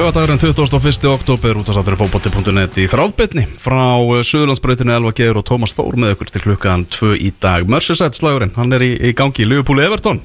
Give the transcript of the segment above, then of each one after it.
Lögadagurinn 21. oktober út á sattur fókbótti.net í þráðbytni frá Suðurlandsbrautinu Elva Geir og Tómas Þór með ykkur til klukkan 2 í dag Merseyside slagurinn, hann er í, í gangi í Liverpool Everton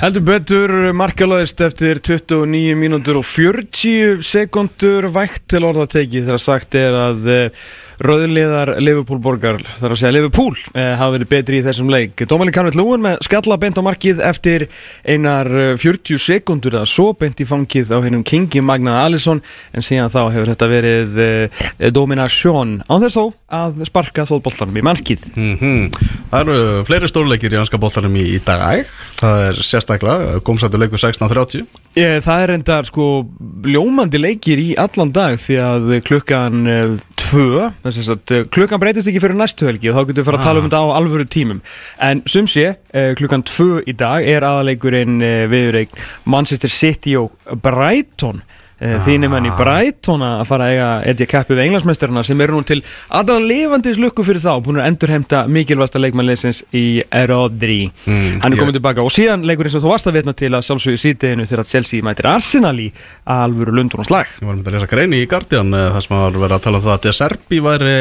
Heldur betur markalöðist eftir 29 mínútur og 40 sekundur vægt til orðateki þegar sagt er að eh, rauðliðar Liverpool borgar, þar að segja Liverpool eh, hafa verið betri í þessum leik. Dómalin Karvill Lúin með skalla bent á markið eftir einar eh, 40 sekundur eða svo bent í fangið á hennum Kingi Magna Alisson en síðan þá hefur þetta verið eh, dominasjón. Án þess þó að sparka þóðboltanum í markið. Mm Það eru fleiri stórleikir í anska bóltanum í, dag. Það er sérstaklega, gómsættu leikur 16.30 Ég, það er enda sko ljómandi leikir í allan dag því að klukkan eh, tvö, þess að eh, klukkan breytist ekki fyrir næstu helgi og þá getum við fara að tala um þetta á alvöru tímum. En sem sé, eh, klukkan tvö í dag er aðaleikurinn eh, viðureik Manchester City og Brighton. ah. Þínum enn í Brighton að fara að eiga etja kappi við englansmeistarna sem eru nú til allra lifandis lukku fyrir þá búin að endurhemta mikilvægsta leikmannleysins í Rodri. Mm, hann er ég- komið tilbaka og síðan leikurinn sem þú varst að vitna til að sjálfsögðu í sítiðinu þegar Chelsea mætir Arsenal í alvöru lundun og slag Ég var með að lesa greini í Guardian eh, þar sem var verið að tala um það að Serbi væri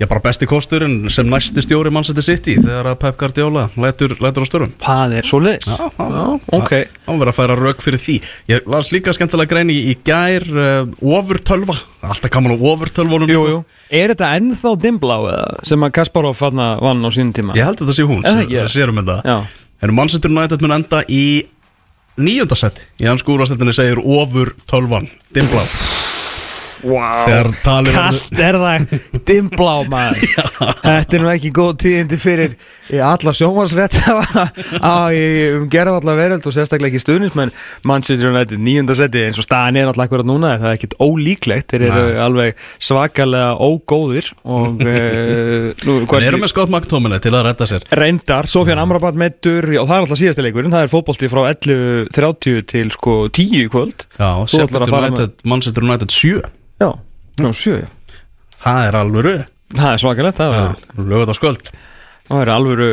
já, bara besti kosturinn sem næsti stjóri Manchester City þegar að Pep Guardiola lætur, lætur á störum Það er svo leiðis Já, já, ok. Það var verið að færa rauk fyrir því. Ég las líka skemmtilega grein í, í gær uh, Ofurtölva, alltaf kaman á ofurtölvunum Jú, jú. Er þetta ennþá dimblá eða? Sem að Kasparov fann vann á sínum tíma? Ég held að þetta sé hún, Er það ekki? það sérum þetta. Já. En Manchester United mun enda í níunda seti. Í hans skúrastettinni segir ofurtölvan Dimblá Wow Kast er það. Dimblá maður. Þetta er nú ekki góð tíðindi fyrir alla sjónvarsrétt á í um gerðvallar veröld og sérstaklega ekki stuðnismenn Manchester United nýjunda seti eins og staðan er alltaf akkurat núna það er ekkit ólíklegt, þeir eru alveg svakalega ógóðir og nú, Við erum með Scott McTominay til að redda sér. Reyndar, Sofjan Amrabat meittur og það er alltaf síðasti leikurinn, það er fótbolti frá 11.30 til sko 10 í kvöld. Já, að Manchester United 7 Já, já, sjö já. Það er alvöru. Það er svakalegt, það er Lögut á sköld Það er alvöru,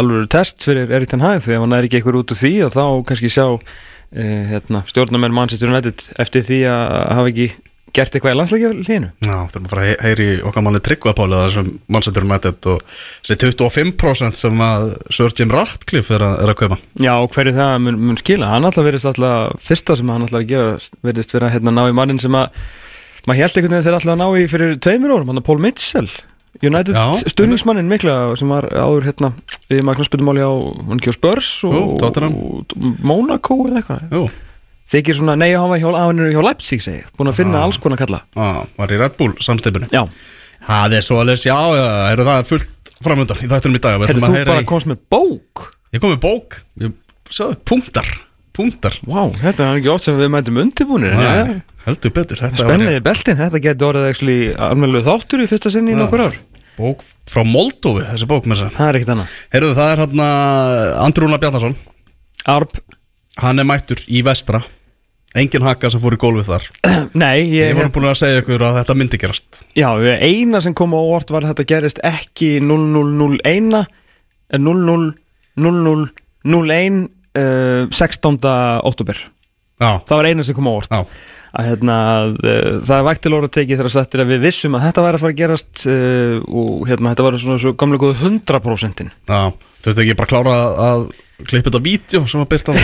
alvöru test fyrir Erik Ten Hag því ef hann er ekki eitthvað út úr því og þá kannski sjá eh, hérna, stjórnarmenn Manchester United eftir því að hafa ekki gert eitthvað í landsleikja hlýinu Já, þurfum að fara að heyri okkar manni tryggvapáli það sem Manchester United og þessi 25% sem að Sir Jim Ratcliffe er að, er að kaupa. Já, og hverju það mun, mun skila? Hann alltaf verðist alltaf, fyrsta sem hann alltaf að verðist vera hérna ná í mannin sem að maður held einhvern veginn þeir alltaf að ná í fyrir tveimur árum, hann er Paul Mitchell United Já, stuðningsmannin mikla sem var áður hérna við Magnús Byttumáli á, á Spurs og, og Monaco eða eitthvað. Þykir svona, nei, hann var hjá, hjá Leipzig segi, ég, búin að finna Ah. alls konar kalla. Á, var í Red Bull samstipinu Það er svo alveg, já, já, er það fullt framöndan í þættunum í dag. Ætlum þú bara í- komst með bók? Ég kom með bók, ég, sjáðu, punktar Punktar. Vá, þetta er ekki oft sem við mætum undirbúinir Nei, Heldur betur þetta var Spennið í beltin, þetta getur orðið almennilega þáttur í fyrsta sinni í nokkur ár. Bók frá Moldófi, þessi bók með þess Það er ekkert annað. Heyrðu, það er hann Andrúna Bjarnason. Arp, Hann er mættur í vestra. Engin haka sem fór í gólfið þar. Nei, ég, Ég var búin að segja ykkur að þetta myndi gerast. Já, eina sem kom á óvart var að þetta gerist ekki 0001 en 000001 uh, 16. oktober Já, Það var eina sem kom á já, að hérna, uh, það vægt til orða tekið þegar að settir að við vissum að þetta væri að fara að gerast uh, og hérna, þetta var svona svo gamlega góð 100% já Þú veist ekki bara klára að klippa þetta vídeo sem að byrta það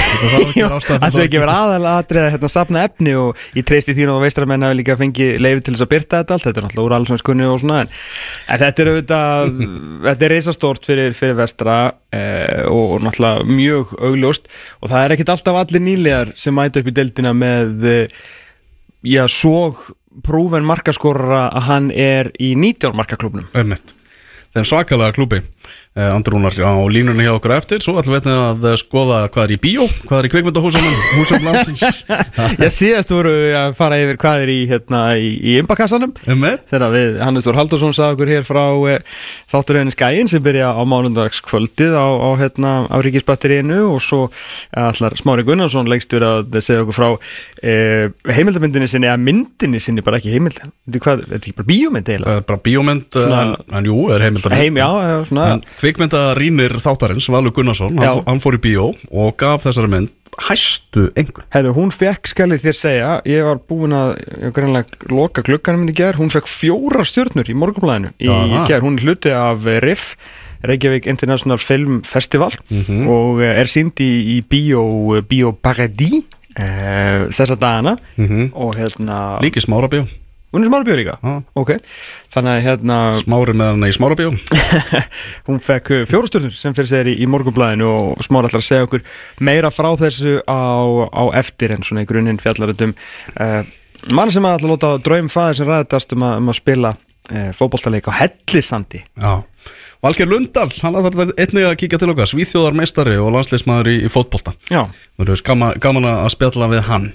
Það Það. þau ekki verið aðalega aðrið að hérna, safna efni og ég treysti veistar að menn hafi líka fengið leiði til þess að byrta þetta allt. Þetta er náttúrulega úr allsvenskunni og svona en, en þetta er auðvitað þetta er reisastórt fyrir, fyrir vestra eh, og, og náttúrulega mjög augljóst. Og það er ekkit alltaf allir nýlegar sem mæta upp í deildina með eh, já, svo prúfen markaskorra að hann er í 19 markaklubnum Einmitt. Þeim svakalega klúbi uh, Andrúnar á línunni hjá okkur eftir. Svo ætlum við að skoða hvað er í bíó Hvað er í kvikmyndahúsunum Húsum landsins. Já, síðast voru að fara yfir hvað er í, hérna, í, í imbakassanum Einmitt. þegar við, Hannes Þór Haldursson sagði okkur hér frá e, þátturöðinni Skæin sem byrja á mánundagskvöldið á, á, hérna, á Ríkisbatteríinu og svo allar Smári Gunnarsson leikstur að segja okkur frá e, heimildamyndinni sinni eða myndinni sinni, bara ekki heimild þetta er ekki bara bíómynd bara bíómynd Svona- en, en jú, er heimild heim, kvikmyndarínir þáttarins Valur Gunnarsson, hann, hann fór í bíó og gaf þessari mynd hæstu engun Herru, hún fekk, skal ég þér segja, ég var búin að, greinlega loka glugganum minni í ger, hún fekk fjórar stjörnur í morgunblæðinu í Jaha. ger, hún er hluti af eh, RIF, Reykjavík International Film Festival Mhm. og eh, er sínd í, Bio, Bio Paradis uh, þessa dagana Mhm. og hérna, Líki smárabjó hún er smára björ líka, Já. ok, þannig að hérna, Smári með hana í smárabjó hún fekk fjórar stjörnur sem fyrir segir í, í morgunblæðinu og smára ætlar að segja okkur meira frá þessu á, á eftir en svona í grunninn fjallaröndum uh, mann sem að ætla að láta draum fæðir sem ræðast um um að spila uh, fótboltaleik á Hellisandi Já. Valger Lundal, hann ætlar einnig að kíkja til okkar Svíþjóðarmeistari og landsleismæður í, í fótbolta. Já, gaman, gaman að spjalla við hann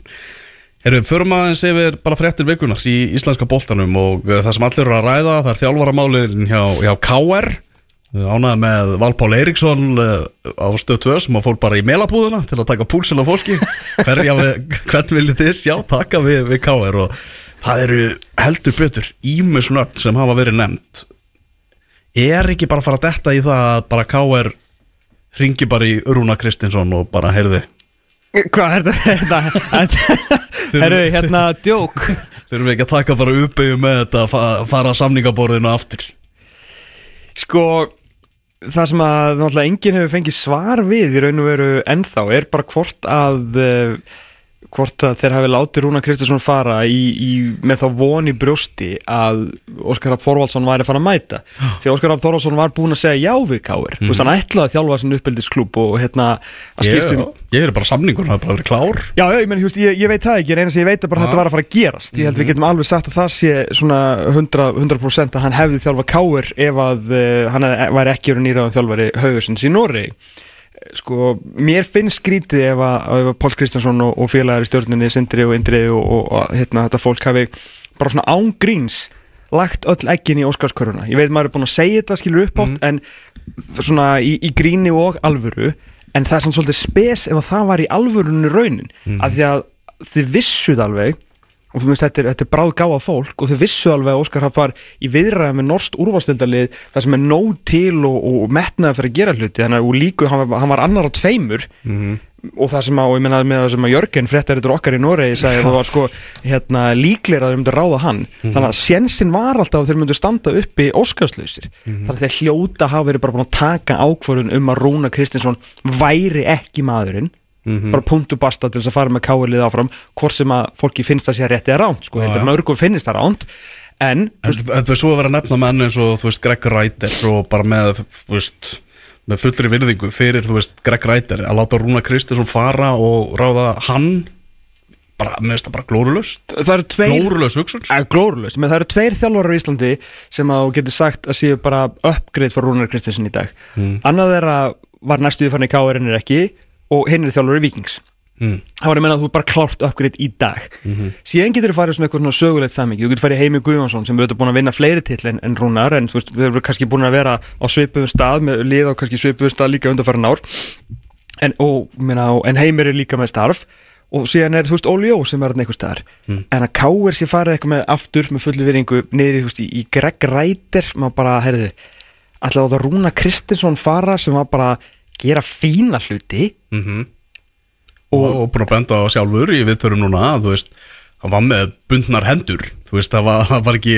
Við förum aðeins yfir bara fréttir vikunar í íslenska boltanum og uh, það sem allir eru að ræða það er þjálfaramálin hjá, hjá KR Ánæði með Valpál Eiríksson uh, á stöð 2 sem fór bara í melabúðuna til að taka púlsinn á fólki. Hverja við, hvern viljið þið sjá taka við, við KR og það eru heldur betur ímusnöfn sem hafa verið nefnt Er ekki bara að fara að detta í það að bara KR ringi bara í Rúna Kristinsson og bara heyrði hvað er þetta? Herru, hérna, djók Þurfum við ekki að taka bara uppeyju með þetta að fa- fara að samningaborðinu aftur Sko, það sem að náttúrulega enginn hefur fengið svar við í raun og veru ennþá er bara hvort að uh, hvort að þeir hafi látið Rúna Kristinsson fara í, í, með þá von í brjósti að Óskar Rapp Þorvaldsson væri að fara að mæta. Því að Óskar Rapp Þorvaldsson var búinn að segja já við Káir mm. hann ætlaði að þjálfa sinni uppeldisklúb og hérna að Ég, skiptum ég er bara samningur, það er bara verið klár. Já, ég, meni, just, ég, ég veit það ekki, en eina sem ég veit er bara að þetta var að fara að gerast. Ég held við getum alveg sagt að það sé svona 100%, 100% að hann hefði þjálfa káir ef að uh, hann væri ekki verið nýraðan Sko, mér finnst skrítið ef að, ef að Pál Kristjánsson og, og félagar í stjórninni, Sindri og Indri og, og, og hérna, þetta fólk hafi bara svona ángríns lagt öll eggin í Óskarsköruna ég veit maður er búin að segja þetta skilur upp átt en svona í, í gríni og alvöru en það er svona svolítið spes ef að það var í alvörunni raunin. Af því að þið vissuð alveg og þú veist þetta er, þetta er bráð gáða fólk og þið vissu alveg að Óskar Rapp var í viðræða með norst úrvalstildalið það sem er nóg til og, og metnaði fyrir að gera hluti. Þannig að líku hann, var- hann var annar á tveimur. Og það sem að, og ég menna með það sem að Jörgen fréttar þetta okkar í Noregi sagði að það var sko hérna, líklega að þeir myndu ráða hann. Þannig að sjensin var alltaf að þeir myndu standa uppi óskarslausir. Þannig að þeir hljóta hafa verið bara búin að taka ákvörðun um að Rúna Kristinsson væri ekki maðurinn bara punktu basta til þess að fara með káirlið áfram hvort sem að fólki finnst það sé rétt eða ránt sko, heldur já. mörgum finnst það ránt en, En þetta er svo að vera að nefna menn eins og þú veist Greg Reiter og bara með þú veist með fullri virðingu fyrir þú veist Greg Reiter að láta Rúna Kristinsson fara og ráða hann bara, með þetta bara glórulöst það eru tveir glórulöst hugsun. Að glórulaust, menn það eru tveir þjálfarar í Íslandi sem að þú getur sagt að séu bara uppgreið fyrir Rúnar Kristinsson í dag. Annað þeirra var næstuði fann í er ekki og hinn er þjálfari Víkings. Mm. þá var ég að menna að þú er bara klárt uppgreið í dag. Síðan getur þú farið svona eitthvað svona sögulegt samingi þú getur farið Heimi Guðjónsson sem er auðvitað búin að vinna fleiri till en, en Rúnar en þú veist, við erum kannski búin að vera á svipuðum stað með lið á kannski svipuðum stað líka undanfæran ár. En, og, meina, en Heimir er líka með starf. Og síðan er þú veist Óli Jó sem er hann einhver staðar. En að Káir sé farið eitthvað með aftur með fullu viðringu niður í, í, í Greg Reiter maður bara, heyrðu ætlaði að láta Rúna Kristinsson fara sem var bara gera fína hluti. Mm og, og búin að benda á sjálfur í viðtörum núna þú veist, hann var með bundnar hendur þú veist, það var, það var ekki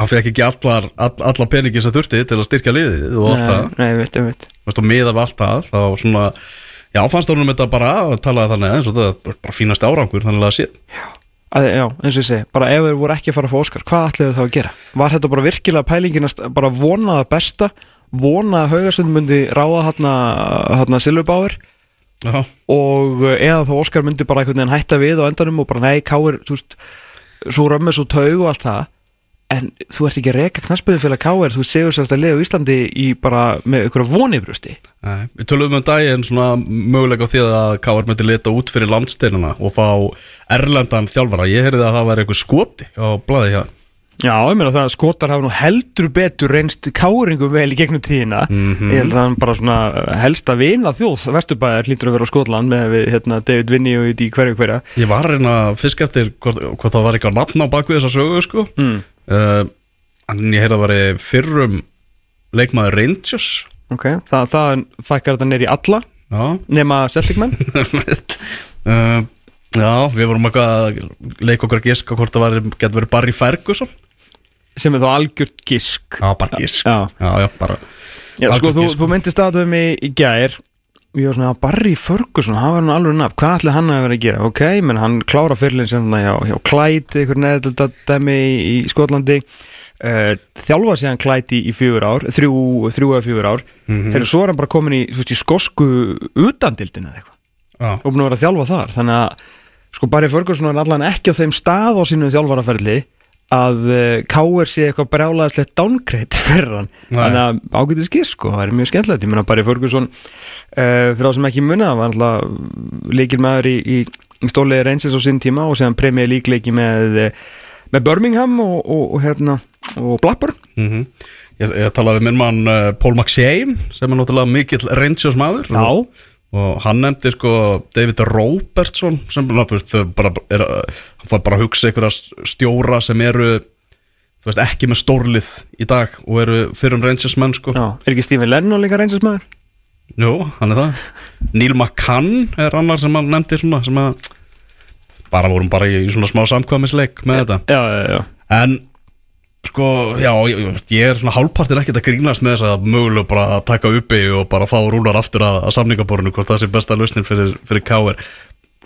hann fekk ekki allar, all, allar peningi sem þurfti til að styrkja liðið og allt það. Nei, veit, veit. Þú veist, og miða við allt það þá svona, já, fannst honum þetta bara að talaði þannig eins og það bara fínast árangur þannig að sé. Að, Já, eins og ég segi, bara ef þeir voru ekki að fara að fá Óskar hvað ætlaðu þá að gera? Var þetta bara virkilega pælingin að bara vona það besta vona að Haugarsund myndi ráða hérna, hérna Silvubáir Já, og eh, eða þá Óskar myndi bara einhvern veginn hætta við á endanum og bara nei, káir, þú veist svo römmis og taug og allt það. En þú ert ekki að reka knaspinu fyrir káir þú segur sérst að liða á Íslandi í bara með einhverja vonibrústi nei, við tölum um daginn svona möguleika á því að Káar myndi leta út fyrir landsteinuna og fá erlendan þjálfara, ég heyrði að það væri einhver skoti á blaði hjá Já, ég meina það að skotar hafa nú heldur betur reynst káringum vel í gegnum tíðina. Mhm. ég held að hann bara svona eh, helsta vina þjóð Vesturbæðar hlýtur að vera á Skotland með við hérna, David Vinny og í hverju hverja. Ég var að reyna að fiska eftir hvort, hvort það var eitthvað nafn á bakvið þessa sögu sko. mm. uh, en ég heyrði að það væri fyrrum leikmaður Rangers. Ok, það, það fækkar þetta neyri alla Já, nema Celtic-menn uh, já við vorum eitthvað að leika okkur að giska hvort það getur verið Barry Ferguson sem er þá algjört gisk. Já, bara gisk. Já. já, já bara Já, sko, þú, þú myndist að það mig í gær. Ég var svona, Barry Ferguson, hann var nú alveg nafn. Hvað ætli hann að vera að gera? Ok, menn hann klára fyrirlin sem svona hjá, hjá Clyde Ykkur neðaldæmi í, í Skotlandi. Uh, Þjálfa síðan Clyde í, í fjögur ár Þrjú, þrjú eða fjögur ár. Mm. -hmm. Svo er hann bara komin í, þú veist, í skosku Utandildin eða eitthvað. Já, Og búin að vera að þjálfa þar. Þannig að, sko, Barry Ferguson er allan ekki á þeim stað á sínu þjálfaraferli að uh, K.R. sé eitthvað brjálaðislegt downgrade fyrir hann. Þannig að ágætið skiss sko, það er mjög skemmtilegt. Ég meina Barry Ferguson uh, fyrir þá sem ekki muna, var alltaf líkil maður í, í, í stóliði reynsins á sinn tíma og séðan premjið líkleiki með, eh, með Birmingham og, og, og hérna og Blackburn. Mm ég, ég talaði við minn mann uh, Paul McShane sem er náttúrulega mikill Rangers maður. Og, og hann nefndi sko David Robertson sem bara er, uh, hann bara að hugsa einhverja stjóra sem eru veist, ekki með stórlið í dag og eru fyrrum Rangers menn sko. Já, er ekki Stephen Lennon líka reynsins maður? Jú, hann er það. Neil McCann er annar sem hann nefndi svona sem að bara vorum bara í, svona smá samkvæmisleik með þetta. Já, já, já. En sko, já, ég, ég er svona hálfpartin ekkert að grínast með þess að mögulega bara að taka uppi og bara fá rúnar aftur að, að samningaborinu hvort það sé besta lausnin fyrir, fyrir K.R.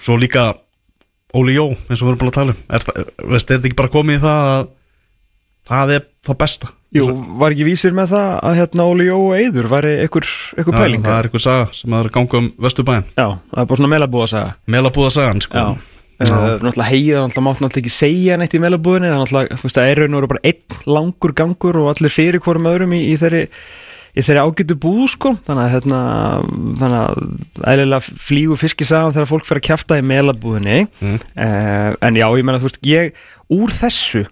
Svo líka Óli Jó, eins og við erum búin að tala um. Er, veist, er þetta ekki bara komið í það að það er það besta? Jú, var ekki vísir með það að hérna Óli Jó og Eyður væri einhver, einhver Já, það er eitthvað saga sem er ganga um Vesturbæin Já, það er bara svona meilabúð að segja Melabúða sagan, sko. Já Uh, náttúrulega heiða, náttúrulega mátt náttúrulega ekki segja neitt í meilabúðinni, það er náttúrulega, þú veist, það er raun og veru bara einn langur gangur og allir fyrir hvorum öðrum í, í þeirri í þeirri ágætu búð, sko. Þannig að, hérna, þannig að eðlilega flýgu fiskisagan þegar fólk fyrir að kjafta í meilabúðinni Mm. uh, en já, ég menna, þú veist, ég úr þessu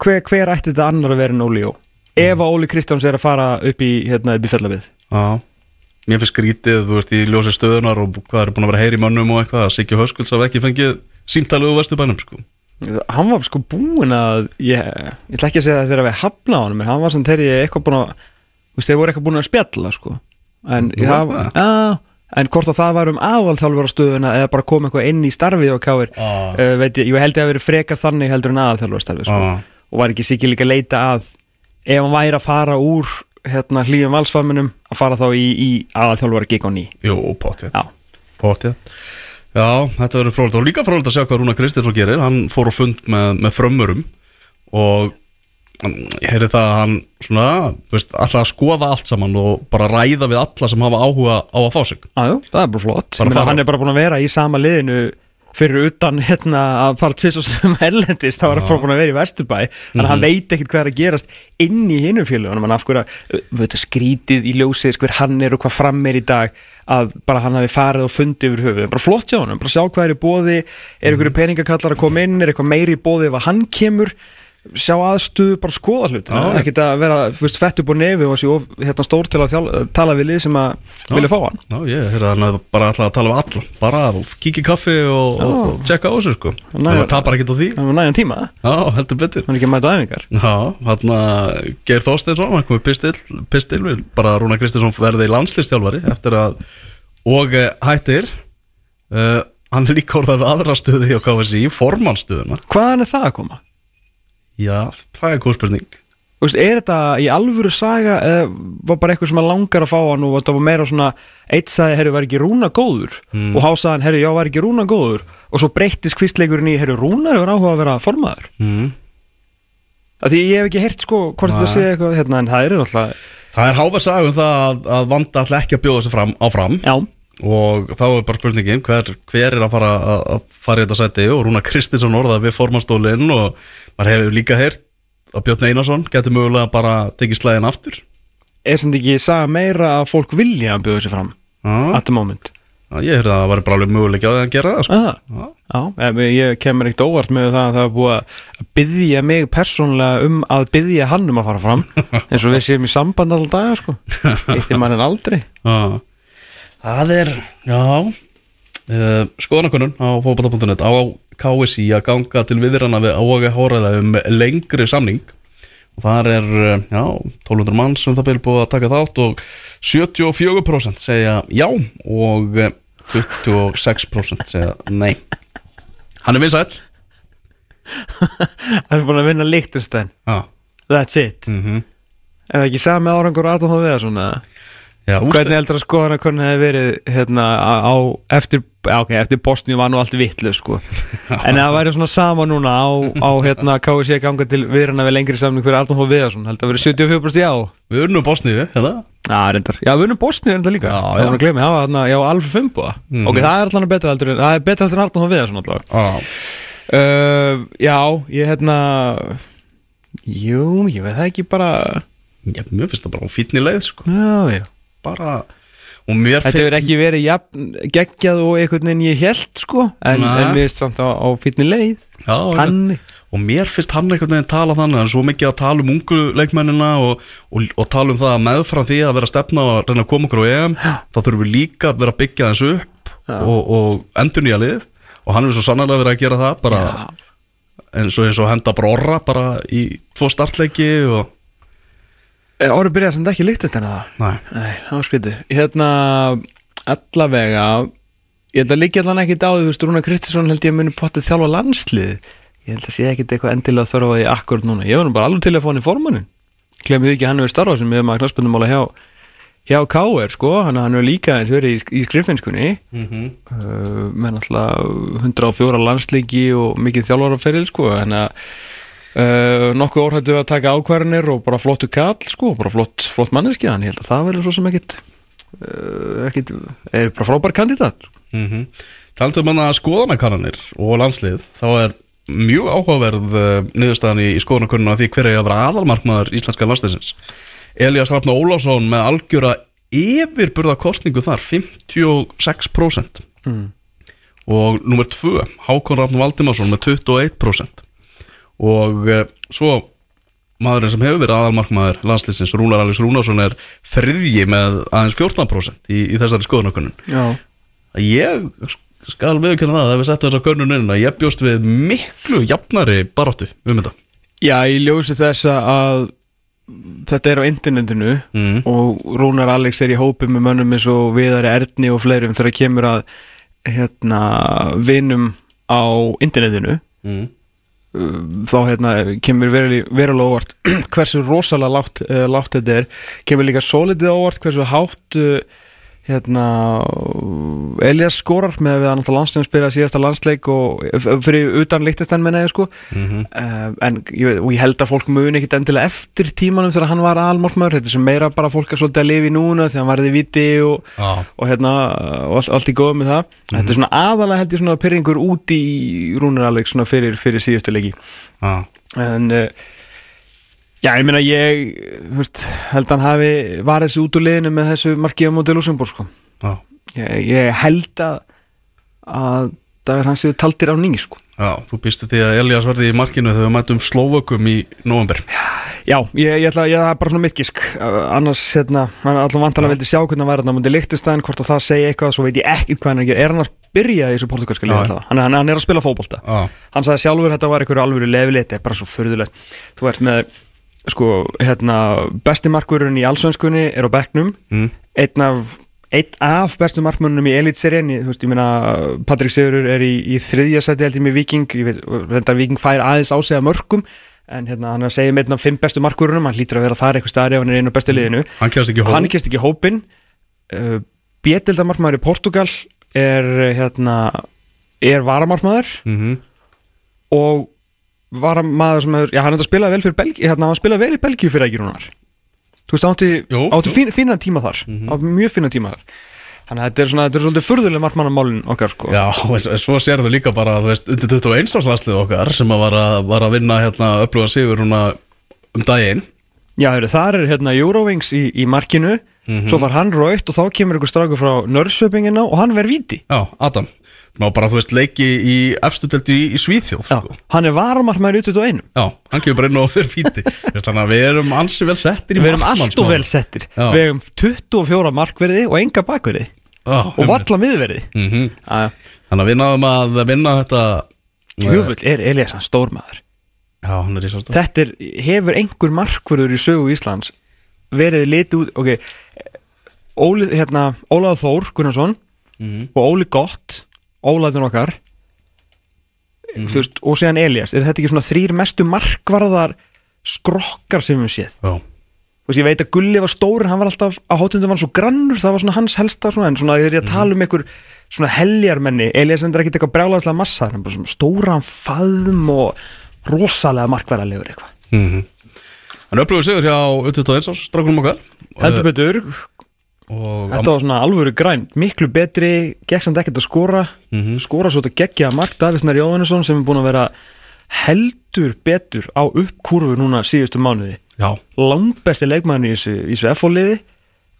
hver, hver ætti þetta annar að vera en Óli Jó? Ef að Óli Kristjáns er að fara upp í, hérna, upp í fellabið Já, mér finnst skrítið, þú veist, í ljósi stöðunar og hvað er búin að vera heyri í mönnum og eitthvað að Siggi Höskulds hafa ekki fengið símtalið úr Vesturbænum, sko hann var sko búinn að ég, ég ætla ekki að segja það þegar við hafna á hann en hann var sem þegar ég eitthvað búinn að þú veist, þeir voru eitthvað búinn að spjalla sko en, það? að, en hvort að það var um aðalþjálfara stöðuna eða bara kom eitthvað inn í starfið og káir Ah. uh, veit ég, ég held ég að vera frekar þannig heldur en aðalþjálfara starfið sko. Ah. og var ekki sikið líka að leita að ef hann væri að fara úr hérna hlýjum valsfaminum að fara þá í, í aðalþjálfara gig á ný. Jú, pottið Já, Pottið Já, þetta verður frólægt og líka frólægt að sjá hvað Rúna Kristinsson gerir. Hann fór á fund með, með frömmurum og mm, ég heyri það að hann svona, veist, alltaf að skoða allt saman og bara ræða við alla sem hafa áhuga á að fá sig. Aðjú, það er bara flott. Bara fara. hann er bara búinn að vera í sama liðinu fyrir utan hérna að fara tvis og sem erlendist, þá er hann bara búinn að vera í Vesturbæ þannig að hann veit ekkert hvað er að gerast inn í hinum fjölugunum, en af hverju að veit, skrítið í ljósið, hver hann er og hvað fram er í dag, að bara hann hafi farið og fundið yfir höfuð, bara flott hjá hann bara sjá hvað er í bóði, er einhverju peningakallar að koma inn, er eitthvað meiri í bóði ef að hann kemur sjá aðstuðu bara skoða hlut Já. ekkert að vera veist, fett upp á nefi og sé of, hérna, stór til að þjál, tala við lið sem að vilja fá hann. Já, ég er bara alltaf að tala við alla. Bara kíkja í kaffi og, og, og tjekka á þessu sko. Næ, Þannig að tapar ekkert á því. Það var næjan tíma, Já, heldur betur. Hann er ekki að mæta á æfingar. Já, hann að Geir Þorsteinsson, hann komið pistil, pistil bara Rúna Kristinsson verði landslistjálfari eftir að og uh, hættir uh, hann er líka orðað aðra stöðu hjá KSI, formannstöðuna Hvaðan er það að koma? Já, það er góð spurning. Þú veist, er þetta í alvöru saga eða var bara eitthvað sem að langar að fá hann og þetta var meira svona eitt sagði, herru, var ekki Rúna góður? Mm. og hásaðan, herru, já, var ekki Rúna góður? Og svo breyttist kvistleikurinn í, herru, Rúna er áhuga að vera formaður. Mm. Því ég hef ekki heyrt sko hvort þetta sé eitthvað hérna, en það er náttúrulega Það er háfa sagum það að, að vanda alltaf ekki að bjóða þessu fram, áfram. Já, og þá er bara spurningin hver, hver er að fara að, fara í þetta seti og Rúna Kristinsson orðað við formannstólinn og maður hefur líka heyrt að Björn Einarsson getur mögulega bara tekið slæðin aftur er sem ekki saga meira að fólk vilja að bjóða sér fram Já, at the moment ég heyrði að það var bara alveg því að gera það sko. Aha. Já. Ég kemur ekkert óvart með það að það er búið að byggja mig persónlega um að byggja hann um að fara fram eins og við séum í samband alltaf daga sko eitt í mann en aldrei. Það er, já uh, skoðanakonun á fókbata.net á KSI að ganga til viðrana við áhuga hóraða um lengri samning. Og þar er, uh, já, 1200 mann sem það byrja búið að taka þátt og 74% segja já og uh, 26% segja nei. Hann er vinsæll. Hann er búin að vinna Lichtenstein Já, that's it. Mhm. Er það ekki sami árangur Arnóð þá við það svona Já, hvernig heldur að skoðana hvernig hefði verið hérna á, á eftir, já, ok, eftir Bosníu var nú allt vitlu sko. En það væri svona sama núna á, á hérna KSC ganga til viðrana við lengri samning fyrir Arnóð þá við það heldur að verið 74% já Við unnum Bosníu, hérna. Já, reyndar. Já, við erum Bosnið reyndar líka. Já, Já, já. já. Glemi, já, alveg fimboða Mhm. Ok, það er alltaf betra heldur Það er betra heldur en Arnóð við það svona alltaf Já, uh, Já, ég hérna Jú, ég veit það ekki bara mér finnst það bara fítni leið, sko. Já, já Bara, Þetta hefur ekki verið jafn, geggjað og einhvern veginn ég held, sko En, en mér er samt á, á fínni leið. Já, Hann og mér finnst hann einhvern veginn tala þannig er svo mikið að tala um ungu leikmennina og, og, og tala um það að meðfram því að vera stefna og reyna að koma okkur á EM þá þurfum við líka að vera að byggja þessu upp og, og endur nýja lið. Og hann er svo sannlega verið að gera það bara eins og, eins og henda brorra bara í tvo startleiki og Árið byrjaði sem þetta ekki líktist en það. Næ, Nei, það var skrítið. Hérna, allavega Ég held að líka allan ekki dáði Þú veist, Rúna Kristinsson held ég að muni pottið þjálfa landslið. Ég held að sé ekkit eitthvað endilega þörfa því akkurat núna. Ég var nú bara alveg til að fá hann í formannin því ekki að hann hefur starfað sem við maður knarspöndumála hjá hjá KR sko, hann, hann hefur líka eins verið í, í skriffinskunni. Mm -hmm. uh, með náttúrulega 104 landslíki og mikið þjálfaraferil sko, en að uh, nokkuð orðhættu að taka ákvarðanir og bara flottu kall sko, bara flott, flott manneski, hann ég held að það verður svo sem ekkit uh, ekkit, er bara frábær kandidat Mm -hmm. Taldum hann að skoðanakannanir og landslið þá er mjög áhugaverð uh, niðurstaðan í, í skoðanakunnuna því hver er að vera aðalmarkmaður íslenska landsliðsins Elias Rafna Ólafsson með algjöra yfirburða kostningu þar 56% mm. og nummer 2 Hákon Rafn Valdimarsson með 21% og uh, svo maðurinn sem hefur verið aðalmarkmaður landsliðsins Rúnar Alex Rúnarsson er þriðji með aðeins 14% í, í þessari að ég skal viðkynna það að við settum þessa könnun inn að ég bjóst við miklu jafnari baráttu um þetta Já í ljósi þess að þetta er á internetinu mm. og Rúnar Alex er í hópi með mönnum eins og Viðari Erni og fleirum þegar kemur að hérna, vinum á internetinu Mm. Þá hérna, kemur verulega, óvart hversu rosalega látt, uh, látt þetta er. Kemur líka svolítið óvart hversu hátt uh, hérna Elias skorar með að við að náttúrulega landslefum spila síðasta landsleik og fyrir utan líktastenn menna ég sko. Mm uh, en ég, og ég held að fólk muni ekkit endilega eftir tímanum þegar hann var aðalmálmaður þetta sem meira bara fólk er svolítið að lifa í núna þegar hann varði viti og, ah. og hérna og allt, allt í góð með það. Þetta er svona aðalega held ég svona pyrringur út í Rúnar Alex svona fyrir, fyrir síðustu leiki. Ah. en uh, já ég meina ég veist, held að hann hafi varðið þessu út úr liðinu með þessu markið á móti Luxemburg sko. Ég, ég held að að Dagur hans hefur taldir á ný sko. Já, þú býstu því að Elias verði í markinu þegar við mætum Slovökum í november Já, ég, ég ætla, ég það er bara svona mittgisk annars, hérna, hann allan vantalega vildi sjá hvernig hann væri þarna mútið Lichtenstein, hvort að það segja eitthvað svo veit ég ekkert hvað hann er að gera, er hann að byrja í þessu portugalska liði allavega, hann, hann, hann er að spila fótbolta. Ah. hann sagði sjálfur þetta var einhverju alvöru lefilit, þetta er bara svo furðulegt. Þú ert með, sko, hérna besti markurinn í allsvenskunni er á bekknum, mm. einn af einn af bestu markmönnum í Elite-serien þú veist, ég meina, Patrik Sigurur er í, í þriðja seti held ég með Viking ég veit, þetta Viking fær aðeins á sig að mörgum en hérna, hann er að segja með einn af fimm bestu markurunum hann lítur að vera þar eitthvað staðri ef hann er einu af bestu liðinu. Hann kjæst ekki hóp. Ekki hópin uh, Bétildamarkmaður í Portugal er hérna er varamarkmaður. Mm -hmm. og varamaður sem hefur, já hann er að spila vel fyrir Belgi, hérna hann spila vel í Belgíu fyrir ekki núnar þú veist, átti, Jú, átti jú. fín, fína tíma þar. Mhm. átti mjög fína tíma þar. Þannig að þetta er svona, þetta er svolítið furðuleg markmannamálin okkar sko. Já, en svo sérðu líka bara þú veist, undir 21 árslagslið okkar sem að var að, var að vinna hérna upplúa sigur núna um daginn. Já, þar er hérna Eurovings í, í markinu. Mhm. svo far hann raukt og þá kemur einhver strákur frá Nörsöpingina og hann verð víti. Já, Adam Ná bara þú veist leiki í efstudeldi í, í Svíþjóð Já, sko. hann er varamarkmaður í 21 Já, hann kemur bara inn og fyrir fíti Þannig að við erum ansi vel settir Við erum allt og markmannsmál. vel settir Já. Við hefum 24 markverði og enga bakverði Já, og valla miðverði mm -hmm. Þannig að við náðum að vinna þetta Jöfull er Eliasson stórmaður Já, hann er í svolítið þetta er, hefur einhver markverður í sögu Íslands verið litið út ok, Óli, hérna, Ólaður Þór Gunnarsson Mhm. og Óli Gott Ólaður okkar Mhm. þú veist, og síðan Elias er þetta ekki svona þrýr mestu markvarðar skrokkar sem við séð? Já, Þú veist, ég veit að Gulli var stór en hann var alltaf á hótundum var hann svo grannur, það var svona hans helsta svona, en svona þegar ég er að tala um einhver svona heljarmenni, Elias endur ekkit eitthvað brjálaðslega massa, hann er bara svona stóran faðum og rosalega markvarðarlegur eitthvað. Mhm. Hann upplifur sigur hjá U21 árs strákunum okkar. Heldur betur, og þetta var svona alvöru græn miklu betri, gekk samt ekkert að skora. Mhm. skora svo þetta geggja Mark Davisnar Jóhannesson sem er búin að vera heldur betur á uppkurfu núna síðustu mánuði. Já, langbesti leikmann í þessu, FO-liði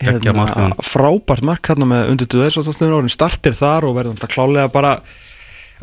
já. frábært mark hérna með undir duðaðsvöldslega orðin startir þar og verður þetta klálega bara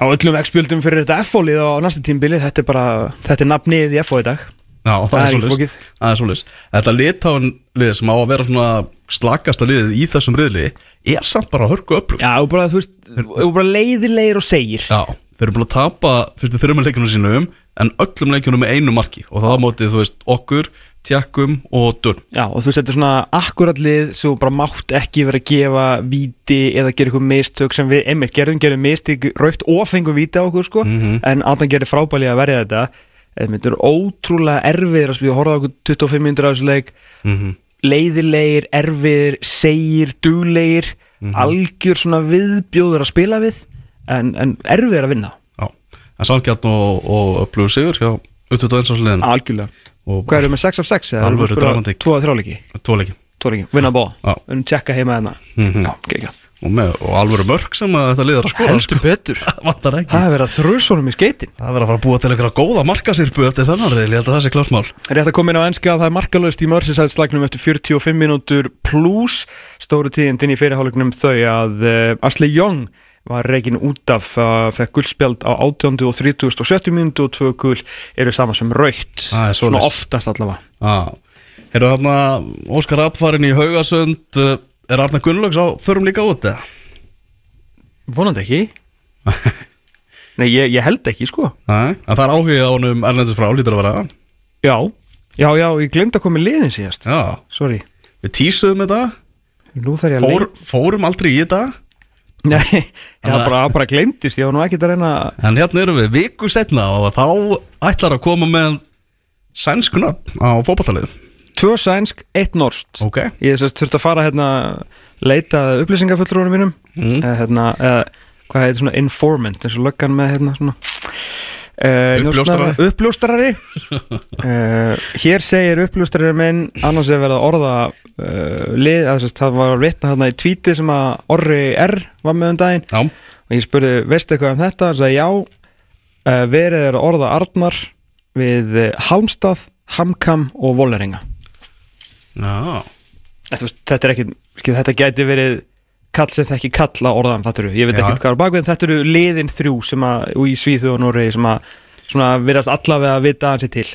á öllum ekspjöldum fyrir þetta FO-lið á næstu tímbili, þetta er bara þetta er nafnið í FO í dag. Já, það, Það er flókið. Það er svoleiðis. Þetta litáin lið sem á að vera svona slakasta liðið í þessum riðli er samt bara hörku upplug Já, og bara, þú veist, og bara leiðilegir og segir. Já, þeir eru búin að tapa fyrstu þrjumar leikjunum sínum en öllum leikjunum með einu marki og það mótið, þú veist, okkur, tjekkum og dun Já, og þú veist, þetta er svona akkurat lið sem bara mátt ekki vera að gefa víti eða gera eitthvað mistök sem við, einmitt, gerðum, gerðum mistök raukt og fengum víti á okkur, sko. Mhm. en Adam gerir frábæli að verja þetta. Þetta er ótrúlega erfiðir að horfa okkur 25 minnur á þessu leik. Mm -hmm. Leiðilegir, erfiðir, segir, duglegir algjör svona viðbjóður að spila við en, en erfiðir að vinna. Já, en Sálgjarn og, og upplöfu sigur hjá U21 árs liðin algjörlega. Og Hvað erum við 6 af 6? eða erum við Alvöru að spila dramatík. Tvo að þrjáleiki? tvo leiki. Tvo vinna bó erum tjekka heima þarna Mhm. Já, geggjað og, með, og alvöru mörg sem að þetta liður að skora Heldur betur. Það Það er verið að þrjusvonum í skeitin Það verður að fara að búa til einhverja góða markasirpu eftir þennan reyðil, ég held að það sé klart mál. Rétt að koma inn á enska að það er markalöst í Merseyside-slagnum eftir 45 mínútur pluss stóru tíðindin í fyrirhálegnum þau að uh, Ashley Young var reikin út af uh, fekk guldspjald á 18. og 30. og 70 mínútu og tvö gull eru saman sem raukt Það er svona oftast allavega. Ah. Herru þarna Óskar Rappfarin í Haugasund uh, Er Arna Gunnlaugs á förum líka út eða? vonandi ekki. Nei, ég, ég held ekki sko. Nei, en það er áhuga á honum Erlendis frá, lítur að vera. Já, já, já, ég glemd að koma í liðin síðast. Já, Sorry, við tísuðum þetta. Nú þarf ég að Fór, Fórum aldrei í þetta. Nei, ég að- bara, bara glemdist, ég var nú ekkert að reyna En hérna erum við viku setna og þá ætlar að koma með sænskuna á fótballtalið Tvö sænsk, eitt norskt Ok. Ég sérst þurfti að fara hérna leita að upplýsingafullrúnum mínum. Mm. eða hérna, eða hvað heitir svona informant eins og löggan með hérna svona. Uh, uppljóstrari. Uh, hér segir uppljóstrari minn annars er verið að orða uh, lið, að þess, það var vitna þarna í tvíti sem að Orri R var með um daginn. Já, og ég spurði, veistu eitthvað um þetta? Það sagði já, uh, verið er að orða Arnar við uh, Halmstað, Hamkam og Voleringa já Þetta, þetta er ekki, skil, þetta gæti verið kall sem þekki kalla orðan, fattur ég veit Já. ekki hvað er bakvið, en þetta eru liðin þrjú sem að, í Svíþjóð og Noregi sem að svona virðast allavega að vita hans til.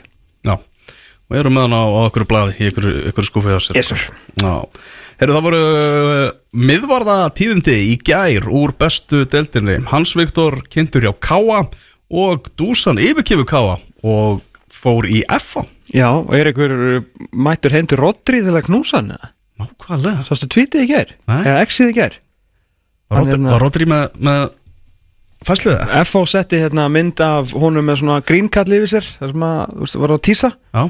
Já, og erum með hann á, á okkur blaði í ykkur, ykkur skúfið á sér. Yes, heyrðu það voru uh, miðvarða tíðindi í gær úr bestu deildinni. Hans Viktor kynntur hjá Káa og Dúsan yfirkifu Káa og fór í FA Já, og er einhver mættur hendur Rodri til að knúsa hann? Nákvæmlega Sástu tvítið í? Nei. Eða exið í? Var er Rodri- hérna- Var Rodri með, með fæsluða? FH setti hérna mynd af honum með svona grínkall yfir sér það sem að, þú veist, var á tísa Já,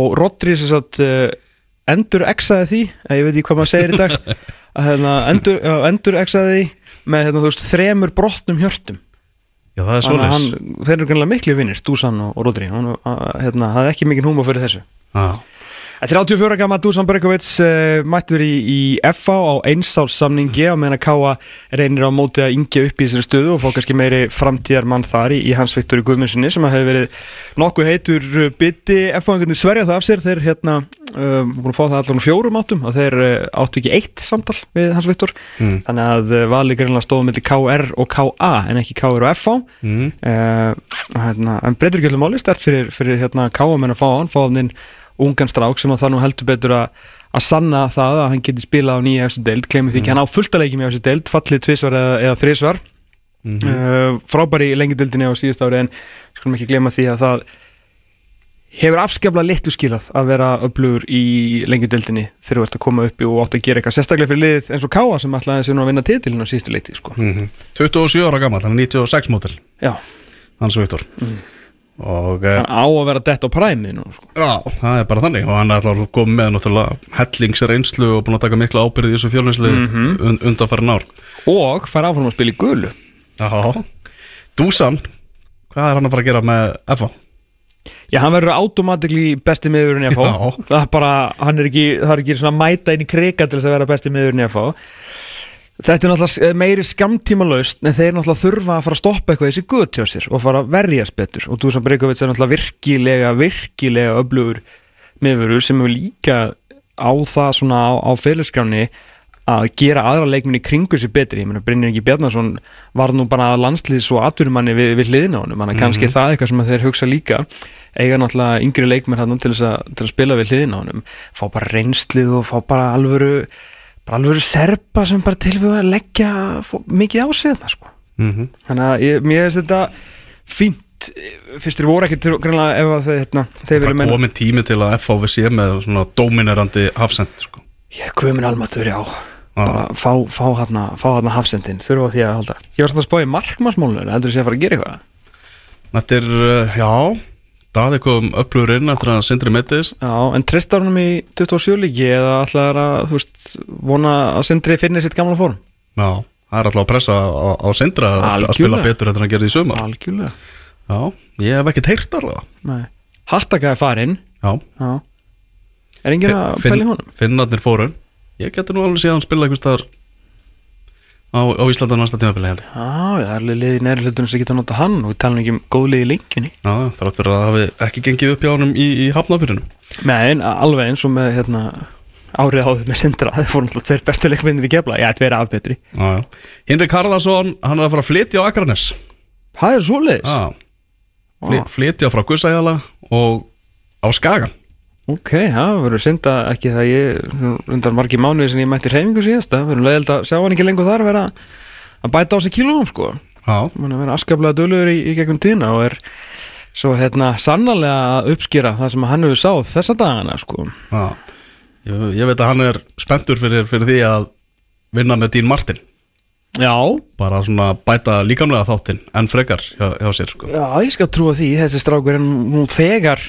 og Rodri sem sagt uh, endur exaði því, ég veit ekki hvað maður segir í dag að hérna, endur, endur exaði því með hérna, þú veist, þremur brotnum hjörtum já það er hann, þeir eru greinlega miklu vinnir, Dusan og, og Rodri. Að, hérna, hafði ekki mikið húma fyrir þessu. Já, En 34 gamma Dusan Berkovic uh, mættur í, í FA á einsáls samningi á meðan að Káa reynir á móti að yngja upp í þessari stöðu og fá kannski meiri framtíðar mann þar í, í hans Viktori Guðmundssoni sem hefur verið nokkuð heitur uh, bytti FA-ingarnir sverja það af sér þeir hérna uh, búin að fá það allan á fjórum áttum og þeir uh, áttu ekki eitt samtal við hans Viktor Mm. þannig að uh, vali greinlega stóðum milli KR og KA en ekki KR og FA mm. uh, hérna, en breytur ekki allir máli stert fyrir, fyrir hérna, káamenn að fá hann fá hann inn ungan strák sem að það nú heldur betur að að sanna það að hann geti spilað á nýja eftir deild, glemur því ekki, hann á fullta leikjum í eftir deild, fallið tvisvar eða, eða þrisvar Mhm. uh, frábæri lengi deildinni á síðust ári en skulum ekki glema því að það hefur afskaplega litlu skilað að vera öflugur í lengjudöldinni þegar þú ert að koma upp og átt að gera eitthvað sérstaklega fyrir liðið eins og Káa sem sér nú að vinna titilin á síðustu leiti sko. mm 27 ára gammal, hann er 96 mótil hans Viktor. Og eh, hann á að vera dett á præmið nú sko. já, það er bara þannig. Og hann er alltaf komið með náttúrulega hellingsreynslu og búin að taka mikla ábyrði í þessu fjölunslið mm -hmm. undanfærin ár. Og fær áfram að spila í gulu. Já, Dusan hvað er hann að fara að gera með FA? Já, hann verður automatikli besti miðurinn í FH Já. Það er bara, hann er ekki, það er ekki svona að mæta inn í krika til þess að vera besti miðurinn í FH Þetta er náttúrulega meiri skamtíma laust en þeir náttúrulega þurfa að fara að stoppa eitthvað þessi gutt hjá sér og fara að verjast betur. Og Dusan Breikovic er náttúrulega virkilega, virkilega öflugur miðurur sem hefur líka á það svona á, á félagsgráni að gera aðra leikminni kringu sér betri. Ég meina Brynjar Ingi Bjarnason var nú bara landslýðs og atvinnumanni við, við hliðina á honum. Þannig að kannski er það eitthvað sem þeir hugsa líka. Eiga náttúrulega yngri leikmenn hann til, þess að- til að spila við hliðina á honum. Fá bara reynslið og fá bara alvöru bara alvöru serpa sem bara tilbúið að leggja mikið á sig þetta sko. Mm -hmm. þannig að ég, mér finnst þetta fínt. Fyrst þér voru ekki til greinlega ef að þeir, hérna, þeir vilja bara menna komið tími til að við sé með svona dominerandi hafsend sko. ég kvömin almatur já Já. Bara fá, fá hérna fá hérna hafsendin, þurfa því að halda. Ég var samt að spá í markmannsmálunum, heldur þú sé að fara að gera eitthvað? Þetta er, uh, já Daði kom upplugur inn eftir að Sindri mittist já, en tristar honum í 27 líki eða ætlaðar að, þú veist vona að Sindri finni sitt gamla form? Já, það er alltaf að pressa á, á Sindra að, spila betur eftir að hann gerði í sumar. Algjörlega. Já, ég hef ekkert heyrt allavega Nei. Hattaka er farinn. Já, já. er enginn að í honum? Finnarnir fóru Ég geti nú alveg séð hann spila einhvers staðar á, á Íslanda næsta tímafélag held ég. já, það er alveg liðið næri hlutunum sem geta nota hann og við talum ekki um góð liðið í lengjunni. Já, þrátt fyrir að það hafi ekki gengið upp hjá honum í, í hafnafyrinu Nei, en alveg eins og með hérna, árið áður með Sindra það fórum alltaf tveir bestu leikmennir í gefla ég ætti verið afbetri Já, já. Hinrik Harðarsson, hann er að fara að flytja á Akranes Það er svoleiðis? Já, Fly, flytja frá Gussæjala og á Skagan Ok, það verður synda ekki það ég undan margi mánuði sem ég mætti reyfingu síðast það verður leiðild að sjá hann ekki lengur þar vera að bæta á sig kílóum sko. Mann að vera askaplega dölur í, í gegnum tíðina og er svo hérna sannarlega að uppskýra það sem hann hefur sáð þessa dagana sko. Já. Ég, ég veit að hann er spenntur fyrir, fyrir því að vinna með Dín Martin. Já, bara svona bæta líkamlega þáttinn en frekar hjá, hjá sér sko. Já, ég skal trúa því, þessi strákur er nú þegar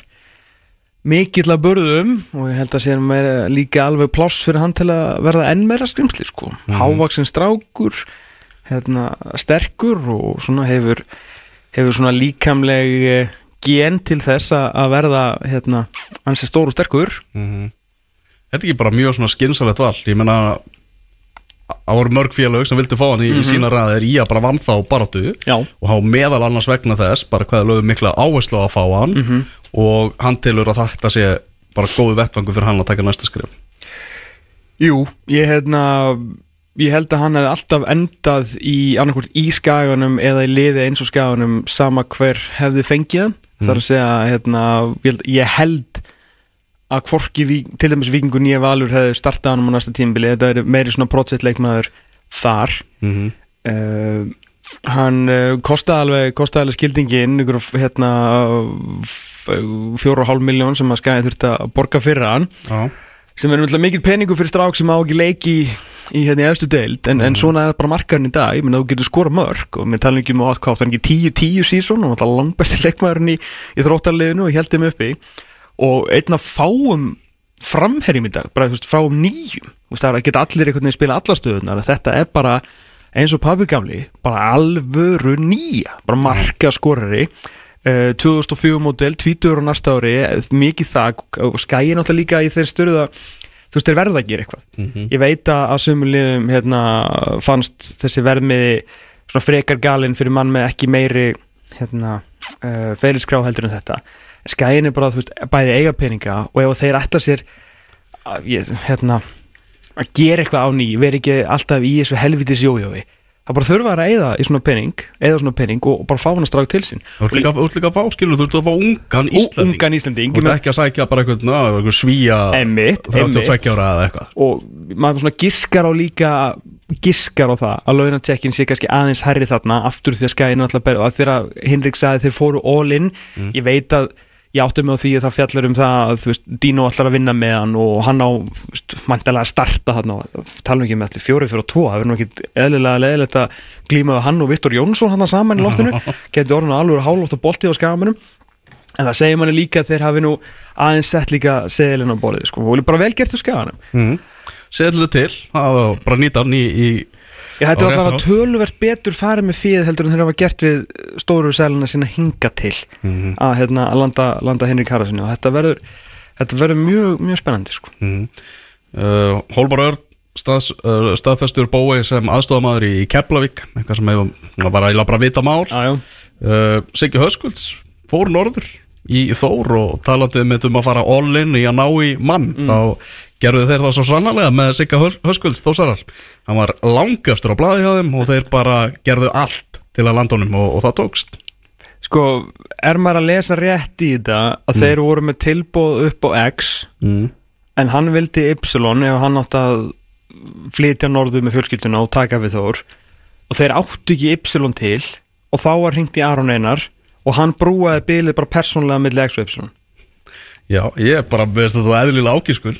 mikill að burðum og ég held að sé meira, líka alveg pláss fyrir hann til að verða enn meira skrimsli sko. Mm Hávaksin strákur, hérna, sterkur og svona hefur, hefur svona líkamleg eh, gen til þess að að verða hérna, hans er stór og sterkur. mm Þetta er ekki bara mjög svona skynsalegt val Ég meina Það voru mörg félög sem vildi fá hann í, í sína ræðir í að bara vann þá baráttu. Já. og hafa meðal annars vegna þess bara hvað lögðu mikla áherslu á að fá hann. Og hann tilur að þetta sé bara góðu vettvangu fyrir hann að taka næsta skrif Jú, ég hérna ég held að hann hefði alltaf endað í annarkvort í skaganum eða í liði eins og skaganum sama hver hefði fengið hann. Þar að segja held, ég held að hvorki vík, til dæmis vikingur nýja valur hefði startað hann á næsta tímbili þetta er meiri svona prótsett-leikmaður þar. Mm -hmm. uh, hann uh, kostaði alveg kostaði alveg skildingin ykkur hérna f- fjóra og hálf miljón sem að skæði þurfti að borga fyrir hann. Já, sem er náttúrulega mikil peningu fyrir strák sem á ekki leiki í, í hérna í efstu deild en, en svona er bara markarinn í dag, ég menn að þú getur skora mörg og mér tala ekki um að hvað það er ekki 10-10 sísón og náttúrulega langbæsti leikmaðurinn í, í þróttarliðinu og ég held þeim uppi og einn af fáum framherjum í dag, bara þú veist, fáum nýjum. Það er að geta allir einhvern veginn spila allar stöðunar þetta er bara eins og pabbi gamli bara alvöru nýja bara marka skorari. Uh, 2004 model, 20 á næsta ári mikið það og skæði náttúrulega líka í þeir störuð að þú veist, þeir verða að gera eitthvað. Ég veit að liðum hérna, fannst þessi verðmiði svona frekar galinn fyrir mann með ekki meiri hérna, uh, ferilskrá heldur en þetta skæðin er bara, veist, bæði eiga peninga og ef þeir ætla sér að, ég, hérna, að gera eitthvað á ný, veri ekki alltaf í þessu helvitis jójói það bara þurfa að eða í svona pening eða svona pening og, og bara fá hann að strák til sín. Þú ert líka, líka að fá skilur, þú ert að fá ungan Íslanding ungan Íslanding Þú ert ekki að sækja bara einhvern svíja Einmitt, 32 ára eða eitthvað. Og maður svona giskar á líka giskar á það að launatsekkin sé kannski aðeins herri þarna aftur því að skæðin alltaf og að þegar Hinrik sagði þeir fóru all in ég veit að ég átti mig á því að það fjallar um það að veist, Dino ætlar að vinna með hann og hann á mæntilega að starta hann og tala ekki með allir fjóri fyrir og tvo það verður nú ekki eðlilega leðilegt að glíma við hann og Viktor Jónsson hann saman í loftinu. Getur orðin að alveg hálóft og bolti á skamunum en það segir manni líka þeir hafi nú aðeins sett líka seðilinn á borðið sko, og bara vel gert á skaganum mm. Seðlu til, bara nýta hann í, í Já, þetta er alltaf töluvert betur farið með fíð heldur en þeir hafa gert við stóru sæluna sína hinga til Mhm. að, hérna, að landa, landa Henrik Haraldsson og þetta verður, þetta verður mjög, mjög spennandi sko. mm. uh, Hólmar Örn staðs, uh, staðfestur bói sem aðstofamæður í Keflavík eitthvað sem hefur bara, ég bara vita mál já. uh, Siggi Höskulds fór norður í Þór og talandi með um að fara all in í að ná í mann þá gerðu þeir það svo sannlega með Sigga Hör- Höskulds Þósarar hann var langastur á blaði hjá þeim og þeir bara gerðu allt til að landa honum og, og það tókst. Sko, er maður að lesa rétt í þetta að þeir voru með tilbóð upp á X mm. en hann vildi Y ef hann átti að flytja norður með fjölskylduna og taka við Þór. Og þeir áttu ekki Y til og þá var hringt í Aron Einar og hann brúaði bilið bara persónulega milli X og Y. Já, ég er bara veist þetta eðlilega ákískul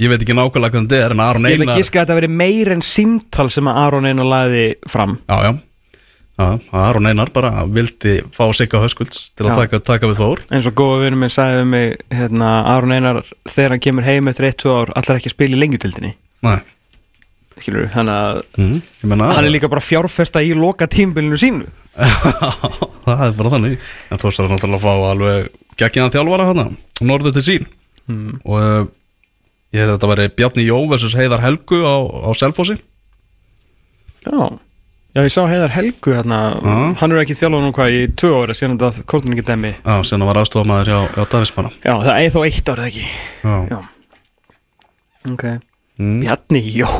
ég veit ekki nákvæmlega hvernig þetta er en Aron Ég ætla Einar að giska að þetta veri meir en símtal sem að Aron Einar laði fram. Já, já, já Aron Einar bara vildi fá Sigga Höskulds til að taka, taka við Þór. Eins og góða vinur minn sagði við mig hérna, Aron Einar þegar hann kemur heim eftir 1-2 ár allar ekki að spila í lengjutildinni Nei, Skilur, þannig að mm. ég hann er líka bara fjárfesta í loka tímbilinu sínu. Það er bara þannig. En þú sér náttúrulega að fá alveg geggjana þjálfara hana, norður til sín. Mm. og ég hef þetta verið Bjarni Jó versus Heiðar Helgu á, á Selfossi. Já. Já, ég sá Heiðar Helgu hérna. Já. hann er ekki þjálfað nú hvað í tvö ára síðan þetta kórnum ekki dæmi. Já, sem það var aðstofamæður hjá, hjá Davísmanna Já, það er þó eitt árið ekki? Já, Já. Ok mm. Bjarni, jó?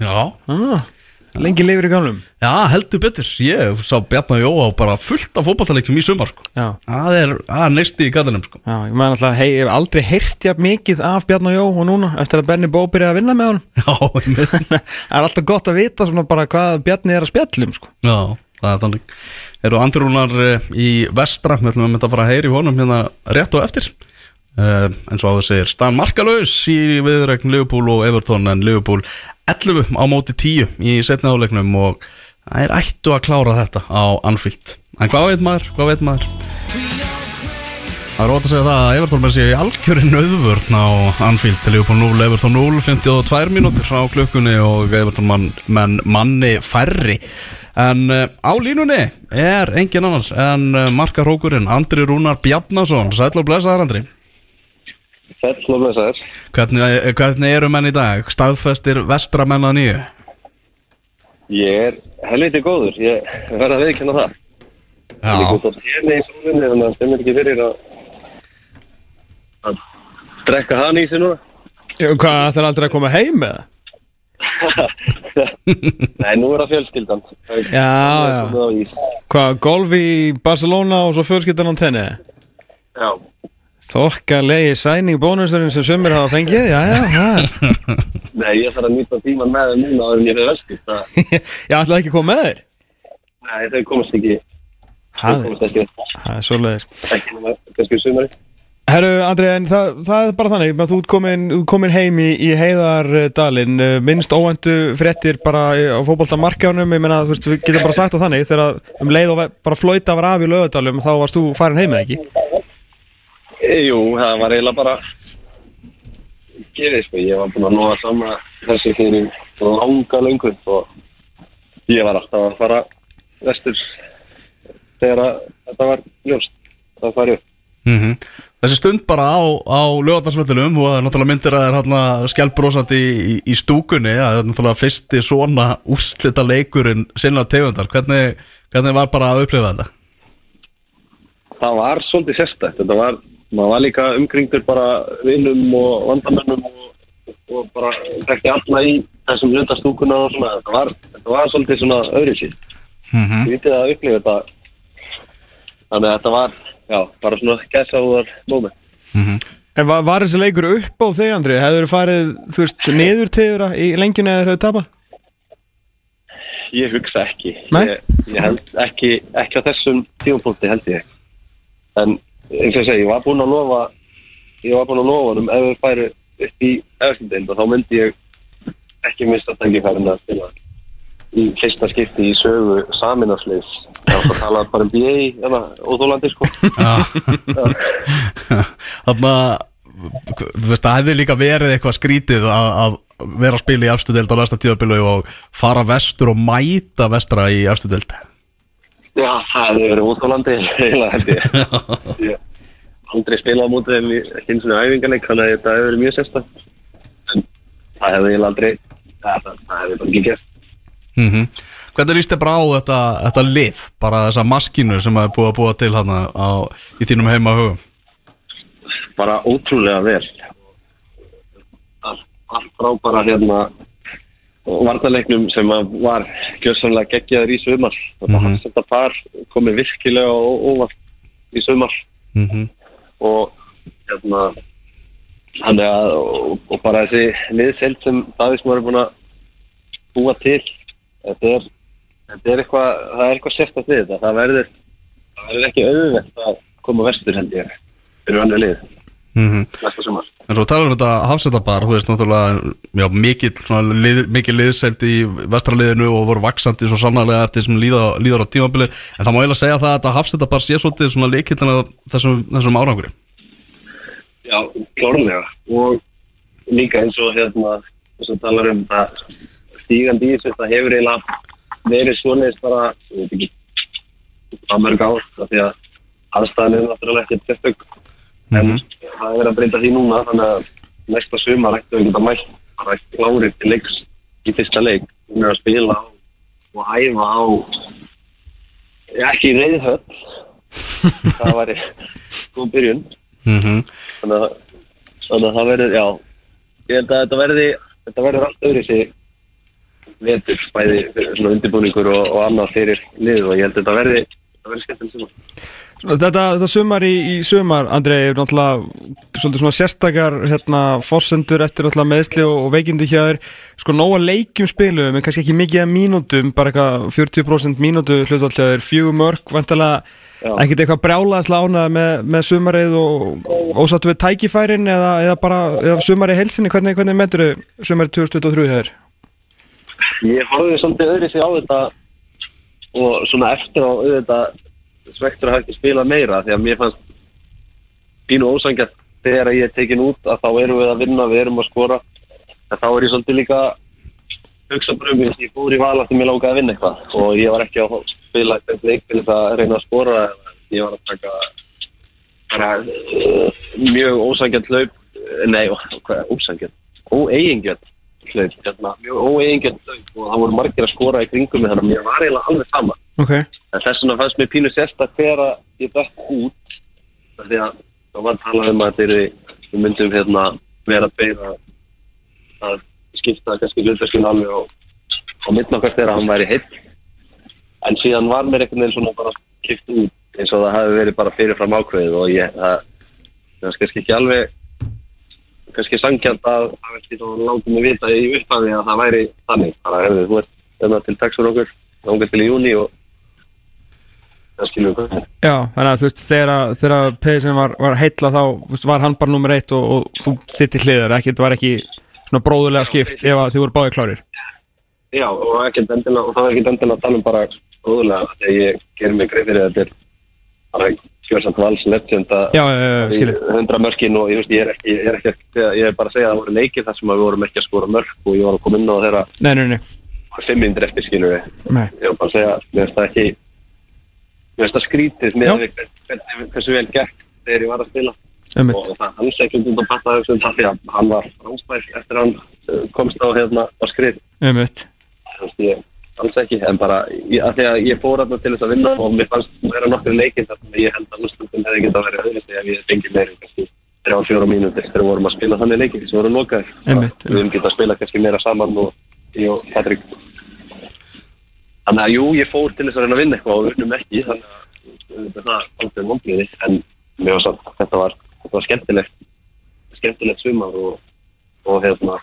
Já. ah, Lengi lifir í gamlum Já, heldur betur Ég sá Bjarni Jó á bara fullt af fótballtaleikjum í sumar sko. Það er, er neisti í gattinum sko. Já, ég maður alltaf, hei, ég hef aldrei heyrt jafn mikið af Bjarni og Jó og núna eftir að Benny Bó byrjaði að vinna með honum Já. Það er alltaf gott að vita svona bara hvað Bjarni er að spjallum sko. Já, það er þannig Eru andrúnar uh, í vestra Við ætlum að mynda að fara að heyri honum hérna rétt og eftir uh, En svo áður segir Stan Markalaus í viðregn Liverpool og Everton En Liverpool 11 á móti 10 í setni áleiknum Og það er ættu að klára þetta á Anfield. En hvað veit maður, hvað veit maður? Það er ótt að segja það að Everton með sér í algjörinn auðvörn á Anfield. Liverpool 0, Everton 0, 52 mínútur á klukkunni og Everton mann, menn manni færri. En uh, á línunni er engin annars en uh, markarókurinn Andri Rúnar Bjarnason. Sæll og blessaðar Andri. Hvernig, eh, hvernig eru menn í dag? Staðfestir vestra menn að nýju? Ég er helviti góður, ég verð að viðkjanna það. Ég er út á térni í sólunni, þannig að það stemir ekki fyrir að, að drekka hann í sig núna. Hvað, það er aldrei að koma heim með það? Nei, nú er það fjölskyldan. Það er- Já, er já. Hvað, golf í Barcelona og svo fjölskyldan á tenni? Já, Þokkalegi sæning bónusturinn sem sömur hafa fengið, já, já, já. nei, ég þarf að nýta tíman með þeim núna áður en ég fyrir vesku. Það, Ég ætlaði ekki að koma með þér. nei, þau komast ekki, þau komast ekki, það er svoleiðis. ekki nema kannski sumari. Herru, Andri, en það, það er bara þannig, að þú komin, komin heim í, í heiðardalinn, eh, minnst óvæntu fréttir bara í- á fótboltamarkjánum, ég meina, þú veist, við getum bara sagt það þannig, þegar um leið og bara flauta var af í lögadalum, þá varst þú farin heim eða ekki? Jú, það var eiginlega bara gefið, sko. Ég var búinn að nóga saman þessu fyrir langa löngu og ég var alltaf að fara vestur þegar að þetta var ljóst. Það farið upp. Mm Þessi stund bara á, á lögatarsvöldunum og náttúrulega myndir að það er hérna skjálbrósandi í, í, stúkunni það er náttúrulega fyrsti svona úrslita leikurinn sinna tegundar hvernig, hvernig var bara að upplifa þetta? Það var svolítið sérstætt. Þetta var, maður var líka umkringdur bara vinnum og vandamennum og, og bara þekkti alla í þessum hlutastúkuna og svona. Þetta var, þetta var svolítið svona öðru síð. Mm -hmm. Ég vitið að upplifa þetta. Þannig að þetta var, já, bara svona gæsáðar moment. En var, var þessi leikur upp á þig, Andri? Hefur þú farið, þú veist, niður til þeirra í lengjunni eða hefur tapað? Ég hugsa ekki. Nei? Ég, ég held ekki, ekki á þessum tímapunkti held ég. En eins og ég segi, ég var búinn að lofa ég var búinn að lofa honum ef við færu upp í efstendeild og þá myndi ég ekki mista tækifærin að spila í fyrsta skipti í sögu saminasleis þá var talað bara um BA eða óþólandi sko. Þannig að þú veist, það hefði líka verið eitthvað skrítið að, vera að spila í afstudeld á næsta tíðarbilu og fara vestur og mæta vestra í afstudeld Já, það hefði verið óþólandi eiginlega held ég. Ég aldrei spilað á mótið þeim í ekki eins og æfingarleik þannig að þetta hefði verið mjög sérstætt en það hefði eiginlega aldrei það, það, það hefði bara ekki gert mm Hvernig líst þið bara á þetta, þetta lið, bara þessa maskínu sem er búið að búa til hann á, í þínum heima hugum bara ótrúlega vel. Allt, allt frá bara hérna varnarleiknum sem var gjössanlega geggjaður í þetta Mhm. mm -hmm. þetta par komið virkilega óvart í sumar mm -hmm. og hérna þannig að og, og bara þessi liðseld sem Davísmar er búin að búa til þetta er, þetta er eitthvað það er eitthvað sérstætt við þetta það verður, það verður ekki auðvelt að koma vestur held ég fyrir annar lið Mm næsta sumar En svo talar um þetta hafsetabar, þú veist náttúrulega svona, lið, mikil liðseld í vestraliðinu og voru vaksandi svo sannarlega eftir sem líða, líður á tímabili en það má eiginlega segja það að þetta hafsetabar sé svolítið svona leikillina þessum, þessum árangri. Já, klárlega. Og líka eins og hérna þess að talar um það stígandi í þessu, það hefur eiginlega verið bara, ég veit ekki að mörg ár, því að aðstæðan er náttúrulega ekkert sérstök en Mhm. það er verið að breyta því núna þannig að næsta sumar ættu við geta mætt bara klárið til leiks í fyrsta leik, við erum að spila á, og æfa á já, ekki í reyðhöll það væri góð byrjun. Mm -hmm. þannig að, þannig að það verður, já ég held að þetta verði þetta verður allt öðru sig vetur, bæði undirbúningur og, og annað fyrir lið og ég held að þetta verði þetta verði skemmtileg sumar Þetta, þetta sumar í, í sumar, Andrei, er náttúrulega svolítið svona sérstakar hérna, forsendur eftir náttúrulega meðsli og, og veikindi hjá þér sko nóga leikjum spilum en kannski ekki mikið að mínútum, bara eitthvað 40% mínútu hlutvall hjá þér, vantalega Já. ekkert eitthvað brjálaðislega ánað með, með sumarið og ósattu við tækifærin eða, eða bara eða sumarið heilsinni, hvernig, hvernig metur þau sumarið 2023 hjá þér? Ég horfði svolítið öðru sig á þetta og svona eftir á auðvitað svektur að hafa ekki spila meira því að mér fannst pínu ósangjart þegar ég er tekin út að þá erum við að vinna, við erum að skora. En þá er ég svolítið líka hugsa bara um því ég fór í val að mér langaði að vinna eitthvað. Og ég var ekki að spila eitthvað leik til þess að reyna að skora ég var að taka bara uh, mjög ósangjart hlaup nei, hvað er ósangjart óeigingjart hlaup, hérna, mjög óeigingjart hlaup. Og það voru margir að skora í kringum þannig að mér var eiginlega alveg sama Ok, en þess vegna fannst mér pínu þegar að ég dætt út því að þá var talað um að þeir við myndum hérna vera að beina að skipta kannski hlutverkinu alveg og, og myndna hvert þegar hann væri heitt en síðan var mér einhvern veginn svona bara kipt út eins og það hafi verið bara fyrirfram ákveðið og ég það, það kannski ekki alveg kannski sangjant að það þá látið mig vita í upphafi að það væri þannig. Þú ert hérna til taxur okkur langar til í júni og það skilur við hvað Já, þannig að þú veist, þegar, þegar Pedersen var, var heitla þá veist, var hann bara nummer eitt og, og þú sitt í hliðar, ekki, þetta var ekki svona bróðulega skipt ef að þið voru báðið klárir. Já, og, ekkert endilega, og það var ekkert endilega að tala um bara góðulega þegar ég gerir mig greið fyrir þetta er bara Kjörsamt Vals legend að Já, já, já, í skilur. 100 mörkin og ég, veist, ég, er ekki, ég er ekki ég er bara að segja að það voru leikir þar sem við vorum ekki að skora mörk og ég var að koma inn á þeirra Nei, nei, nei, fimm myndir eftir skilur við ég var bara að segja, mér finnst það ekki mér finnst það skrítið með hversu vel gekk þegar ég var að spila. Einmitt. og það hans ekki undan að patta þessum það því að hann var fráspæl eftir að hann uh, komst á hérna á skrið. Alls ekki, en bara ég, að því að ég fór þarna til þess að vinna og mér fannst vera nokkur leikinn þar sem ég held að úrslutin hefði getað verið öðru ef ég fengið meira kannski þrjá, fjóra mínútur þegar við vorum að spila þannig leikinn sem voru Einmitt, við höfum getað að spila kannski meira saman og ég og Patrik þannig að jú, ég fór til þess að reyna að vinna eitthvað og unnum ekki þannig að það er aldrei vonbliði en mér var samt, þetta var, þetta var skemmtilegt skemmtilegt sumar og, og hérna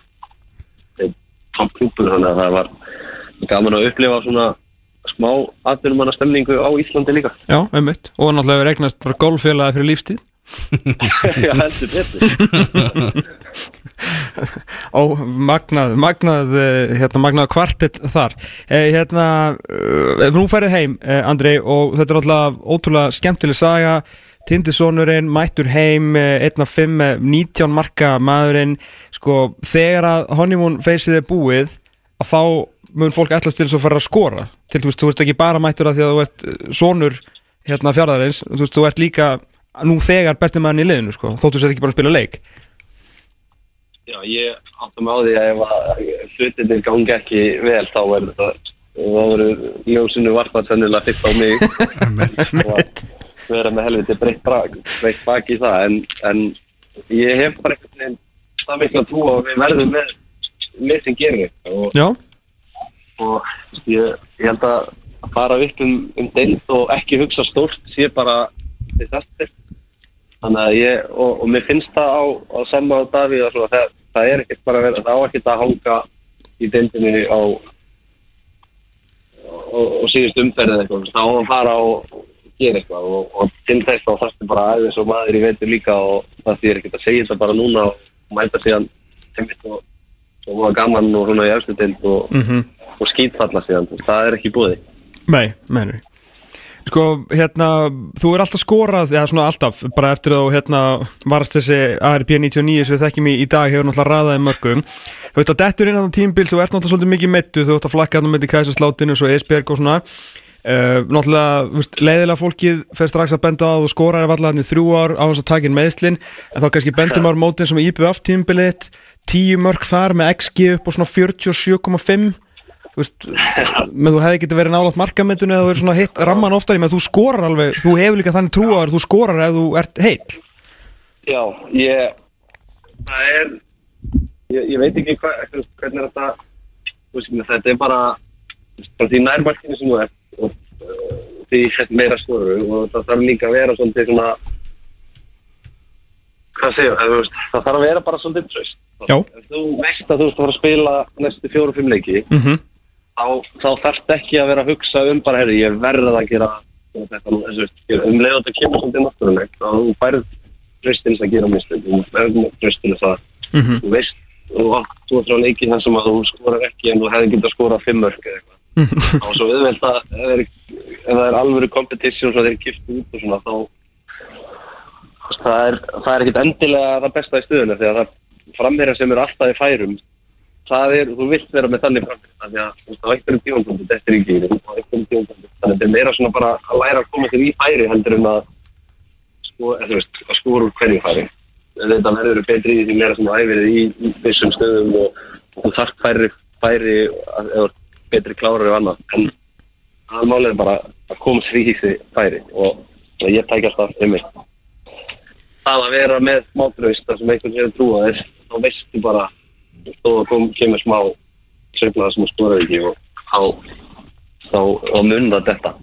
topp klúpur þannig að það var gaman að upplifa svona smá atvinnumanna stemningu á Íslandi líka. Já, einmitt. Og náttúrulega við regnast bara golffélagi fyrir lífstíð Já, heldur betur. Ó, magnað, magnað, eh, hérna, magnað kvartett þar. Eh, Hérna, uh, nú færið heim, eh, Andri Og þetta er alltaf ótrúlega skemmtileg saga. Tindisónurinn, mættur heim, eh, einn af fimm, eh, 19 marka maðurinn. Sko, þegar að honeymoon feysið er búið Að þá mun fólk ætlast til þess að fara að skora. Til þú veist, þú ert ekki bara mættur að því að þú ert eh, sonur hérna fjárðarins Þú veist, þú ert líka nú þegar besti maðurinn í liðinu, sko Þóttu sér ekki bara að spila leik? Já, ég áttum á því að ef að hlutinir gangi ekki vel þá er þetta þá verður ljósinu varpað sennilega fyrst á mig. Og vera með helviti breytt bak í það en, en ég hef bara einhvern veginn það mikla trú á að við verðum með með sem gerir eitthvað. Og, Já, og ég, ég held að fara upp um, um deild og ekki hugsa stórt sé bara disaster þannig að ég, og, og mér finnst það á, á sama á Davíð að það, það er ekkert bara vera, það á ekkert að hanga í deildinni á og, og síðust umferðið eitthvað, þá að fara og gera eitthvað og, og til þess þá þarfstu bara aðeins og maður í veitur líka og það þýr ekkert að segja þetta bara núna og mæta síðan einmitt og, og var gaman og svona í efstu deild og, mhm. og skýtfalla síðan, það er ekki búið Nei, meinur Sko, hérna, þú er alltaf skorað eða svona alltaf, bara eftir þú hérna varast þessi ARP 99 sem við þekkjum í, í dag hefur náttúrulega raðað í mörgum. Þú veit að dettur inn á tímbil þú ert náttúrulega svolítið mikið meittu, þú ert að flakka hann með í kæsaslátinu og Esberg og svona. Uh, Náttúrulega, leiðilega fólkið fer strax að benda á að þú skorar ef allar hann í þrjú ár á þess að taka inn meðslin en þá kannski bendum ár mótin sem IBF tímbiliðt tíu mörg þar með XG upp og svona 47,5 þú veist, með þú hefði getið verið nálátt markamendinu eða þú verið svona hitt ramman oftar í með þú skorar alveg, þú hefur líka þannig trú á þér þú skorar ef þú ert heill. Já, ég það er ég, ég veit ekki hva, hvernig er þetta veist, þetta er bara bara því nærmarkinu sem þú ert og uh, því sett meira skoru og það þarf líka að vera svolítið svona hvað segja, það, það þarf að vera bara svolítið tröst þú veist að þú ert að fara að spila næstu fjóru fimm leiki mm -hmm. Þá, þá þarf ekki að vera að hugsa um bara, herri, ég verð að gera þetta nú, þessu, um leið og þetta kemur svolítið náttúrulegt, þá þú færð tröstins að gera mistök, þú færð tröstins að Mm -hmm. þú veist, þú átt þú átt frá leiki þar sem að þú skorar ekki en þú hefði getað skorað fimm mörg eða eitthvað. Þá er svo viðveld að ef það er, er alvöru competition svo þeir kipt út og svona þá það er, er ekkit endilega það besta í stuðinu því að það framherja sem eru alltaf í færum það er, þú vilt vera með þannig framherja því að þú veist, á einhverjum tímankundu þetta er ekki, á einhverjum tímankundu þannig að þetta er meira svona bara að læra að koma til í færi heldur en að sko, eða, þú veist, að skora úr hverju færi. Þetta verður betri í því meira sem æfir í, í vissum stöðum og, og þarf færi, færi að, eða betri klárar og annað. En aðmálið er bara að koma sér í því færi og ég tækja alltaf um mig. Það að vera með og kom, kemur smá sögnaða sem þú skorar ekki og þá þá, þá munna þetta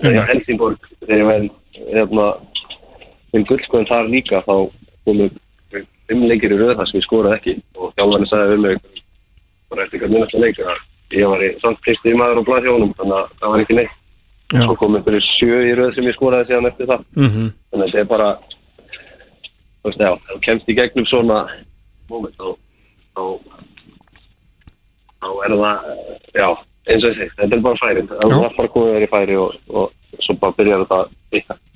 þegar Helsingborg þegar ég verði hérna, minn guldskoðin þar líka þá komum fimm leikir í röð þar sem ég skoraði ekki. Og þjálfarni sagði um mig bara eftir hvernig minnast að leika ég var í samt fyrsti maður á blaðhjónum þannig að það var ekki neitt. Já. svo kom einhverju sjö í röð sem ég skoraði síðan eftir það. Mm -hmm. þannig að þetta er bara þú veist, já, þú kemst í gegnum svona moment þá þá, þá er það já, eins og segi, þetta er bara færin það er bara þér í færi og, og svo bara byrjar þetta ykkar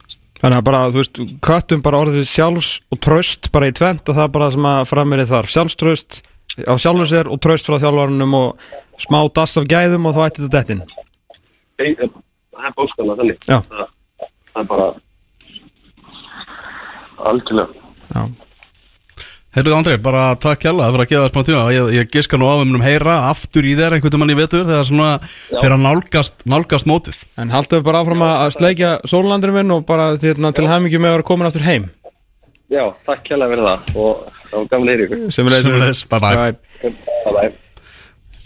Þannig að bara, þú veist, köttum bara orðið sjálfs og tröst bara í tvent og það er bara sem að frammerið þarf sjálfströst á sjálfur sér og tröst frá þjálfarnum og smá dass af gæðum og þá ætti þetta dettin það er bóskanlega þannig. Það, það er bara algjörlega. Já, Heyrðu Andrei, bara takk hjalla fyrir að gefa þér smá tíma. Ég, ég giska nú á um heyra aftur í þér einhvern mann í vetur þegar svona fyrir að nálgast, nálgast mótið. En haldum við bara áfram að að sleikja sólulandurinn minn og bara hérna, til hæmingi með að vera komin aftur heim. Já, takk hérlega fyrir það og það var gaman að heyra ykkur. Sömuleiðis. Sömuleiðis, bye bye. bye. Bye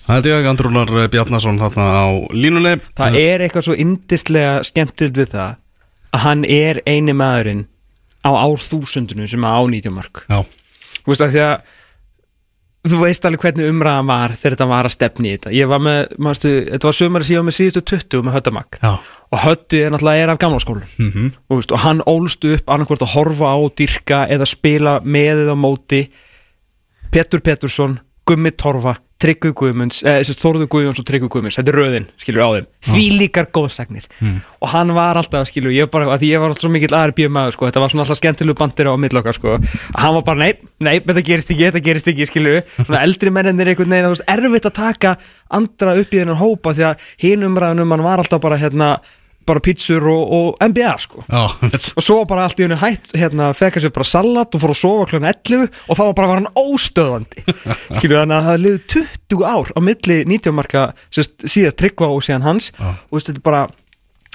Það er ég, Andrúnar Bjarnason þarna á línunni. Það er eitthvað svo indislega skemmtilegt við það að hann er eini maðurinn á árþúsundinu sem á nýtjumark Já, Þú veist að því að þú veist alveg hvernig umræðan var þegar þetta var að stefni í þetta. Ég var með, mástu, þetta var sömur síðan með síðustu 20 með Höttamak og Hötti er náttúrulega er af gamla skólu mm -hmm. og, og hann ólst upp annarkvort að horfa á, dyrka eða spila með eða móti Petur Petursson, Gummi Torfa Tryggvi Guðmunds, eh, Þórður Guðmunds og Tryggvi Guðmunds, þetta er röðin, skilur á þeim. Því líkar góðsagnir og hann var alltaf, skilur, ég bara, að því ég var alltaf svo mikill ARB maður, sko, þetta var svona alltaf skemmtilegu bandir á millokkar, sko, að hann var bara, nei, nei, þetta gerist ekki, þetta gerist ekki, skilur svona eldri mennir einhvern veginn, þú veist, erfitt að taka andra upp í þennan hópa því að hinn umræðunum hann var alltaf bara, hérna bara pítsur og, og NBA, sko. Já, og svo bara allt í hennu hætt hérna, fekk hann sér bara salat og fór að sofa kl. 11 og þá var bara var hann óstöðandi skilju þannig að það liði 20 ár á milli 90 marka síðast tryggva og síðan hans. Já. og veist, þetta er bara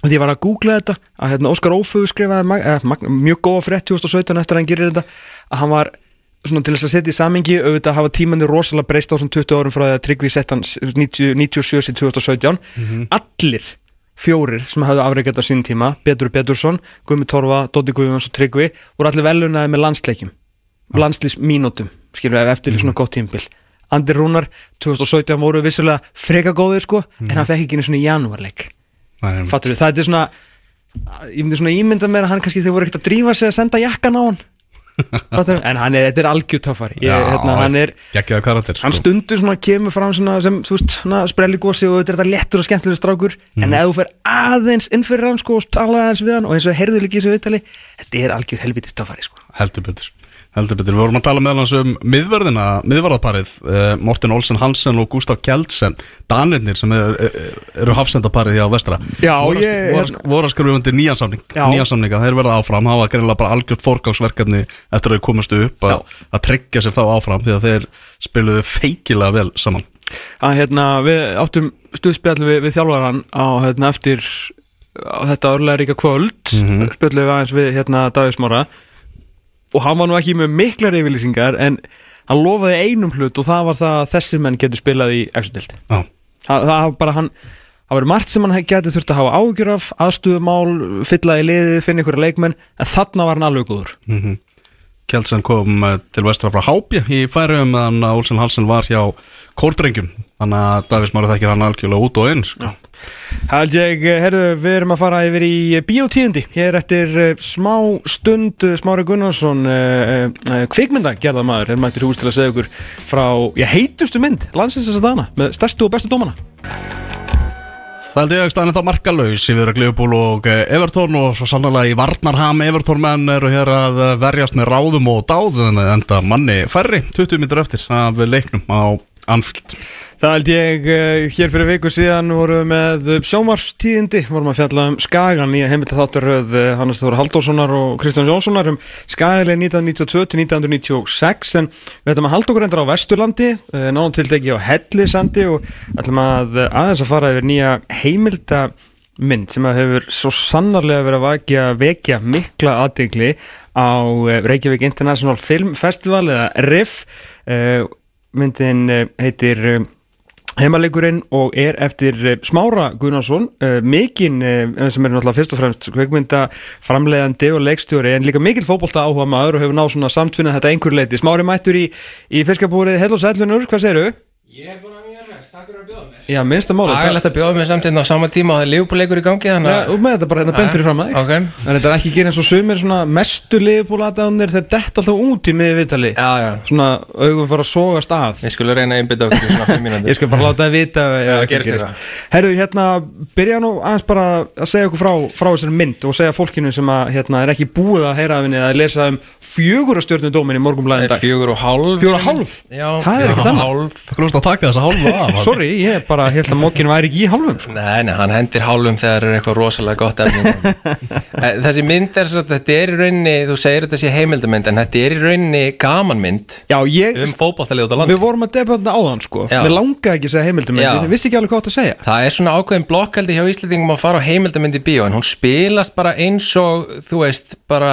því ég var að googla þetta að hérna, Óskar Óföðu skrifaði eh, mjög góða frétt 2017 eftir að hann gerir þetta að hann var svona til þess að setja í samingi auðvitað hafa tímanni rosalega breyst á svona 20 árum frá því að Tryggvi sett hann 90 97 til 2017 allir fjórir sem hafði afreikað á sín tíma Betur Betursson, Guðmi Torfa, Dótti Guðjóns og Tryggvi voru allir velunaði með landsleikjum. Landslísmínútum skilur við eftir svona gott tímbil Andir Rúnar 2017 voru vissulega freka góðir sko en hann fekk ekki einu svona janúarleik. Fattur við, það er svona ég myndi svona ímynda mér að hann kannski þeir voru ekkert að drífa sig að senda jakkan á hann en hann er, þetta er algjör töffari. Ég, hérna, hann er karakter sko. hann stundur svona kemur fram svona sem, þú veist, sprelligósi og þetta er þetta lettur og skemmtilega strákur. En ef þú fer aðeins inn fyrir hann sko og tala aðeins við hann og eins og heyrðu líka í þessu viðtali þetta er algjör helvítið stafari sko. Heldur betur heldur betur, við vorum að tala meðal hans um miðvörðina, miðvörðaparið uh, Morten Olsen Hansen og Gustaf Kjeldsen Danirnir sem er, er, eru hafsendaparið hjá vestra Já, voru, ég- voru, voru að skrifa undir nýjan samning Já. nýjan samninga, þeir verða áfram hafa greinlega bara algjört forgáksverkefni eftir að þeir komast upp að, að tryggja sér þá áfram því að þeir spiluðu feikilega vel saman að hérna við áttum stuðspjall við, við þjálfaran á hérna eftir á þetta örlega ríka kvöld mm Mhm. spjallum við aðeins við hérna Davíðsmára og hann var nú ekki með miklar yfirlýsingar en hann lofaði einum hlut og það var það að þessir menn getur spilað í extra-dild Já, það, það var bara hann það var margt sem hann geti þurft að hafa ágjur af aðstúðumál, fylla í liðið finna ykkur leikmenn, en þarna var hann alveg góður. Mm Kjeldsen kom eh, til vestra frá Hábja í færiðum meðan að Olsen Hansen var hjá Kórdrengjum. Þannig að Davís Mári þekkir hann algjörlega út og inn sko. Hald ég, herru, við erum að fara yfir í bíótíðindi. Hér eftir eh, smá stund eh, Smári Gunnarsson kvikmynda gerðamaður er mættur í hús til að segja ykkur frá, já, heitustu mynd landsins þess að dana, með stærstu og bestu dómana. Það held ég að staðin þá markalaus yfir að Gleifbúl og eh, Evertón og svo sannlega í Varnarham Evertón menn eru hér að eh, verjast með ráðum og dáðum enda manni færri 20 minnur eftir af leiknum á Anfield Það held ég, uh, hér fyrir viku síðan vorum við með sjómarstíðindi vorum að fjalla um Skagan í heimilta þátturöð uh, Hannes Þóra Halldórssonar og Kristján Jónssonar um Skagaleg 1992 til 1996 en við ætlum að halda okkur endur á Vesturlandi uh, náðum tilteki á Hellisandi og ætlum að aðeins að fara yfir nýja heimilta mynd sem að hefur svo sannarlega verið að vakja, vekja mikla aðdegli á Reykjavík International Film Festival eða RIF myndin heitir heimalegurinn og er eftir uh, Smára Gunnarsson uh, mikinn uh, sem er náttúrulega fyrst og fremst kveikmynda framleiðandi og leikstjóri en líka mikill fótbolta áhuga maður og hefur náð svona samtfinnað þetta einhver leiti Smári mættur í, í fiskabúrið Hell og Sælunur, hvað segirðu? Ég er að mjög ræst, takk fyrir að bjóða mér Já, minnsta máli Ægilegt að bjóða mér samt hérna á sama tíma og það er lífbúleikur í gangi þannig Ja, og með þetta bara hérna bent fyrir fram að þig Ok, En þetta er ekki ekki eins og sumir svona mestu liðbúlataðunir þeir detta alltaf út í miði viðtali já, já. Svona augum fara að sogast að. Við skulum reyna að einbytta okkur í svona 5 mínútur. Ég skal bara láta það vita ef Já, eitthvað gerist eitthvað. Herru, hérna, byrja nú aðeins bara að segja okkur frá, frá þessari mynd og segja fólkinu sem að, hérna, er ekki búið að heyra af henni að lesa um fjögurastjörnu dómin í morgunblæðin dag. Fjögur og hálf. Fjögur og hálf? Já, Það er ekkert annað. hálf. Það klúst að taka þessa hálfa af Sorry, ég bara held að mokkin væri ekki í hálfum sko. Nei, nei, hann hendir hálfum þegar er eitthvað rosalega gott Eh, Þessi mynd er svo þetta er í rauninni, þú segir þetta sé heimildamynd en þetta er í rauninni gamanmynd Já, ég, um fótballtalið út á landi við vorum að debatna áðan sko Já. Við langaði ekki að segja heimildum Já. Ég vissi ekki alveg hvað átt að segja Það er svona ákveðin blokkaldi hjá Íslandingum að fara á heimildamynd í bíó en hún spilast bara eins og þú veist, bara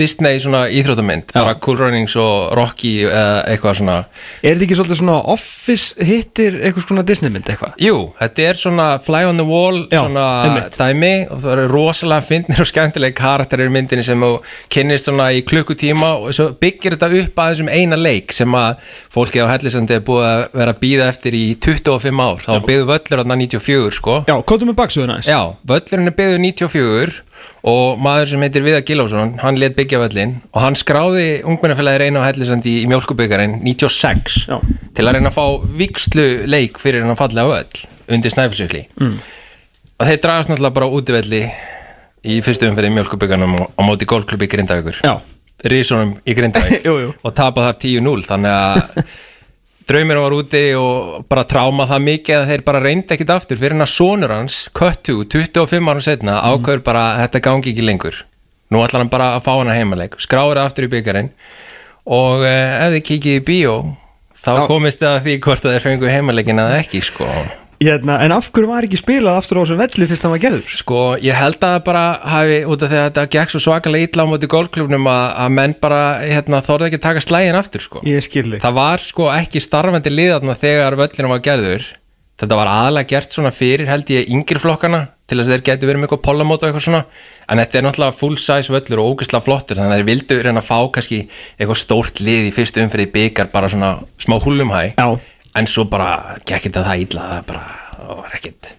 Disney svona íþróttamynd, bara Cool Runnings og Rocky eða eitthvað svona Er þetta ekki svolítið svona office hittir eitthvað svona Disneymynd? eitthvað Jú, þetta er svona fly on the wall Já, svona einmitt. dæmi og það eru rosalega fyndnir og skemmtilega karakterir í myndinni sem þú kynnist svona í klukkutíma og svo byggir þetta upp að þessum eina leik sem að fólki á Hellisandi er búið að vera að býða eftir í 25 ár þá byggðu völlur þarna 94 sko Já, kóttum við baksöðuna eins Já, völlurinn er byggður 94 og maður sem heitir Viðar Gilásson hann let byggja völlin og hann skráði ungmennafélagi reyna á Hellisandi í mjölkubyggarinn 96 Já. til að reyna að fá vikslu leik fyrir hann að falla völl undir snæfisökli mm. og þeir dragast náttúrulega bara á útivelli í fyrstu umferði í mjölkubyggarnum á móti golfklubbi Grindavíkur Rísunum í Grindavík og tapa þar 10-0 þannig að draumir var úti og bara tráma það mikið að þeir bara reyndi ekkit aftur. Fyrir hann að sonur hans, Köttu, 25 árum setna ákveður bara að þetta gangi ekki lengur. Nú ætlar hann bara að fá hann að heimaleik skráður aftur í byggarinn og eh, ef þið kikið í bíó þá komist það að því hvort að þeir fengu heimaleikin eða ekki sko hérna, en af hverju var ekki spilað aftur á þessum velli fyrst það var gerður? Sko, ég held að bara hafi, út af því að þetta gekk svo svakalega illa á móti golfklubnum að, að menn bara, hérna, þorði ekki að taka slægin aftur, sko. Ég skilði Það var sko ekki starfandi liðarna þegar völlinu var gerður. Þetta var aðalega gert svona fyrir, held ég, yngri flokkana til þess að þeir geti verið með eitthvað pollamót og eitthvað svona. En þetta er náttúrulega full size völlur og ógeðslega flottur, þannig að þeir vildu reyna að fá kannski eitthvað stórt lið í fyrstu umferði byggar, bara svona smá húlumhæ Já, en svo bara gekk þetta það illa það bara það var ekkert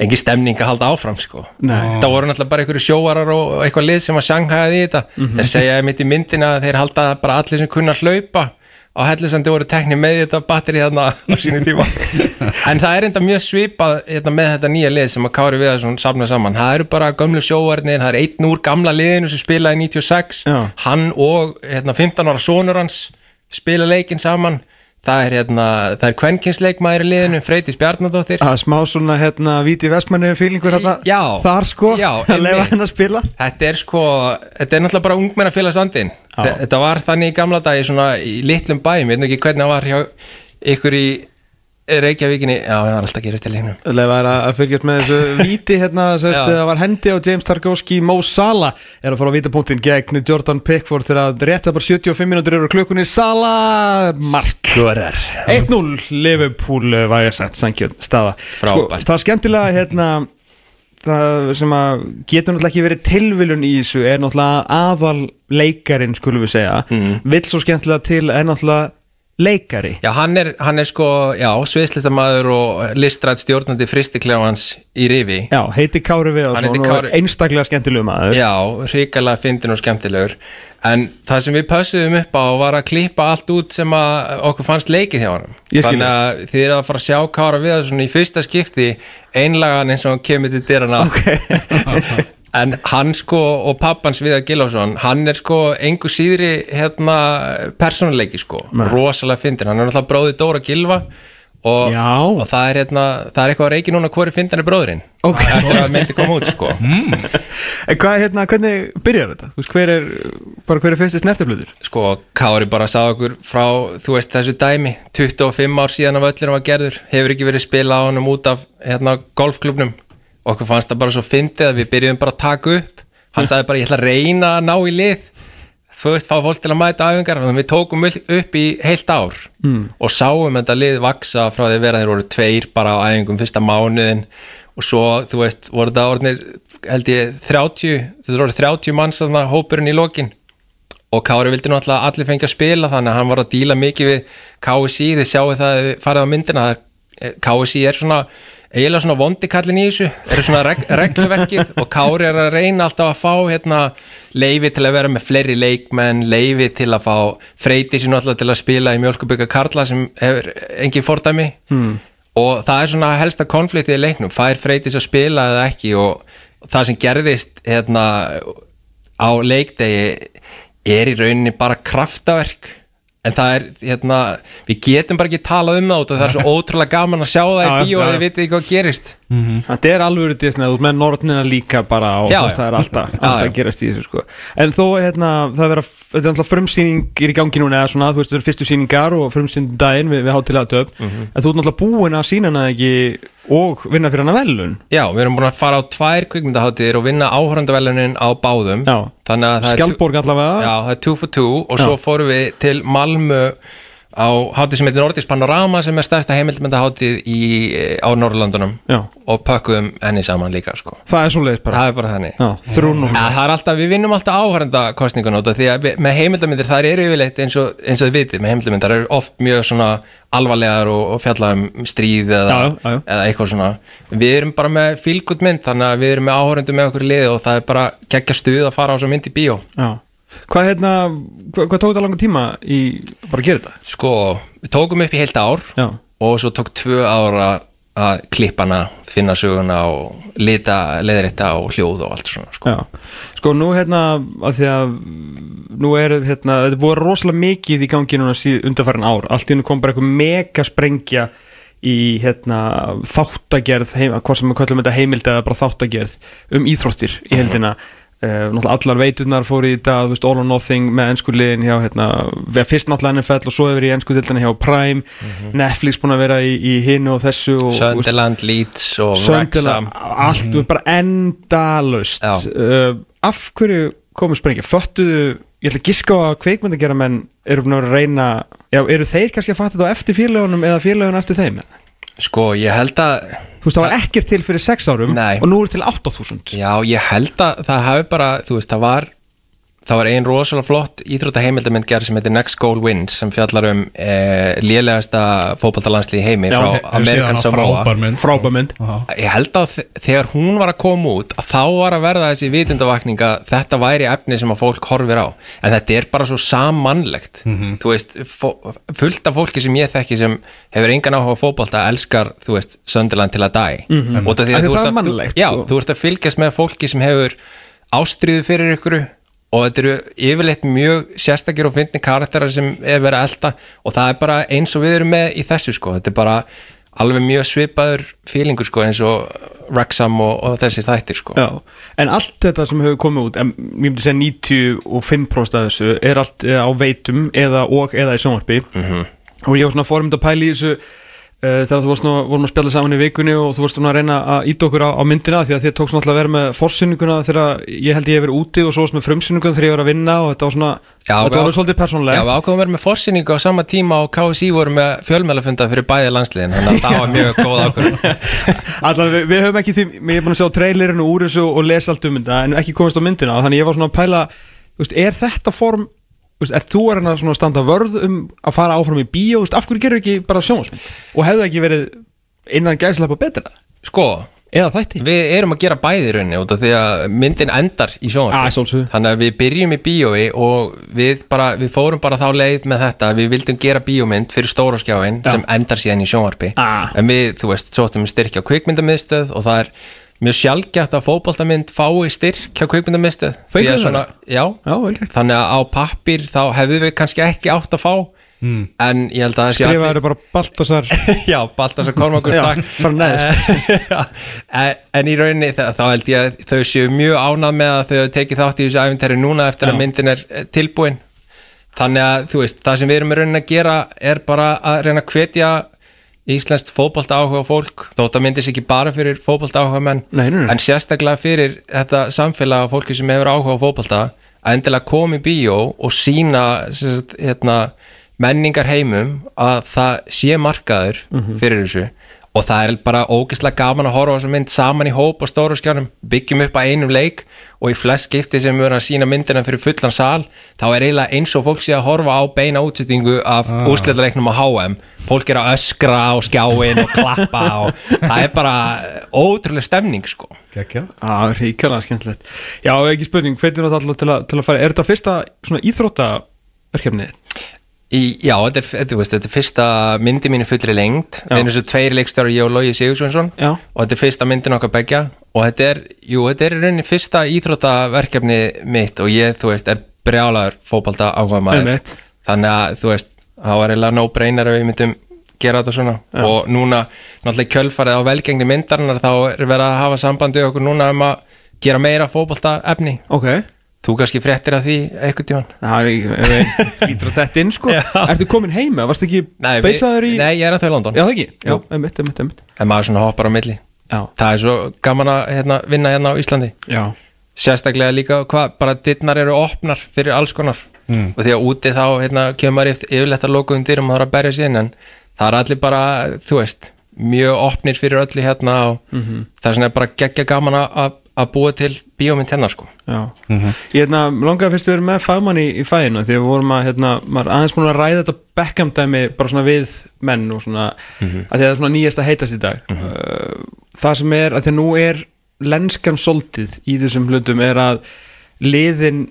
engin stemning að halda áfram sko Nei. það voru náttúrulega bara einhverju sjóarar og eitthvað lið sem að sjanghæði þetta Mhm. þeir segja mitt í myndina að þeir halda bara allir sem kunna hlaupa á hellisandi voru tekni með þetta batteri þarna á sínu tíma en það er enda mjög svipað hérna, með þetta nýja lið sem að Kári Viðarsson safna saman það eru bara gömlu sjóarnir, það er einn úr gamla liðinu sem spilaði 96 Já. hann og hérna, 15 ára sonur hans spila leikinn saman það er, hérna, það er kvenkinsleikmaður í liðinu Freydís Bjarnadóttir að smá svona hérna víti vestmanni fílingur hérna Já. þar sko Já, að einmitt. henn að spila Þetta er sko, þetta er náttúrulega bara ungmennafélagsandinn Já. Þetta var þannig í gamla dagi svona í litlum bæum, ég veit ekki hvernig það var hjá ykkur í Reykjavíkinni. Já, það var alltaf gerast til leiknum. Leifa er að fylgjast með þessu víti hérna sérst, það var hendi á James Tarkovski Mo Salah er að fara á vítapunktin gegn Jordan Pickford þegar að rétta bara 75 minútur á klukkunni. Salah mark. Góðar 1-0 Liverpool eh, var ég sett sankjöld staða Frábært. það er skemmtilega hérna það sem að getur náttúrulega ekki verið tilviljun í þessu er náttúrulega aðal leikarin skulum við segja. Mhm. vill svo skemmtilega til er náttúrulega leikari. Já, hann er, hann er sko, já, sviðslistamæður og listrætt stjórnandi fristikljáhans í rifi. Já, heiti Kári við Hann heitir og Kári- er einstaklega skemmtilegu maður. Já, hrikalega fyndin og skemmtilegur. En það sem við pössuðum upp á var að klippa allt út sem okkur fannst leikið hjá hann Þannig að þið eru að fara að sjá Kára við svona í fyrsta skipti einlagan eins og hann kemur til dyrana Ok En hann sko og pappans Viðar Gilásson hann er sko engu síðri hérna persónuleiki sko. Rosalega fyndin, hann er náttúrulega bróði Dóra Gilva og, og það er hérna það er eitthvað að reiki núna hvori fyndin er bróðurinn Ok. eftir að myndi koma út sko. En hvað, hérna, hvernig byrjar þetta? Veist, hver er, bara hver er fyrsti snertiflutur? sko Kári bara sá okkur frá þú veist þessu dæmi. 25 ár síðan að völlinu var gerður. Hefur ekki verið spilað á honum út af hérna, golfklubnum okkur fannst það bara svo fyndið að við byrjuðum bara að taka upp. Hann sagði bara ég ætla að reyna að ná í lið. Veist, fá fólk til að mæta æfingar þannig að við tókum upp í heilt ár mm. og sáum þetta lið vaksa frá því að vera þeir voru tveir bara á æfingum fyrsta mánuðin og svo, þú veist, voru þetta orðinir held ég 30 þetta voru 30 manns þarna hópurinn í lokin. Og Kári vildi náttúrulega að allir fengi að spila þannig að hann var að díla mikið við KSI þið sjáu það ef þið farið á myndina það KSI er svona eiginlega svona vondikallin í þessu. Eru svona reg, regluverkið og Kári er að reyna alltaf að fá hérna leifi til að vera með fleiri leikmenn leifi til að fá freyti sín alltaf til að spila í mjölkuböka Karla sem hefur engin fordæmi. Hmm. og það er svona helsta konfliktið í leiknum. Fær freytis að spila eða ekki? Og það sem gerðist hérna á leikdegi er í rauninni bara kraftaverk en það er, hérna, við getum bara ekki talað um það og það er svo ótrúlega gaman að sjá það í já. að þið vitið ekki hvað gerist Þetta er alvöru Disney, með nornina líka bara og Já, það er alltaf, alltaf að gerast í þessu sko. En þó, hérna, það er vera þetta er alltaf frumsýning er í gangi núna eða svona, þú veist, það eru fyrstu sýningar og frumsýning daginn við, við hátilega töp Mhm. en þú ert náttúrulega búin að sína hana ekki og vinna fyrir hana velun Já, við erum búin að fara á tvær kvikmyndaháttir og vinna áhrandavelunin á báðum Já. er, Skjaldborg allavega já, það er two for two og Já. svo fórum við til Malmö á hátíð sem heitir Nordisk Panorama sem er stærsta heimildmyndahátíð í, á Norrlandunum Já. og pökkuðum henni saman líka sko. Það er svo leiðis bara. Það er bara og Ja, er alltaf, við vinnum alltaf áhærenda kostningun út af því að við, með heimildamindir þar eru yfirleitt eins og, eins og þið vitið, með heimildamindar eru oft mjög svona alvarlegar og, og fjalla um stríð eða, Já, eða eitthvað svona. Við erum bara með fílgút mynd þannig að við erum með áhærendu með okkur í liði og það er bara geggja stuð að fara á svo mynd í bíó. Já Hvað hérna, hvað, hvað tók þetta langan tíma í bara að gera þetta? sko, við tókum upp í heilt ár Já. og svo tók tvö ára að klippana, finna söguna og lita, leðrétta og hljóð og allt svona sko. Sko nú hérna að því að nú er hérna, þetta búið rosalega mikið í gangi núna síð undarfærin ár allt í hennu kom bara eitthvað mega sprengja í hérna þáttagerð heim, hvað sem við kallum þetta heimild eða bara þáttagerð um íþróttir í heldina Uh, náttúrulega allar veiturnar fóru í þetta All or Nothing með ennsku liðin hjá hérna, fyrst náttúrulega NFL og svo hefur í ennsku dildina hjá Prime. Netflix búin að vera í, í hinu og þessu Sunderland, Leeds og Wrexham. allt mm bara endalust uh, af hverju komur sprengja föttuðu, ég ætla að giska á að kveikmyndagera menn eru reyna já, eru þeir kannski að fatta þetta á eftir félögunum eða félögunum eftir þeim sko, ég held að þú veist, það var ekkert til fyrir 6 árum Nei. og nú er til 8000 Já, ég held að það hafi bara, þú veist, það var það var ein rosalega flott íþrótta heimildamind gerð sem heitir Next Goal Wins sem fjallar um eh, lélegasta fótballtalandsli í heimi Já, frá. Amerikan Samoa. frábær mynd. Frábæð mynd. Ég held að þe- þegar hún var að koma út að þá var að verða þessi vitundavakning að þetta væri efni sem að fólk horfir á. En þetta er bara svo sammannlegt þú veist, fullt af fólki sem ég þekki sem hefur engan áhuga á fótbolta elskar, þú veist, Sönderland til að dæ mm -hmm. Það er mannlegt, Já, sko. þú ert að fylgjast með fólki sem hefur ástriðu fyrir ykkur og þetta eru yfirleitt mjög sérstakir og fyndni karakterar sem er verið að elda og það er bara eins og við erum með í þessu sko, þetta er bara alveg mjög svipaður fílingur sko eins og Wrexham og, og þessir þættir sko. Já, en allt þetta sem hefur komið út en ég myndi segja 95% af þessu er allt eh, á veitum eða og eða í sjónvarpi. Mhm. og ég var svona fórum að pæla í þessu þegar þú nú, vorum að spjalla saman í vikunni og þú svona að reyna að íta okkur á, á myndina því að þið tókst náttúrulega að vera með forsynninguna þegar ég held ég hef verið úti og svo með frumsynninguna þegar ég var að vinna og þetta var svona, Já, þetta var svolítið Já, persónulegt við ákveðum að vera með fórsýningu á sama tíma og KSI voru með fjölmælafunda fyrir bæði landsliðin þannig að það var mjög góð ákveð Allan, við, við höfum ekki því, ég er búin að sjá trailerinu úr þessu og lesa allt um þetta en ekki komist á myndina þannig ég var svona að pæla þú veist, er þetta form er þú að reyna að standa vörð um að fara áfram í bíó, af hverju gerur ekki bara sjónvarsmynd og hefðu ekki verið innan gæslepa betra Sko, eða þætti við erum að gera bæði í rauninni út af því að myndin endar í sjálfsögðu. þannig að við byrjum í bíói og við, bara, við fórum bara þá leið með þetta við vildum gera bíómynd fyrir stóra skjáin Já. sem endar síðan í sjónvarpi Ah. en við, þú veist, sóttum við styrkja á kvikmyndamiðstöð og það er mjög sjálfgæft að fótboltamynd fái styrk hjá gert. þannig að á pappir þá hefðu við kannski ekki átt að fá. En ég held að það sé allir- skrifaður bara Baltasar. Já, Baltasar Kormakur Já, takk. bara neðst. en, en í rauninni þá, held ég að þau séu mjög ánað með að þau hafa tekið þátt í þessu æfintæri núna eftir Já. að myndin er eh, tilbúin. Þannig að þú veist, það sem við erum í rauninni að gera er bara að reyna að hvetja íslenskt fótbolta áhuga fólk þótt að myndis ekki bara fyrir fótbolta áhuga menn Nei, nei, nei. en sérstaklega fyrir þetta samfélag af fólki sem hefur áhuga á fótbolta að endilega koma í bíó og sína sagt, hérna, menningar heimum að það sé markaður Mhm. fyrir þessu og það er bara ógeðslega gaman að horfa á þessa mynd saman í hóp og stóru skjánum byggjum upp að einum leik og í flest skipti sem við erum að sína myndina fyrir fullan sal þá er eiginlega eins og fólk sé að horfa á beina útsettingu af ah. úrslitaleiknum á HM fólk er að öskra á skjáin og klappa og það er bara ótrúlega stemning sko Kekja Já, ríkala skemmtilegt Já, ekki spurning, hvernig er þetta alltaf til að, til að fara Er þetta fyrsta svona íþróttaverkefnið? Í, já, þetta er, þetta, veist, þetta er fyrsta myndi mínu fullri lengd. Já. við erum þessu tveiri leikstjóri, ég og Lógi Sigursvensson og þetta er fyrsta myndin okkar begja og þetta er, jú, þetta er í rauninni fyrsta íþróttaverkefni mitt. Og ég, þú veist, er brjálaður fótbalta áhuga maður. Þannig að, þú veist, það var eiginlega no brainer ef við myndum gera þetta svona. Já. og núna, náttúrulega kjölfarið á velgengni myndarinnar þá er verið að hafa sambandi okkur núna um að gera meira fótbalta efni Ok þú kannski fréttir af því eitthvað tíman Það er lítur á þetta inn sko. Ertu komin heima? Varstu ekki Nei, beisaður í Nei, ég er að þau í London. Já, það ekki? Já, einmitt, einmitt, einmitt. En maður svona hoppar á milli. Já, það er svo gaman að hérna, vinna hérna á Íslandi. Já. Sérstaklega líka hvað bara dittnar eru opnar fyrir alls konar. Og því að úti þá hérna, kemur maður yfir- yfirleitt að lokuðum dyrum og það er að berja sín en það er allir bara, þú veist mjög opnir fyrir öllu hérna og það er að- búa til bíómynd hérna sko. Já. Ég hérna, langaði fyrst að vera með fagmann í, í fæðinu því að við vorum að, hérna, maður aðeins búin að ræða þetta Beckham dæmi bara svona við menn og svona, að því að það er svona nýjast að heitast í dag. Uh, það sem er, að því að nú er lenskan soltið í þessum hlutum er að liðin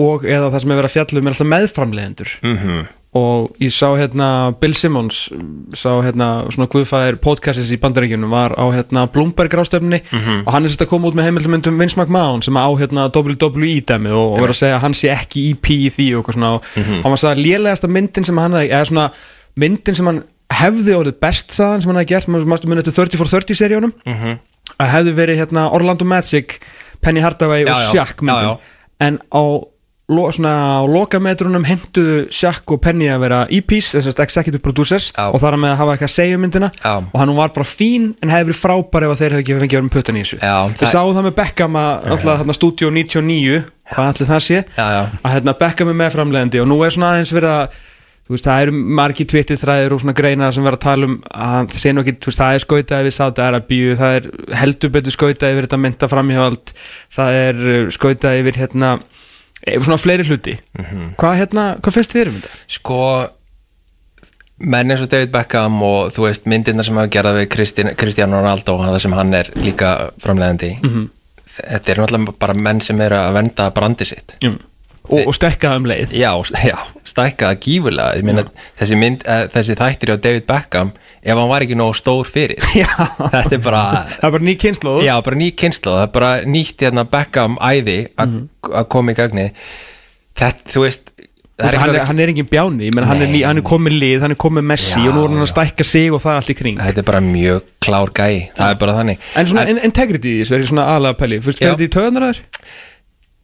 og eða það sem er verið að fjallum er alltaf meðframlegendur Mhm. Og ég sá hérna Bill Simmons sá hérna svona guðfæðir podcastis í bandaríkjunum var á hérna Bloomberg rástefni Mhm. og hann er sérst að koma út með heimildamöndum Vince McMahon sem á hérna WWE dæmi og, og verið að segja að hann sé ekki í því og eitthvað svona og Mhm. hann var að sagða lélegasta myndin sem hann hefði, eða svona myndin sem hann hefði orðið best saðan sem hann hefði gert, maður munið til 30 for 30 seríunum Mhm. að hefði verið hérna Orlando Magic Penny Hardaway Já, og Shaq myndin já, já. en á lo, svona, á lokametrunum henduðu Shaq og Penny að vera EPs, þess að executive producers Já. og þar með að hafa eitthvað að segja um myndina Já. og hann var bara fín en hefði verið frábær ef þeir hefði ekki fengið að vera með puttan í þessu Já, við það- sáum það með Beckham að alltaf þarna Studio 99 hvað allir það sé Já, já. að hérna Beckham er meðframlegandi og nú er svona aðeins verið að þú veist, það eru margir tvittið þræðir og svona greinar sem verið að tala um að hann sé nú ekki, þú veist, það er skautað yfir Sáti Arabíu, það er heldur betur skautað yfir þetta mynda framhjáld það er uh, skautað yfir hérna svona fleiri hluti. Hvað hérna, hvað finnst þér um þetta? Sko menn eins og David Beckham og þú veist myndirna sem hafa gerað við Cristiano Ronaldo og það sem hann er líka framlegandi þetta er náttúrulega bara menn sem eru að venda brandi sitt og, og stekka um leið. Já, já stækkaða gífulega ég meina þessi, mynd, eh, þessi þættir á David Beckham ef hann var ekki nógu stór fyrir. Já. þetta er bara það er bara ný kynslu já, bara ný kynslu það er bara nýtt hérna Beckham æði að að koma í gagni þetta, þú veist er hann, er, hann er engin bjáni, menn hann, er hann er komið lið, hann er komið Messi Já, og nú er hann að stækka sig og það allt í kring. Þetta er bara mjög klár gæi. Það er bara þannig. En svona in integrity þessu er svona aðlega að pæli fyrst fyrir þetta í töðunar þær?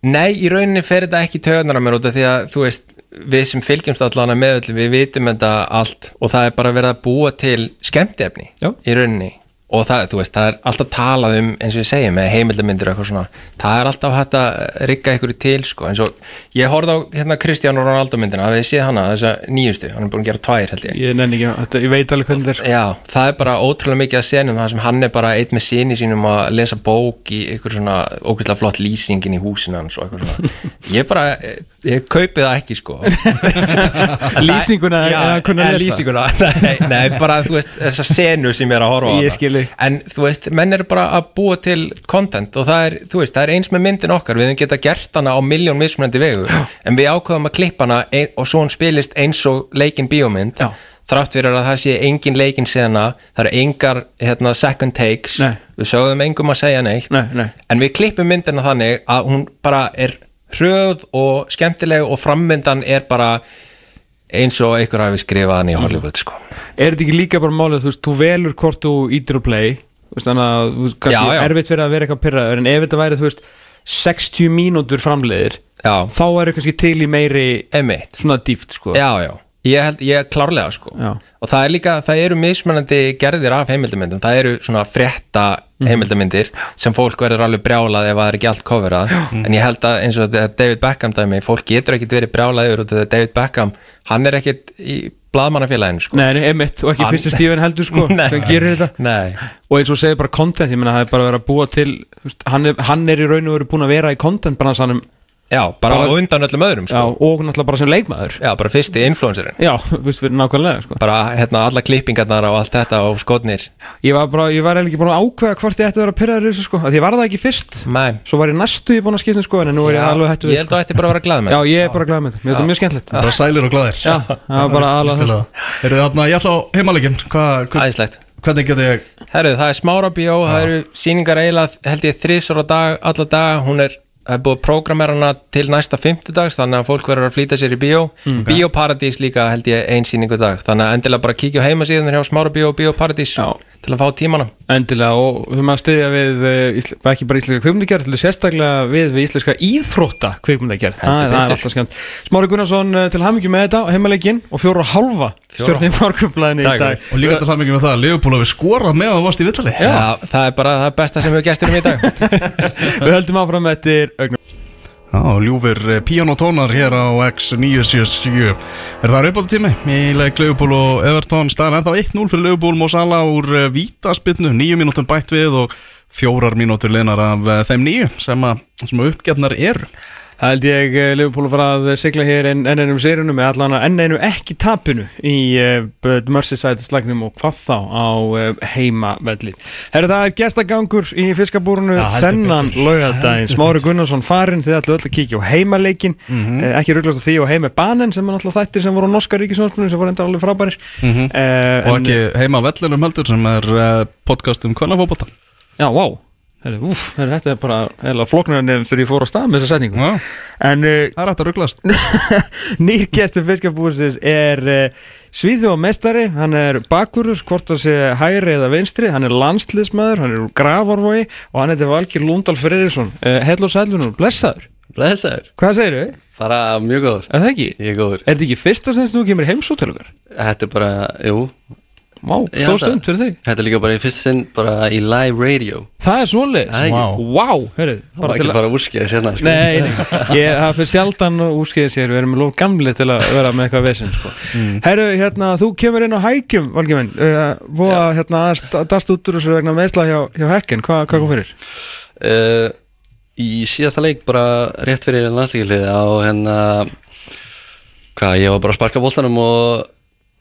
Nei, í rauninni fer þetta ekki töðunar að mér út af því að þú veist, við sem fylgjumst allan með öllum, við vitum þetta allt og það er bara verið að búa til skemmtefni í rauninni og það, þú veist, það er alltaf talað um eins og ég segi með heimildamindir og eitthvað svona það er alltaf hægt að rigga ykkur til sko, eins og ég horfði á hérna Kristján Ronaldo myndina, hafið þið séð hana þessa nýjustu, hann er búin að gera tvær held ég. Ég ekki, þetta, ég veit alveg hvernig þetta er. Já, það er bara ótrúlega mikið að senum það sem hann er bara eitt með sinni sínum að lesa bók í ykkur svona ógeðslega flott lýsingin í húsinu hans og eitthvað svona. Ég bara, ég, kaupi það ekki sko. Lýsinguna Já, lýsinguna. Nei, nei, bara veist, ég er En þú veist, menn eru bara að búa til content og það er, þú veist, það er eins með myndin okkar við höfum geta gert hana á miljón mismunandi vegu en við ákveðum að klippa hana ein, og svo hún spilist eins og leikin bíómynd Já. þrátt fyrir að það sé engin leikin sena það eru engar hérna, second takes Nei. við sögðum engum að segja neitt Nei, nei. en við klippum myndina þannig að hún bara er hröð og skemmtileg og frammyndan er bara eins og einhver hafi skrifað hann í Hollywood sko. er þetta ekki líka bara málið, þú veist, þú velur hvort þú ítir og play, veist, þannig að þú veist, kannski Já, já. erfitt fyrir að vera eitthvað pyrraður en ef þetta væri, þú veist, 60 mínútur framleiðir, Já, þá er kannski til í meiri emitt svona dýft, sko. Já, já, ég held, ég er klárlega sko. Já. og það er líka, það eru mismunandi gerðir af heimildamyndum, það eru svona frétta Mhm. heimildamyndir sem fólk verður alveg brjálað ef það er ekki allt coverað. En ég held að eins og þetta David Beckham dæmi, fólk getur ekkit verið brjálað yfir því að David Beckham, hann er ekkit í blaðmannafélaginu sko. Nei, emitt, og ekki fyrsti Steven heldur, sko Nei. sem gerir þetta. Nei, og eins og segir bara content, ég meina það er bara verið að búa til hann, er, hann er í raun og veru búin að vera í content bara sannum, já, bara, Bara- á undan öllum öðrum já, sko og náttúrulega bara sem leikmaður. Já, bara fyrsti influencerinn. Já, þú veist, fyrir nákvæmlega, sko. Bara hérna alla klippingarnar og allt þetta og skotnir. Ég var bara, ég var eiginlega ekki búin að ákveða hvort ég ætti að vera pyrraður í þessu, sko, af því ég var það ekki fyrst. Nei, svo var ég næstu ég búin að skipta um skoðan en nú er ég alveg hættu ég held að þetta bara að vera glað með Já, ég er bara glæð með þetta, mér finnst það mjög skemmtilegt. Bara sælir og glæðir Já, það var bara Æðislegt. Hvernig get ég Herru, það er smára bíó, það eru sýningar eiginlega held ég þrísor á dag, alla dag hún er, er búið að prógramera hana til næsta fimmtudags, þannig að fólk verður að flýta sér í bíó, Bíóparadís líka held ég ein sýningu dag, þannig að endilega bara kíkja á heimasíðan hjá smára bíó og Bíóparadís. Já. Til að fá tímana. Endilega og við maður styðja við uh, ísl, ekki bara íslenska kvikmyndagerð til sérstaklega við, við íslenska íþrótta kvikmyndagerð. Það, það er alltaf skemmt Smári Gunnarsson uh, til hamingi með þetta á heimalegin og fjóra og halva Fjóra. stjórnum morgunblæðinu í dag. Og líka til það mikið með það að Leopold hafi skorað með að þú varst í villali Já. það er bara það besta sem við gestur um í dag. Við höldum áfram eftir augnum Já, ljúfir eh, píanotónar hér á X977 Er það uppátt tími í leik Leifupúl og Everton? Staðan ennþá 1-0 fyrir Leifupúl Mosala úr eh, vítaspinnu, nýju mínútum bætt við og fjórar mínútur linar af eh, þeim nýju sem, sem uppgefnar eru Það held ég uh, Liverpool að fara að sigla hér enn en einum sérunum með allan að enn einu ekki tapinu í uh, Merseyside slagnum og hvað þá á uh, heimavelli. Herru það er gestagangur í fiskabúrunu þennan laugadaginn. Smári Gunnarsson farinn, þið ætlu öll að kíkja á heimaleikin, Mhm. eh, ekki rugglast á því og heima banen sem er náttúrulega þættir sem voru á norska ríkisvöndspunum sem voru enda alveg frábærir. Mhm. Eh, og en- ekki heima á vellinum heldur sem er uh, podcast um kvannafóbólta Já, vá. Herru, úf, herru, þetta er bara eða flóknarinn þegar ég fór á stað með þessa setningu. Já, En uh, það er hægt að rugglast Nýr gestur fiskabúsins er uh, Svíþjóð mestari, hann er bakurur, hvort það sé hægri eða vinstri, hann er landsliðsmaður, hann er gravarvogi og hann heitir Valgir Lundal Freyrisson. Uh, Hell og sælunum, blessaður. Blessaður, Hvað segir þau? bara mjög góður, Er það ekki? ég er góður Er þetta ekki fyrsta sem þú kemur heimsótt til okkar? Þetta er bara, jú Vá, stór stund fyrir þig. Þetta er líka bara í fyrst sinn bara í live radio Það er er ekki. Vá, wow, herru. Það var ekki bara úrskæði sérna sko. Nei, ég hafa fyrir sjaldan úskeiði sér, við erum lóð gamli til að vera með eitthvað vesinn, sko. Herru, hérna, þú kemur inn á hækjum, Valgi minn, uh, hérna, að dast út úr þessu vegna meðsla hjá, hjá Hekken, Hva, hvað kom fyrir? uh, Í síðasta leik bara rétt fyrir landslíkilið á hérna Hvað, ég var bara að sparka boltanum og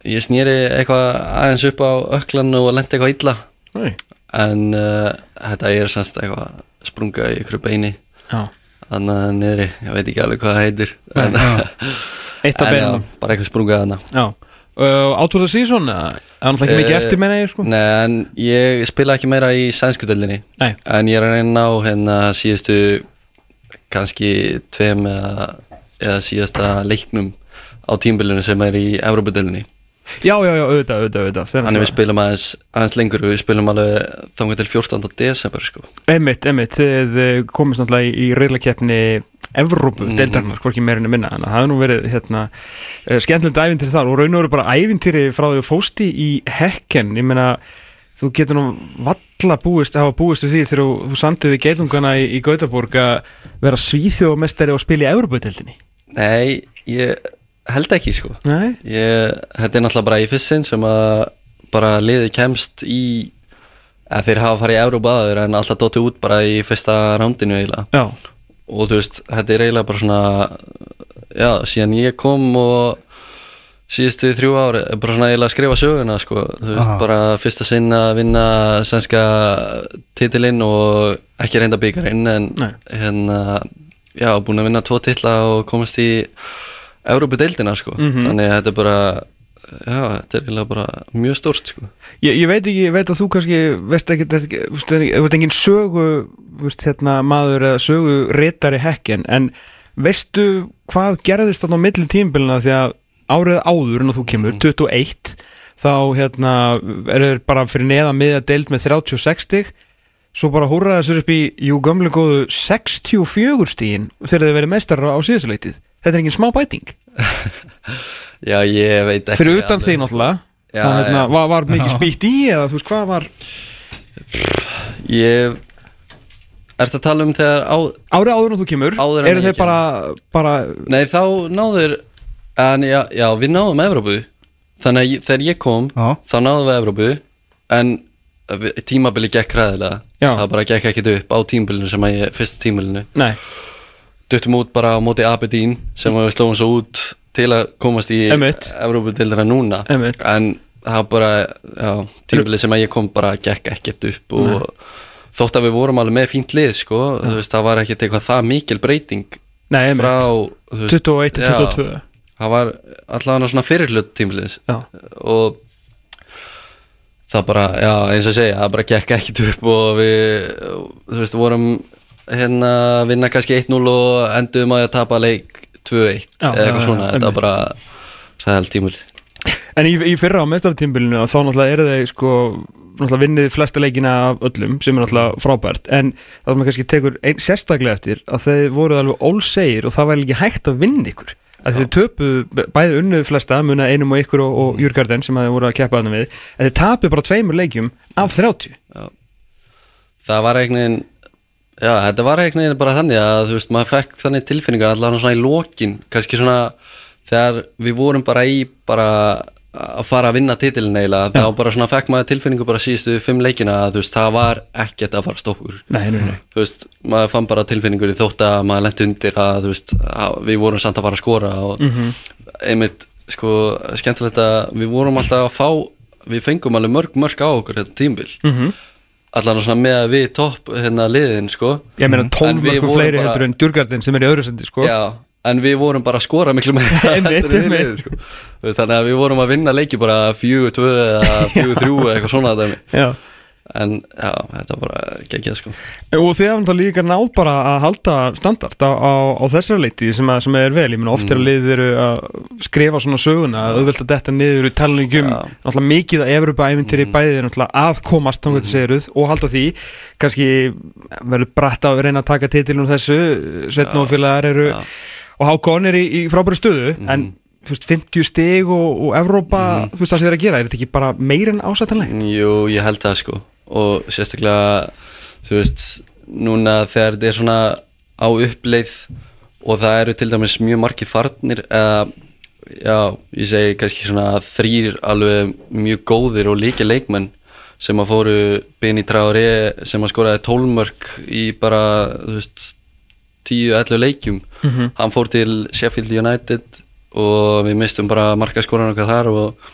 ég snýri eitthvað aðeins upp á öklan og lendi eitthvað illa Nei. En uh, þetta er semst eitthvað sprunga í ykkur beini Já. Annað niðri, ég veit ekki alveg hvað það heitir En, en bara eitthvað sprunga. Uh, Átúrða síðan? Það er náttúrulega ekki mikið Eh, eftir meina ég, sko. Nei, en ég spila ekki meira í sænskudeldinni Nei. En ég er að reyna á hérna síðustu kannski tveim eða, eða síðasta leiknum á tímbilinu sem er í Evrópudeldinni Já, já, já, auðvitað, auðvitað, auðvitað. Þannig við spilum aðeins, aðeins lengur Við spilum alveg þangar til 14. desember sko. Einmitt, einmitt, þið eh, komist náttúrulega í, í reyðlakeppni Evrópu, Mhm. deildarnar, hvorki meirinu minna þannig að það hefur nú verið hérna, uh, skemmtilegt ævintýri þar og raun og veru bara ævintýri frá því að fósti í hekken ég meina, þú getur nú valla búist, hafa búist við því þegar þú, þú samtið við geitungana í, í Gautaborg að vera svíþjóðmestari og spila í Evrópudeildinni Nei, ég held ekki sko. Ég, Þetta er náttúrulega bara í fyrst sinn sem að bara liði kemst í að þeir hafa farið í Evrópu aður en alltaf dóttu út bara í fyrsta rándinu eiginlega Já, og þú veist, þetta er eiginlega bara svona já, síðan ég kom og síðustu þrjú ár er bara svona eiginlega að skrifa söguna sko, þú veist, Aha. bara fyrsta sinn að vinna sænska titilinn og ekki reynda byggarinn en Nei. hérna já, búin að vinna tvo titla og komast í Európa-deildina sko, Mhm. þannig að þetta er bara já, þetta er eiginlega bara mjög stórt sko. Ég, ég veit ekki, ég veit að þú kannski veist ekki, þú veist, engin sögu veist, hérna, maður eða sögu reytari hekken, en veistu hvað gerðist þarna á milli tímbilina því að árið áður en þú kemur, 21 þá hérna er þeir bara fyrir neðan miða deild með 36 stig svo bara húrraði þessur upp í jú gömlu góðu 64 stígin þegar þeir verið mestarar á síðustuleitið þetta er engin smá bæting. Já, ég veit ekki fyrir utan þig náttúrulega. Já, og, hérna, já. var, var mikið spýtt í eða þú veist hvað var ég Ertu að tala um þegar á, Árið áður en þú kemur Áður en Eru ég þeir bara, bara Nei, þá náður En já, já við náðum Evrópu. Þannig að ég, þegar ég kom Já. Þá náðum við Evrópu En við- tímabili gekk ræðilega Já. Það bara gekk ekkit upp á tímabilinu sem að ég Fyrsta tímabilinu. Nei, Duttum út bara á móti Aberdeen Sem við slóum svo út Til að komast í Einmitt. Evrópu núna Einmitt. En það var bara já, Tímabili sem að ég kom bara gekk ekkit upp Og þótt að við vorum alveg með fínt lið sko, veist, það var ekkit eitthvað það mikil breyting nei, frá þú veist, 21 til já, 22 það var allavega svona fyrirlut tímilins Já. og það bara, já eins og segja það bara gekk ekkit upp og við þú veist, vorum hérna að vinna kannski 1-0 og endum að tapa leik 2-1 Já, eða eitthvað já, svona, já, þetta var bara sæðal tímul En í, í fyrra á mestartímbilinu þá náttúrulega eru þeir sko náttúrulega vinnið flesta leikina af öllum sem er náttúrulega frábært. En það sem maður kannski tekur ein, sérstaklega eftir að þeir voru alveg ólsegir og það var ekki hægt að vinna ykkur. Að þeir töpuð bæði unnuð flesta muna einum og ykkur og, og Júrgarden sem þeir voru að keppa þarna við en þeir tapuð bara tveimur leikjum af 30 það var veginn Já, þetta var veginn bara þannig að þú veist, maður fekk þannig tilfinningar allavega svona í lokin, kannski svona þegar við vorum bara í bara að fara að vinna titilin eiginlega, þá bara svona fekk maður tilfinningu bara síðustu fimm leikina að þú veist, það var ekkert að fara að stoppa úr Nei, nei, nei. Þú veist, maður fann bara tilfinningur í þótt að maður lendi undir að þú veist, að við vorum samt að fara að skora og einmitt, sko, skemmtilegt að við vorum alltaf að fá við fengum alveg mörg mörg á okkur þetta tímbil mm -hmm. Allan svona með að við topp hérna liðin, sko Ég meina En 12 við mörgum vorum fleiri bara- heldur en Djurgardin sem er í öðru sendi sko Já, en við vorum bara að skora miklu einmitt. liðin, sko. Þannig að við vorum að vinna leiki bara 4-2 eða 4-3 eða eitthvað svona dæmi. En já, þetta var bara geggjað sko. Og þið hafum það líka náð bara að halda standart á, á, á þessari leiti sem, að, sem er vel, ég meina oft er að liðið eru að skrifa svona söguna að auðvelt að detta niður í talningum, Já. náttúrulega mikið að Evropa æfintýri bæðið er náttúrulega að komast þá getur segiruð og halda því. Kannski verður bratt að reyna að taka titilum þessu, Sveitn og félagar eru Já. og Hákon er í, í frábæru stöðu en þú veist, 50 stig og, og Evrópa, þú veist það sem þið er að gera er þetta ekki bara meir en ásættanlegt? Jú, ég held það sko og sérstaklega þú veist, núna þegar þetta er svona á uppleið og það eru til dæmis mjög margir farnir eða, já, ég segi kannski svona þrýr alveg mjög góðir og líka leikmenn sem að fóru Bini Traoré sem að skoraði tólmörk í bara, þú veist 10-11 leikjum. Hann fór til Sheffield United og við mistum bara markaskoran okkar þar og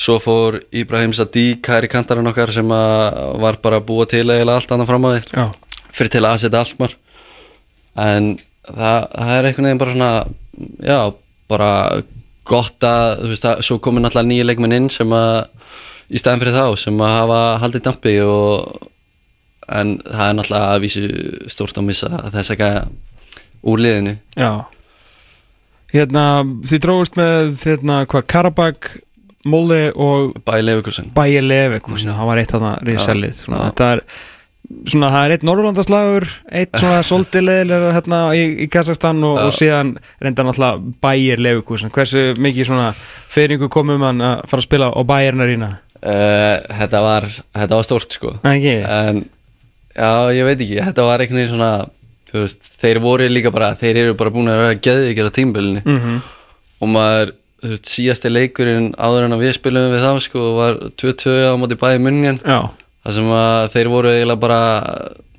svo fór Ibrahim Sadiq hæri kantarinn okkar sem var bara búa til eiginlega allt annað fram á því. Fyrir til að setja Alkmaar en það, það er einhvern veginn bara svona já, bara gott að, þú veist, að, svo komin alltaf nýja leikmenn inn sem að í staðin fyrir þá, sem að hafa haldið dampi og en það er náttúrulega að vísu stórt að missa þess að úr liðinu. Já. Hérna, þið dróðust með hérna, hvað, Karabag, Móli og bæði Leifurkursen Bæja Levekusinu, það var eitt þarna risalið svona, þetta er svona, það er eitt Norrlandaslagur eitt svona leðilega hérna í, í Kazakstan og, og síðan reynda náttúrulega Bæja Levekusinu hversu mikið svona feyringu komum hann að fara að spila á Bæjarnarína uh, þetta, var, þetta var stórt sko. Ekki? en já, ég veit ekki, þetta var einhvern veginn svona þú veist, þeir voru líka bara þeir eru bara búin að vera geðið ekki á tímbilinu Mm og maður, veist, síðasti leikurinn áður en við spilum við þá sko var 2-2 á móti bæði munnin þar sem að þeir voru eiginlega bara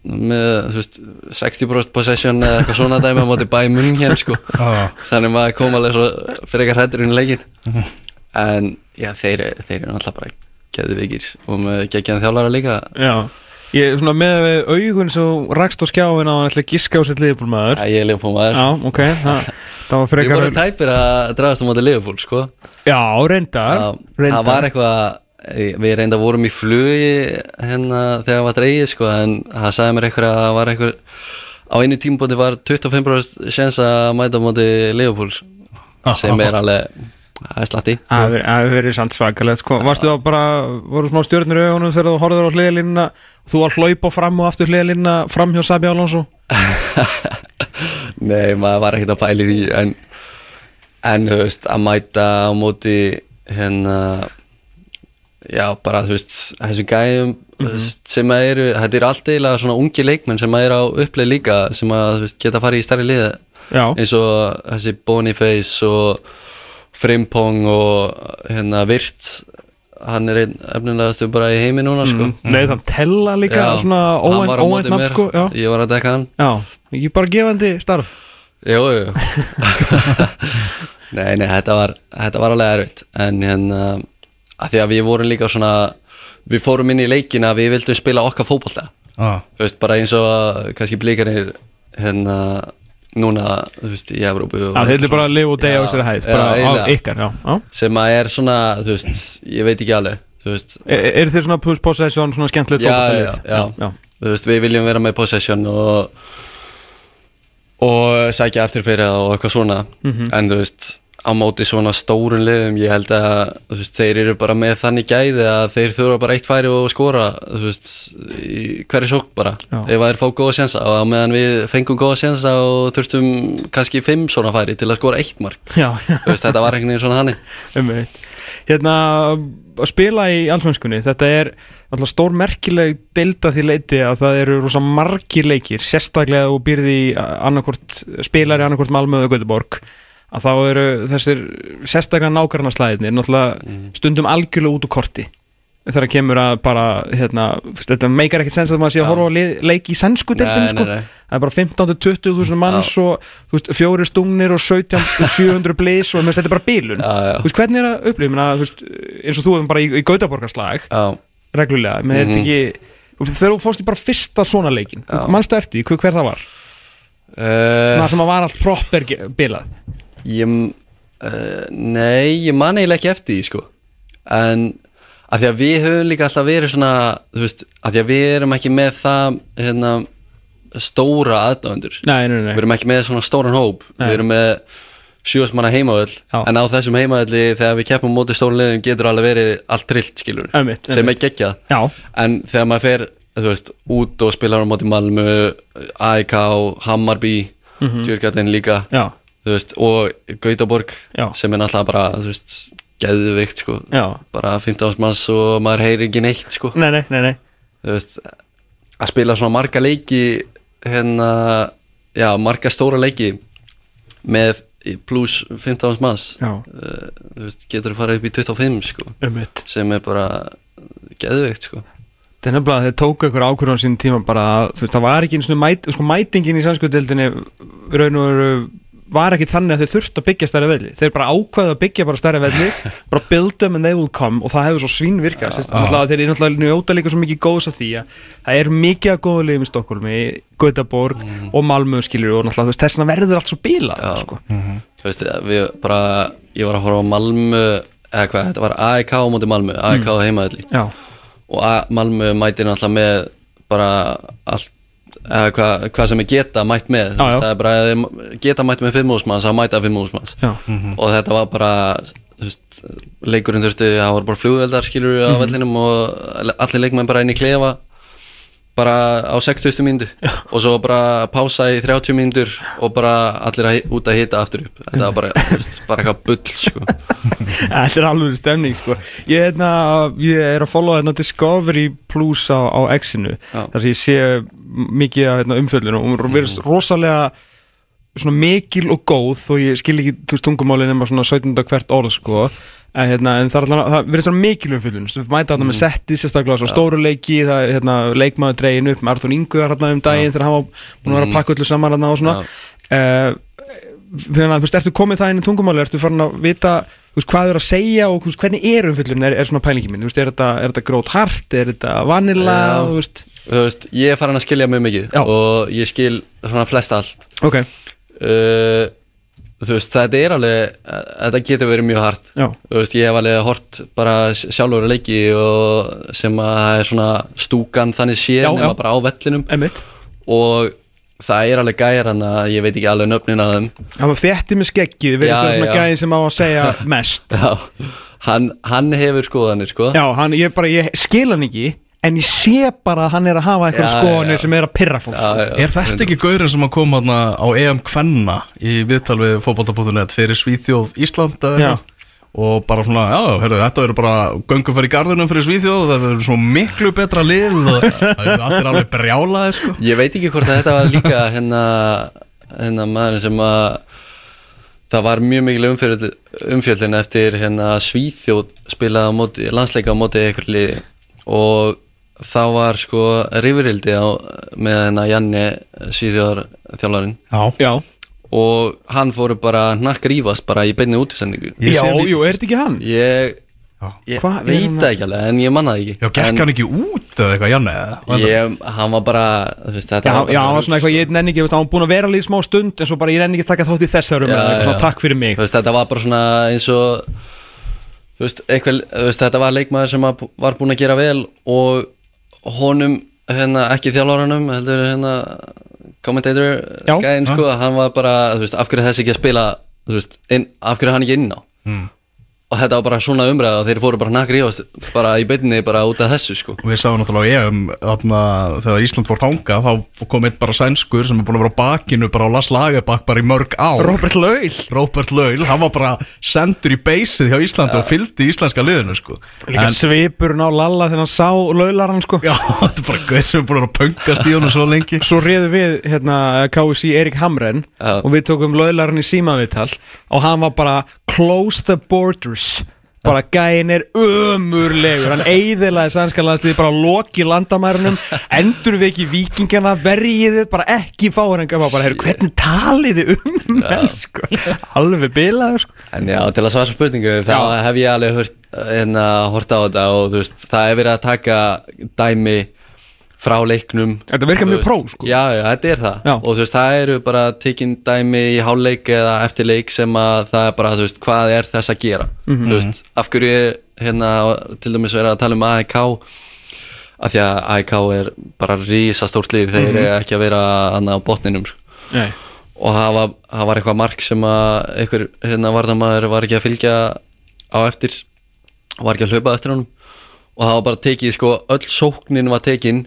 með, veist 60% possession eða eitthvað svona dæmi á móti bæði munnin sko. Já. þannig maður kom alveg svo frekar hættur inn í leikin en já, þeir, þeir eru náttúrulega bara geðvikir og með geggjaðan þjálfara líka. Já Ég, svona með við augun svo rakst á skjáin á hann ætla að giska á sér liðbúlmaður að ég er Leopold maður Já, ok, það, það var frekar vorum tæpir að drafast á móti Leopold sko. Já, reyndar. Það var eitthvað Við reynda vorum í flugi hérna þegar það var dreigið sko en það sagði mér eitthvað að það var eitthvað á einu tímabóti var 25% sjens að mæta móti Leopold sem er alveg það er slatti. Það hefur- verið samt svakalegt sko. Varstu þá bara, voru smá stjórnir í augunum þegar þú horfður á hliðalínuna þú var hlaupa fram og aftur hliðalínuna fram hjá Sabi Alonso? Nei, maður var ekkert að pæli því en, en þú veist, að mæta á móti hérna já, bara þú veist þessum gæjum þú veist, sem að eru, þetta er allt eiginlega svona ungi leikmenn sem að eru á uppleið líka sem að veist, geta farið í stærri liða. Já, eins og þessi Boniface og Frimpong og hérna Virt hann er einn efnilegastu bara í heimi núna sko. Nei, það tella líka Já, svona móti óvænt nafn sko Já, ég var að dekka hann. Já, ekki bara gefandi starf. Jú, jú. Nei, nei, þetta var, þetta var alveg erfitt. En hérna að Því að við vorum líka svona Við fórum inn í leikina að við vildum spila okkar fótbolta. Ah. Þú veist, bara eins og að kannski blíkarnir Hérna Núna, þú veist, í Já, þeir eru bara að lifa og deyja á Já, sér hæð já, bara á ykkar, já, já. Sem að er svona, þú veist Ég veit ekki alveg Er, er þeir svona push possession, svona skemmtilegt já, fótboltalið? já, já, já. Þú veist, við viljum vera með possession og og sækja eftir fyrir það og eitthvað svona en þú veist, á móti svona stórun liðum, ég held að veist, þeir eru bara með þannig gæði að þeir þurfa bara eitt færi og skora veist, hverju sók bara. Já. ef þeir fá góða sjensa og meðan við fengum góða sjensa og þurftum kannski fimm svona færi til að skora eitt mark. Veist, þetta var einhvern veginn svona hannig um Hérna, að spila í allsvönskunni Þetta er alltaf stór merkileg delta því leiti að það eru rosa margir leikir sérstaklega og byrði í annarkvort spilari annarkvort Malmö og Göteborg að þá eru þessir sérstaklega nákvæmna slæðinir náttúrulega stundum algjörlega út úr korti. Þegar kemur að bara hérna, þetta meikar ekkert sens að maður sé að horfa lið- leik í sænsku deildinu Nei, sko. það er bara 15-20 þúsund manns og þú veist, fjóri stungnir og 17 og 700 blís og veist, þetta er bara bílun Já, já. Hvernig er það upplifin að veist, eins og þú erum bara í, í Gautaborgarslag Já, reglulega, menn er þetta ekki þú veist, þegar þú fórst í bara fyrsta svona leikin Já. mannstu eftir, hver, hver það var? Uh, það sem að var allt proper bilað Ég, uh, nei, ég man eiginlega ekki eftir því sko. En að því að við höfum líka alltaf verið svona Þú veist, að því að við erum ekki með það hérna, stóra aðdáðendur nei, nei, nei, Við erum ekki með svona stóran hóp. Nei. Við erum með sjóðs manna heimavöll. Já. En á þessum heimavölli þegar við keppum móti stóran liðum getur alveg verið allt trillt skilur Einmitt, Sem er einmitt. geggjað. Já, En þegar maður fer, þú veist, út og spilar á móti Malmö, AIK, Hammarby, mm líka, já, veist, og Gautaborg, Já. sem er náttúrulega bara, veist, geðvikt, sko, bara 15 manns og maður heyrir ekki neitt, sko, nei, nei, nei, veist, að spila svona marga leiki, hérna, já, marga stóra leiki með pluss 15 manns, uh, getur að fara upp í 25, sko, sem er bara geðvikt, sko. Það er nefnilega að þeir tóku ykkur ákvörðun á sín tíma bara þú veist, það var ekki eins og mæt, sko, mætingin í sannskuðdeldinni raun og veru var ekki þannig að þeir þurft að byggja stærri velli. Þeir bara ákvaðu að byggja bara stærri velli bara build them and they will come og það hefur svo svín virkað. Ja, þeir eru náttúrulega njóta líka svo mikið góðs af því að það er mikið að góða liðum í Stokkólmi Gautaborg og Malmö skilur og náttúrulega þess vegna verður allt svo bílað Já. sko. Þú veist, við bara, ég var að horfa á Malmö, eða hvað, þetta var AEK á móti Malmö, AEK á heimaðalli Já, og Malmö mætir náttúrulega með bara allt, eða hvað, hvað sem er geta mætt með, Já, já. það er bara geta mætt með 5 úrsmanns, það mæta 5 úrsmanns já, og þetta var bara, veist, leikurinn þurfti, það var bara flugveldar skilur Mhm. á vellinum og allir leikmenn bara inn í klefa bara á 60. mínútu og svo bara pása í 30 mínútur og bara allir að, út að hita aftur upp þetta var bara, bara eitthvað bull sko. Þetta er alveg stemning sko Ég, hérna, ég er að followa hérna, Discovery Plus á, á X-inu þar sem ég sé mikið hérna, umfjöllinu og hún verðist rosalega svona mikil og góð og ég skil ekki þú veist, tungumálin nema svona 17. hvert orð sko en, hérna, en það, það verður svona mikil umfjöllun. Þú mæta þarna með setti sérstaklega svona stóru leiki það er hérna, leikmaður dregin upp með Arþón Ingu hérna um daginn þegar hann var búin að vera að pakka öllu saman hérna og svona. Uh, þannig að þú ertu komið það inn í tungumáli ertu farin að vita þú veist, hvað er að segja og þú veist, hvernig er umfyllun er, er svona pælingi mín, þú veist, er þetta, þetta grót hart? Er þetta þú veist. Þú veist, ég er farin að skilja mjög mikið Já. og ég skil svona flest allt. Ok, uh, þú veist, þetta er alveg þetta getur verið mjög hart. Já. þú veist, ég hef alveg hort bara sjálfur að leiki og sem að það er svona stúkan þannig séð nema já. bara á vellinum. Emitt og það er alveg gæjar hann að ég veit ekki alveg nöfnin að þeim. Hann var þétti með skeggið, verðist Já, það svona já. gæði sem á að segja mest. Já, hann, hann hefur skoðanir sko. Já, hann, ég bara, ég skil hann ekki en ég sé bara að hann er að hafa eitthvað skoðanir sem er að pyrra fólk sko. já, Er þetta ekki gaurinn sem að koma á EM Kvenna í viðtal við fótbolta.net fyrir Svíþjóð Ísland eða Já. eitthvað? og bara svona, já, heyrðu, þetta verður bara göngum fyrir garðunum fyrir Svíþjóð það verður svo miklu betra lið og það er allir alveg brjálaði sko. Ég veit ekki hvort að þetta var líka hérna, hérna maður sem að það var mjög mikil umfjöldin, umfjöldin eftir hérna Svíþjóð spilaði á móti, landsleika á móti ykkur liði og þá var sko rifurildi á, með hérna Janni Já, já, og hann fóru bara nakk rífast bara í beinni útisendingu. Já, jú, er þetta ekki hann? Ég, ég Hvað er veit hann ekki alveg en ég manna það ekki. Já gekk hann ekki út eða eitthvað, Janne eða? ég, hann var bara þú veist, þetta Já, var bara já, hann var svona eitthvað, ég nenni ekki, hann var búin að vera í smá stund en svo bara ég nenni ekki að taka þátt í þessar um Já, svona takk fyrir mig. Þú veist, þetta var bara svona eins og þú veist, eitthvað, þetta var leikmaður sem var búinn að gera vel og honum, hérna, ekki þjálfaranum heldur, hérna commentator Já. gæðin, sko, hann var bara þú veist, af hverju er þessi ekki að spila þú veist, inn, af hverju er hann ekki inn á Mm. Og þetta var bara svona umræða og þeir fóru bara nakri í oss bara í beinni bara út af þessu sko. Við sáum náttúrulega á EM þarna, þegar Ísland fór þangað þá kom einn bara sænskur sem er búin að vera á bakinu bara á Las Lagerbakk bara í mörg ár. Robert Laul Robert Laul, hann var bara sendur í beysið hjá Íslandi og fylgdi íslenska liðinu sko. Líka En- svipurinn á Lalla þegar hann sá Laularan sko. Já, þetta er bara gauð sem er búin að pöngast í honum svo lengi. Svo réðu við hérna KSC Erik Hamren Já. og við tókum Laularan í símaviðtal og hann var bara close the borders bara gæin er ömurlegur. Hann eiðilaði sænska landsliði bara loki landamærunum endur við ekki vikingana verjiðið bara ekki fárenga bara, heyrðu, hvernig taliði um menn sko? Alveg bilaður sko. En já, til að svara spurningu þá hef ég alveg hérna, hort á þetta og þú veist, það er verið að taka dæmi frá leiknum Þetta virkar mjög pró, sko. Já, já, þetta er það Já. og þú veist, það eru bara tekin dæmi í hálfleik eða eftir leik sem að það er bara, þú veist, hvað er þess að gera Mhm. þú veist, af hverju er hérna, til dæmis verið að tala um AIK af því að AIK er bara rísa stórt lið, þeir Mhm. eru ekki að vera annað á botninum, sko og það var, það var eitthvað mark sem að einhver hérna varðamaður var ekki að fylgja á eftir var ekki að hlaupa eftir honum og það var bara tekið sko öll sóknin var tekin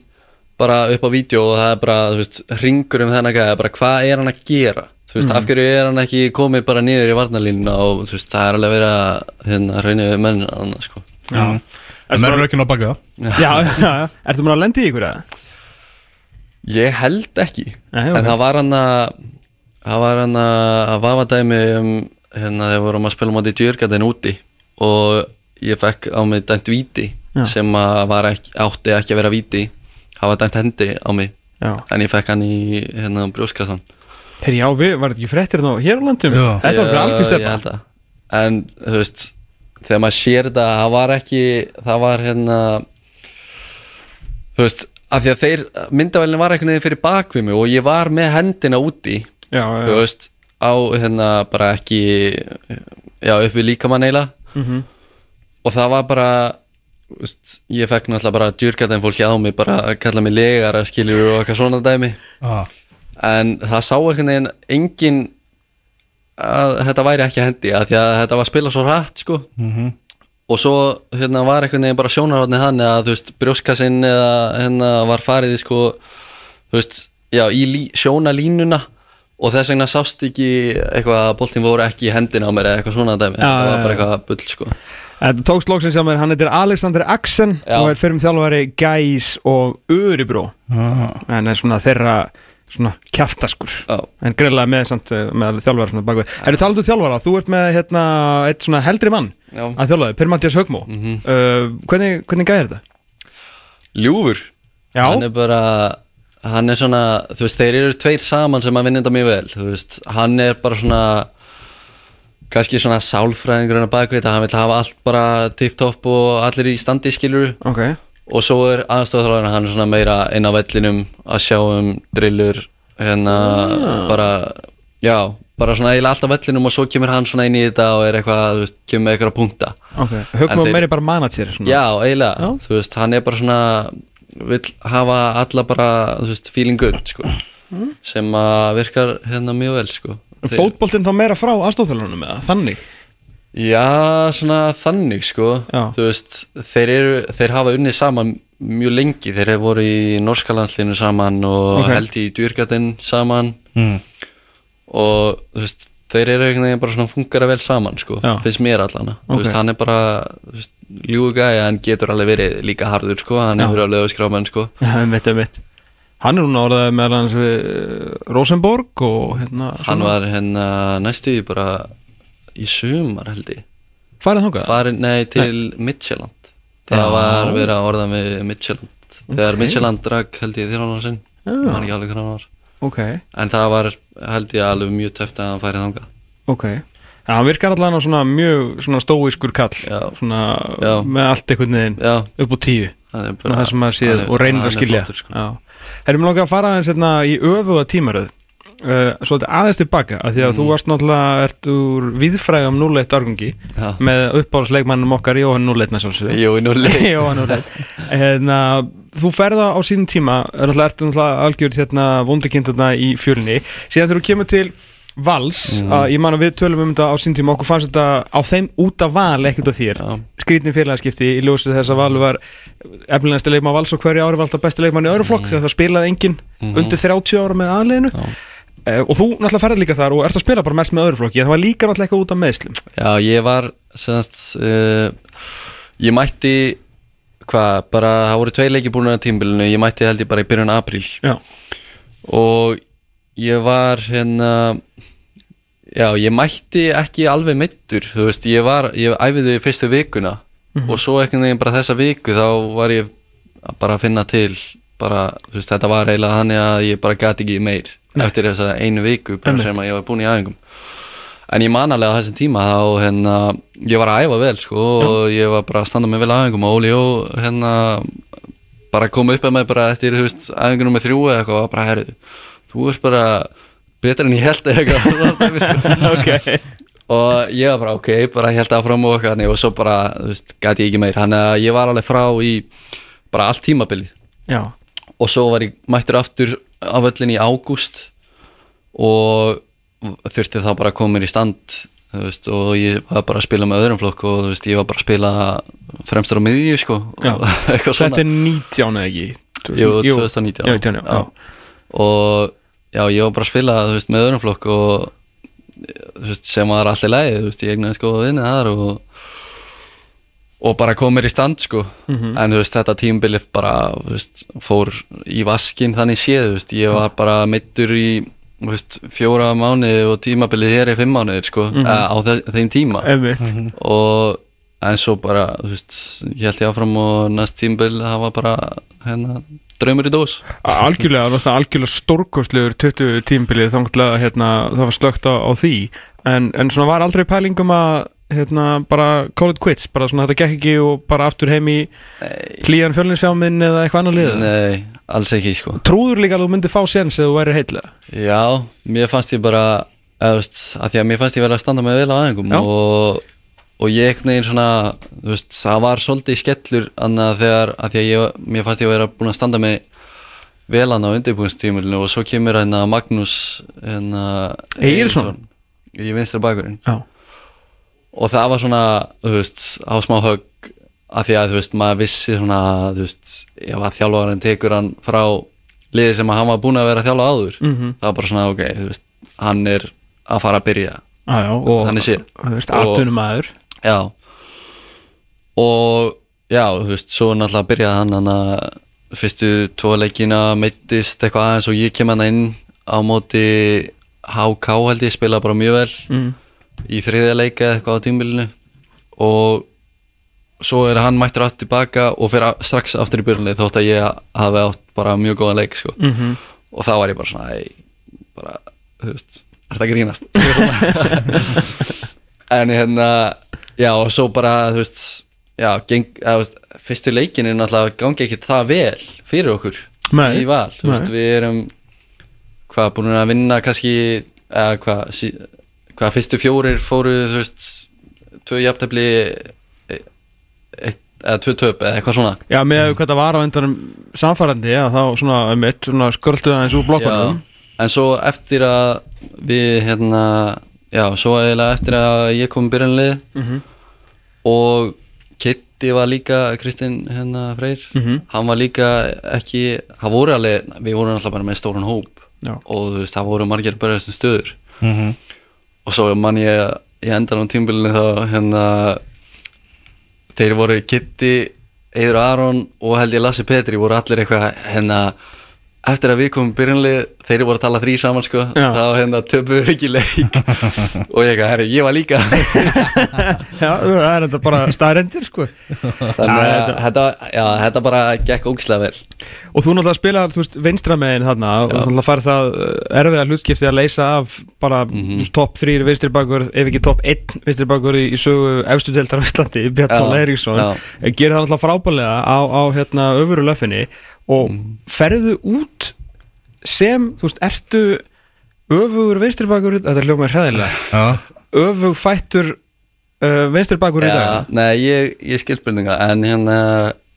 bara upp á vídeo og það er bara þú veist ringur um þennan gæða bara hvað er hann að gera þú veist af hverju er hann ekki komið bara niður í varnalínuna og þú veist það er alveg verið að hérna rauninu við menn annað sko Já. En menn eru ekki ná baka það Já, já, já. Ertu múin að lendi í ykkur eða? Ég held ekki Nei. En það var hann að Það var hann að vafa dæmi um, hérna þegar við vorum að spila mátti djörgatinn úti og ég fekk á mig dæmt víti Já. sem að var ekki, átti ekki að vera víti það var dæmt hendi á mig Já. en ég fekk hann í hérna brjóskassan Þegar já, við, var þetta ekki fréttir nú hér á landum? Já. Þetta var bara algjör Ég stefna held að En þú veist þegar maður sér þetta, það var ekki það var hérna þú veist, af því að þeir myndavælinn var einhvern veginn fyrir bakvimi og ég var með hendina úti Já, þú veist, á hérna bara ekki já, upp við líkamann eiginlega Mhm. og það var bara veist, ég fekk náttúrulega bara djurgæðin fólki á mig bara að kalla mig legar að skiljur og eitthvað svona dæmi. Ah. en það sá einhvern veginn engin að þetta væri ekki að hendi að því að þetta var að spila svo hratt sko. Og svo hérna var einhvern veginn bara sjónarhóðni hann að þú veist brjóskasinn eða hérna var farið sko þú veist, já í lí, sjónalínuna og þess vegna sást ekki eitthvað að boltin voru ekki í hendina á mér eða eitthvað svona dæmi, Já, það var bara eitthvað bull sko Þetta tókst loksins hjá mér, hann heitir Alexander Axen Já. og er fyrir um þjálfari Gæs og Öribró Ah. en er svona þeirra svona kjaftaskur Já. en greinlega með, samt, eh, með þjálfara svona bakvið Erum talað um þjálfara, þú ert með hérna, eitt svona heldri mann Já. að þjálfaði, Per Mattias Högmó uh, hvernig, hvernig gæði þetta? Ljúfur Já. Hann er bara Hann er svona, þú veist, þeir eru tveir saman sem að vinna þetta mjög vel Þú veist, hann er bara svona kannski svona sálfræðingurinn á bakvið þetta Hann vil hafa allt bara tipptopp og allir í standi skilur Ok, Og svo er aðstofþráðurinn, hann er svona meira inn á vellinum að sjá um drillur Hérna, bara, já Bara svona eiginlega allt á vellinum og svo kemur hann svona inn í þetta og er eitthvað, þú veist, kemur með eitthvað punkta. Ok, Högmó En þeir- meiri bara manager svona. Já, eiginlega, Já. þú veist, hann er bara svona vill hafa alla bara, þú veist, feeling good, sko. Sem að virkar hérna mjög vel, sko Þeir- Fótboltinn þá meira frá aðstofþjálfarnum eða þannig Já, svona þannig, sko Já. þú veist, þeir eru, þeir hafa unnið saman mjög lengi, þeir hefur voru í norska landslinu saman og Ok. held í djurgatinn saman mm. og þú veist, þeir eru einhvern veginn bara svona fungara vel saman, sko, Já. finnst mér allana Ok. þú veist, hann er bara, þú veist, ljúgæði hann getur alveg verið líka harður, sko hann Já. hefur alveg skráman, sko Já, mitt, mitt Hann er núna orðað með hans við eh, Rosenborg og hérna Hann svona- var hérna næstu í bara í sumar held ég Farið þangað? Farin, nei, til Midtjylland Það Já. var verið að orða með Midtjylland Þegar Ok. Midtjylland drak held ég þér sinn Já. Man ekki alveg hvernig hann var Ok, En það var held ég alveg mjög töft að hann færi þangað ok Já, hann virkar allan á svona mjög svona stóískur kall Já. svona Já. með allt einhvern veginn upp á tíu hann er svona það sem maður séð hann og reynir hann að skilja sko. Já. Erum við nokkað að fara aðeins hérna, í öfuga tímaröð. Uh, svo þetta aðeins tilbaka af því að Mm. þú varst náttúrulega ert úr viðfrægum 0-1 árgangi Já. með uppáhaldsleikmannum okkar Jóhann 0-1 með svolsögðu Jú, í núli Jóhann 0-1 hérna, þú ferða á sínum tíma er náttúrulega ertu náttúrulega algjörð hérna, vondikindurna í fjölni. Síðan þegar þú kemur til Vals, að ég man að við tölum um þetta á sín tíma, okkur fannst þetta á þeim út af val ekkert af þér, Já. skrýtnin félagskipti í ljósið þess að val var efnilegasti leikmann Vals og hverju ári var alltaf besti leikmann í öðru flokk þegar það spilaði enginn undir 30 ára með aðleginu uh, og þú náttúrulega ferði líka þar og ert að spila bara mest með öðru flokki en það var líka náttúrulega eitthvað út af meðslum Já, ég var semast, uh, ég mætti hvað, bara, það voru tvei leiki búin að tímbilinu, ég mætti held ég bara í byrjun apríl. Já, og ég var hérna já, ég mætti ekki alveg meittur, þú veist, ég var ég æfiði fyrstu vikuna og svo einhvern veginn bara þessa viku þá var ég að bara að finna til bara, þú veist, þetta var eiginlega þannig að ég bara gati ekki meir eftir þessa einu viku sem að ég var búin í æfingum. En ég man alveg á þessum tíma þá hérna, ég var að æfa vel sko og ég var bara að standa mig vel á æfingum og Óli Jó hérna bara kom upp að mig bara eftir þú veist, æfingunum með þrjú eða eitthvað og bara herðu þú ert bara betur en ég held eitthvað. Ok. Og ég var bara ok, bara held áfram og eitthvað og svo bara, þú veist, gæti ég ekki meir. Þannig að ég var alveg frá í bara allt tímabilið. Já, og svo var ég mættur aftur á völlin í ágúst og þurfti þá bara að koma mér í stand veist, og ég var bara að spila með öðrum flokk og veist, ég var bara að spila fremstur á miðju sko. Þetta er 19 eða ekki? Jú, 2019 Já, 19, já, já. og já, ég var bara að spila veist, með öðrum flokk og veist, sem var allir lægi veist, ég egnaði sko að vinna þar og og bara kom mér í stand sko Mhm. en þú veist, þetta tímbilið bara fór í vaskin þannig séð, ég var bara meittur í fjóra mánuði og tímabilið hér í fimm mánuðir sko Mhm. eh, á þe þeim tíma Einmitt. og en svo bara, þú veist, ég held ég áfram og næst tímbil, það var bara hérna, draumur í dós. Algjörlega, það var algjörlega stórkostlegur 20 tímbilið þanglega hérna, það var slögt á, á því. En, en svona var aldrei pælingum að hérna, bara call it quits bara svona þetta gekk ekki og bara aftur heim í hlýjan fjölinsfjáminn eða eitthvað annar lið Nei, alls ekki sko. Trúður líka að þú myndir fá séns eða þú væri heitlega Já, mér fannst ég bara eða, veist, að því að mér fannst ég vera að standa með vel á aðengum og, og ég ekkert neginn svona veist, það var svolítið skellur annað þegar að því að ég, mér fannst ég vera búin að standa með vel hann á undirbúinstímulinu og svo kemur hérna Magnús hérna, Egilsson? í vinstra bakurinn Já, og það var svona, veist, á smá högg að því að, þú veist, maður vissi svona, þú veist, ef að þjálfarinn tekur hann frá liði sem að hann var búin að vera að þjálfa áður Mhm. það var bara svona, ok, þú veist, hann er að fara að byrja, ah, já og séð. þú veist, Og- já og já, þú veist, svo náttúrulega byrjaði hann hann að fyrstu tvo leikina meittist eitthvað aðeins og ég kem hann inn á móti HK held ég spila bara mjög vel mm. í þriðja leika eitthvað á tímbilinu og svo er hann mættur aftur tilbaka og fyrir strax aftur í byrjunni þótt að ég hafi átt bara mjög góðan leik sko. Mm og þá var ég bara svona bara, þú veist, er þetta grínast en hérna já og svo bara þú veist, já, geng, eða, þú veist, fyrstu leikin er náttúrulega gangi ekki það vel fyrir okkur Nei, í val, þú veist, við erum hvað, búin að vinna kannski eða hvað, sí, hvað fyrstu fjórir fóru, þú veist tvö jafntefli e- eitt, eða tvö töp eða eitthvað svona. Já, með hvað það var á endanum samfærandi, þá svona, mitt, svona skölduð aðeins úr blokkunum. Já, en svo eftir að við hérna já, svo eiginlega eftir að ég kom í byrjanlið Mhm. og Kitty var líka Kristinn hérna Freyr Mhm. hann var líka ekki það voru alveg, við vorum alltaf bara með stóran hóp Já. og þú veist, það voru margir bara þessum stöður Mhm. og svo man ég í endan á tímbilinu þá hérna þeir voru Kitty Eidur Aron og held ég Lassi Petri voru allir eitthvað hérna eftir að við komum byrjunlið þeir voru að tala þrý saman sko. Já. þá hérna töpuðu við ekki leik. Og ég herri, ég var líka. Já, það er þetta bara staðrendir, sko. Þannig að þetta- já, þetta bara gekk ógislega vel. Og þú náttúrulega spilar, þú veist, vinstra megin þarna og þú náttúrulega færð það uh, erfiða hlutskipti að leysa af bara mm -hmm. topp þrýr vinstri bakur, ef ekki topp einn vinstri bakur í, í sögu efstu deildar á Íslandi, Já, Þóla Eiríksson. já. gerir það náttúrulega frábælega á, á hérna öfuru löffinni og ferðu út sem, þú veist, ertu öfugur vinstri bakur, þetta er hljómar hræðilega. Já, öfug fættur uh, vinstri bakur í dag? nei, ég, ég skil spurninga en hérna,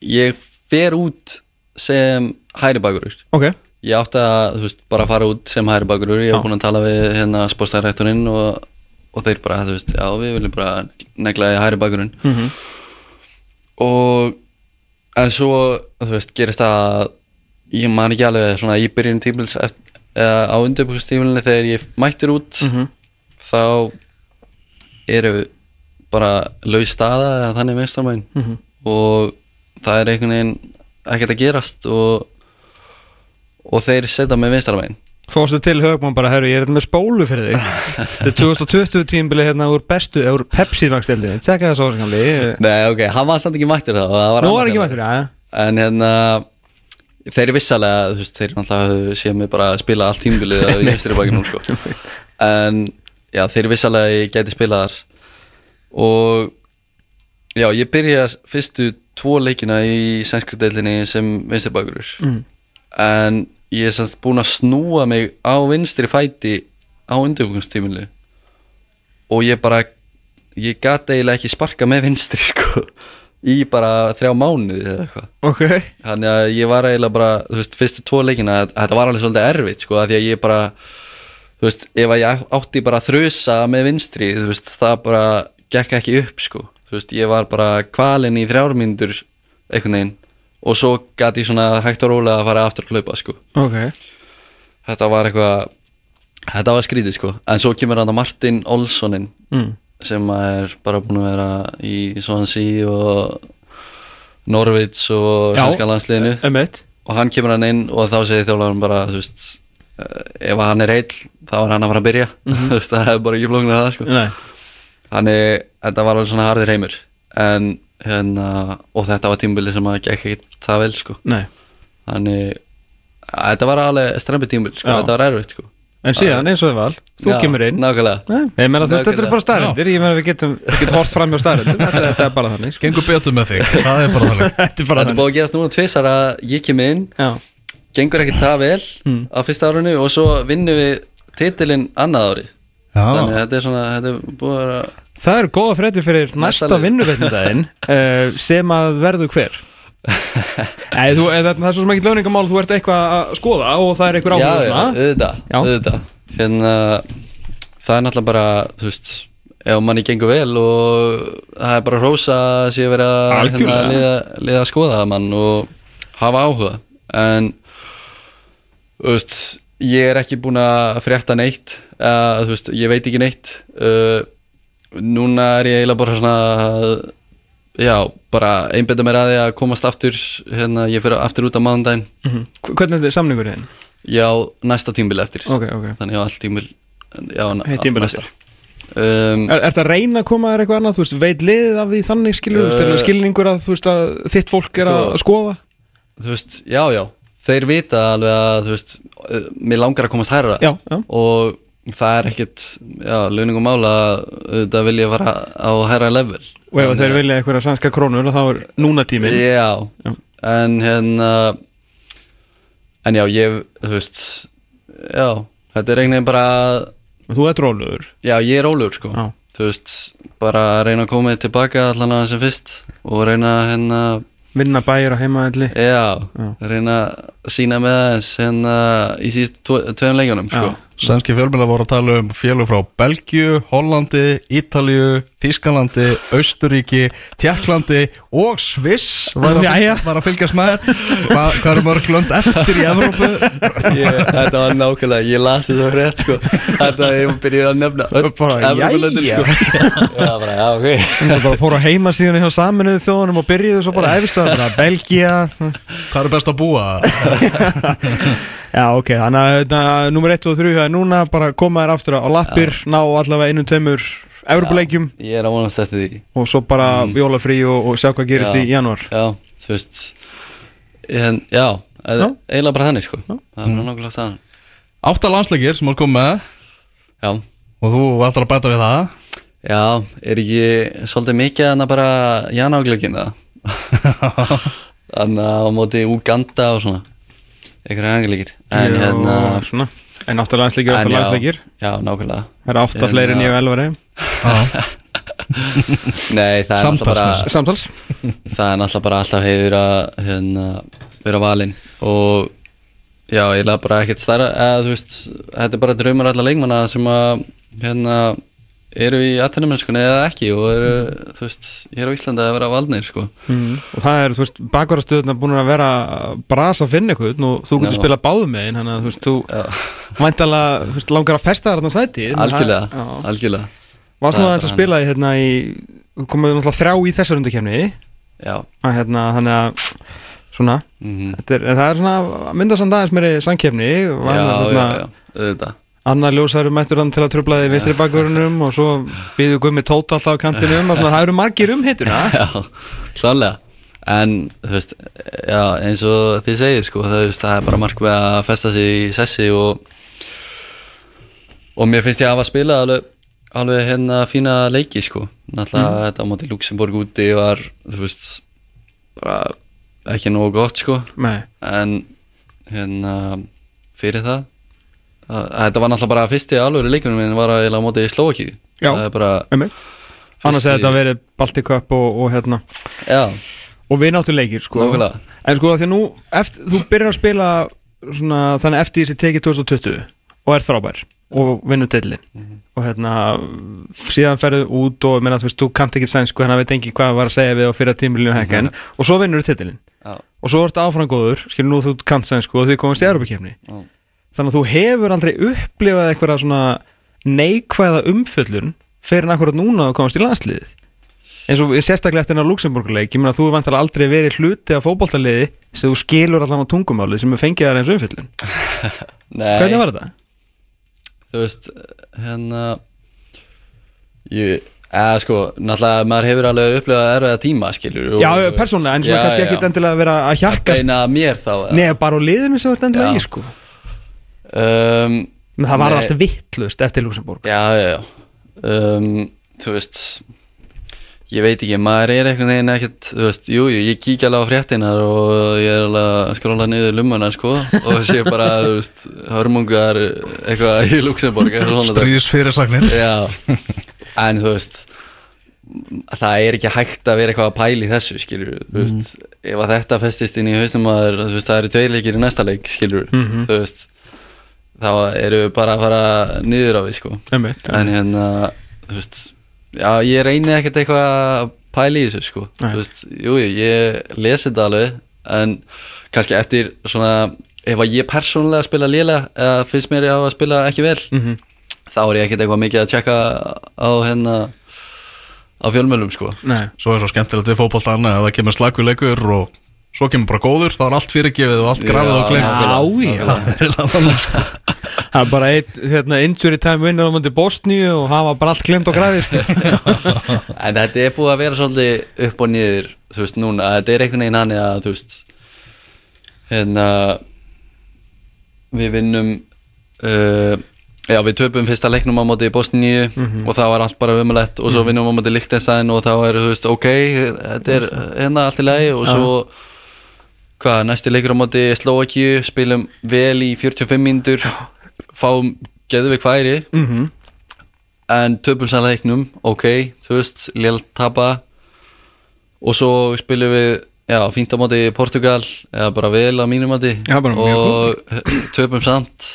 ég fer út sem hæri bakurur Ok, ég átti að, þú veist, bara fara út sem hæri bakurur, ég hef búin að tala við hérna spórstæðarektorinn og, og þeir bara, þú veist, já, við viljum bara negla í hæri bakurinn. Mhm. og en svo, þú veist, gerist það að ég man ekki alveg svona í byrjun tímils á undirbúkstímilinu þegar ég mættir út Mhm. þá eru bara laus staða eða þannig meistarmæn Mhm. og það er einhvern veginn ekkert að gerast og, og þeir setja með meistarmæn Fórstu til högmann bara, herru, ég er hérna með spólu fyrir þig. Þetta er 2020 tímbili hérna úr bestu, úr Pepsi-vakstildinni Tekka það svo sem kannli Nei, ok, hann var samt ekki mættir það það var Nú var ekki mættur, já, já. En hérna Þeir eru vissalega, þú veist, þeir náttúrulega séu mig bara að spila allt tímbilið í vinstri bakinu sko. En já, þeir eru vissalega að ég gæti spila þar. Og já, ég byrja fyrstu tvo leikina í sænsku deildinni sem. En ég er samt búinn að snúa mig á vinstri fæti á undirbúinstíminu Og ég bara, ég gati eiginlega ekki sparka með vinstri sko Í bara þrjá mánuði eða eitthvað. Ok, Þannig að ég var eiginlega bara, þú veist, fyrstu tvo leikina Þetta var alveg svolítið erfitt, sko Því að ég bara, þú veist, ef að ég átti bara að þrusa með vinstri Þú veist, það bara gekk ekki upp, sko. Þú veist, ég var bara kvalinn í þrjármyndur einhvern veginn Og svo gæti ég svona hægt og rólega að fara aftur að hlaupa, sko. Ok. Þetta var eitthvað, þetta var skrítið, sko. En svo kemur hann að Martin Olssonin mm. sem er bara búin að vera í Swansea og Norvits og svenska landsliðinu. Emmett og hann kemur hann inn og þá segir þjálfarinn bara þú veist, eh, ef hann er heill þá er hann að fara að byrja. Þú veist, það hefur bara ekki flóknar að það sko. Nei, þannig þetta var alveg svona harðir heimur. En hérna og þetta var tímbili sem að gekk ekki það vel sko. nei þannig að þetta var alveg strempi tímbili sko. Já. þetta var erfitt sko. En síðan, eins og þið val, þú Já, kemur inn nákvæmlega Nei, Ég meina þú veist, þetta er Nákvæmlega. bara staðrindir Ég meina við getum, við getum hort fram hjá staðrindir þetta, þetta er bara þannig sko. Gengur betur með þig, það er bara þannig Þetta er bara þetta er þannig búið að gerast núna tvisar að ég kem inn Já, gengur ekki það vel Mm. á fyrsta árinu og svo vinnum við titilinn annað árið þannig að Já, þetta er svona þetta er búið að vera Það eru góða fréttir fyrir næsta lið. vinnuveitnudaginn uh, sem að verður hver Nei, þú, eða, það er svo sem ekki löningamál þú ert eitthvað að skoða og það er eitthvað áhuga já, auðvitað, auðvitað. Hérna, það er náttúrulega bara þú veist, ef manni gengur vel og það er bara rósa að sé verið að hérna, liða, liða að skoða mann og hafa áhuga. En þú veist, ég er ekki búin að frétta neitt eða, þú veist, ég veit ekki neitt. Uh, núna er ég eiginlega bara svona að, já, bara einbetta mér að því að komast aftur hérna, ég fyrir aftur út á mánudaginn. Mhm. Hvernig er þetta samningur þinn? Já, næsta tímbil eftir. Ok, ok. Þannig á allt tímbil Já, allt tímabil næsta. um, Er þetta að reyna að koma þér eitthvað annað, þú veist, veit liðið af því þannig skilur, uh, Uh, uh, skilningur að þú veist að þitt fólk er að sko- skoða? Þú veist, já, já. Þeir vita alveg að, þú veist uh, Mér langar að komast hærra. Já, já. Og það er ekkit, já, launingum mála Þetta vil ég fara á hærra level og ef þeir vilja eitthvað sænska krónur þá er núna tíminn Já, Já. en hérna En já, ég, þú veist Já, þetta er veginn bara Þú ert róluður Já, ég er ólegur sko Já. Þú veist, bara reyna að koma tilbaka allan að sem fyrst og reyna hérna vinna bæir á heimaðalli Já, Já. reyna að sína með aðeins hérna í síðust tveim leikjunum sko. Sænski fjölmjöla voru að tala um félug frá Belgíu, Hollandi, Ítalíu, Þískalandi, Austuríki, Tjekklandi og Sviss var að, Jæja. var að fylgjast með þér. Hva, Hvað eru mörg lönd eftir í Evrópu? ég, Þetta var nákvæmlega, ég lasi það rétt sko. Þetta ég byrjuði að nefna jæja. sko. Já, bara, já, ok Það bara fór á heimasíðunni hjá saminuðu þjóðunum og byrjuðu svo bara efistöðum bara Belgia Hvað eru best að búa? Já ok, þannig að nummer 1 og 3 það er núna bara koma þér aftur á lappir ná allavega einum tveimur Evropuleikjum Ég er að vonast eftir því. Og svo bara jólafrí og, og sjá hvað gerist Já. í janúar. Já, þú veist en, Já, Já. eiginlega bara þannig sko. Það er nákvæmlega það. Átta landsleikir sem voru komið með. Já, og þú ætlar að bæta við það? Já, er ekki svolítið mikið þannig bara janáglögin Þannig að á móti Uganda og svona einhverja angleikir En Já, hérna svona. En áttu landsleikir, en áttu já, landsleikir. Já, nákvæmlega. Það eru átta En, fleiri ég og elvari Nei, það er náttúrulega bara. Samtals Það er náttúrulega bara alltaf heiður að hérna, vera valinn. Og já, eiginlega bara ekkert stærra. Eða þú veist, þetta er bara draumur allar leikmanna sem að hérna eru í atvinnumennskunni eða ekki? Og eru, þú veist, hér á Íslandi að vera valdnir, sko. Mm. og það er, þú veist, bakvarastöðuna búin að vera brasa að finna eitthvað og þú getur spilað báðum með einn þannig að þú veist, þú Já, væntalega þú veist, langar að festa þarna sæti algjörlega, algjörlega. Varst nú aðeins að bara spila í hérna í þú komið náttúrulega þrjá í þessar undakefni Já, að hérna, þannig að svona, mhm. þetta er, það er svona myndasamt aðeins meiri sangkefni Já, já, já, auðvitað Anna Ljósæru mættur hann til að tröfla þig vinstri bakvörunum og svo býðu gummi tóta alltaf á og svona, það eru margir um hittuna Já, klálega En, þú veist, já, eins og þið segir, sko, það, veist, það er bara mark við að festa sig í sessi og og mér finnst ég að hafa spilað alveg, alveg hérna fína leiki, sko. Náttúrulega þetta á móti Luxemburg úti var, þú veist, bara ekki nógu gott, sko. Nei, en hérna fyrir það að, þetta var náttúrulega bara fyrsti alvöru leikunum minn var að móti Slovaki Já. það er bara, einmitt. Annars hefði þetta verið Baltic Cup og, og hérna. Já, og við náttu leikir sko. Nákvæmlega. En sko því nú, eftir, þú byrjar að spila svona, þannig eftir þessi tekið 2020 og ert frábær og vinnur tillin og hérna síðan ferðu út og menna, þú veist, þú kannt ekki sænsku að veit ekki hvað var að segja við á fyrir tímilinu hekkan og svo vinnur tillin já, og svo ertu áfram góður, skilur nú þú kannt sænsku og þau komast í Europakefni já. Þannig að þú hefur aldrei upplifað eitthvað svona neikvæða umfjöllun fyrir akkurat núna að komast í landsliðið. Eins og sérstaklega eftir hennar Luxemburg-leik ég meina þú er vantilega aldrei verið hluti af fótboltaliði sem þú skilur allan á tungumáli sem er fengið þar eins umfjöllun. Nei, hvernig var þetta? þú veist, hérna ég, eða sko náttúrulega maður hefur alveg upplifað erfiða tíma skilur Já, persónulega, en svona kannski ekkit endilega að vera að að hjarkast. beina að mér þá? Nei, bara á liðinu sem þú ert endilega í sko um, Men það var Nei. alltaf vittlust eftir Luxemburg já, já, já. Um, þú veist ég veit ekki, maður er einhvern veginn ekkert þú veist, jú, jú, ég kíkja alveg á fréttinar og ég er alveg að skróla niður lumuna sko, og sé bara, þú veist hörmungar eitthvað í Luxemburg eitthvað svona dæmi. Stríðisfyrirsagnir Já, en þú veist það er ekki hægt að vera eitthvað að pæla í þessu skilur, þú veist. Ef að þetta festist inn í haustum að það eru tveir leikir í næsta leik, skilur þú veist, þá eru við bara að fara niður á við, sko Einmitt, en hérna, þú veist já, ég reyni ekkert eitthvað að pæla í þessu, sko, Nei. þú veist jú, ég lesi þetta alveg en kannski eftir svona ef að ég persónulega spila lélega eða finnst mér ég á að spila ekki vel Mhm. þá er ég ekkert eitthvað mikið að tjekka á hérna á fjölmjölum sko Nei, Svo er svo skemmtilegt við fótboltan að það kemur slaguleikur og svo kemur bara góður þá er allt fyrirgefið og allt grafið og Já, glemt já, já. Sko. það er bara eitt hérna, injury time vinnur á mandi Bosníu og hafa bara allt glemt á grafi sko. en þetta er búið að vera svolítið upp og niður þú veist núna, þetta er einhvern veginn hann að þú veist hérna við vinnum uh, já við töpum fyrsta leiknum á móti Bosníu og það var allt bara umulett og svo vinnum við á móti Lichtenstein og þá er þú veist ok, þetta er hérna allt í lagi og svo hvað, næsti leikur á móti Slovakíu spilum vel í 45 mínútur fáum geðvik færi. Mm en töpum sæla leiknum, ok, þú veist, lél tapa. Og svo spilum við, já, fínt á móti Portugal, eða bara vel á mínum móti og töpum samt.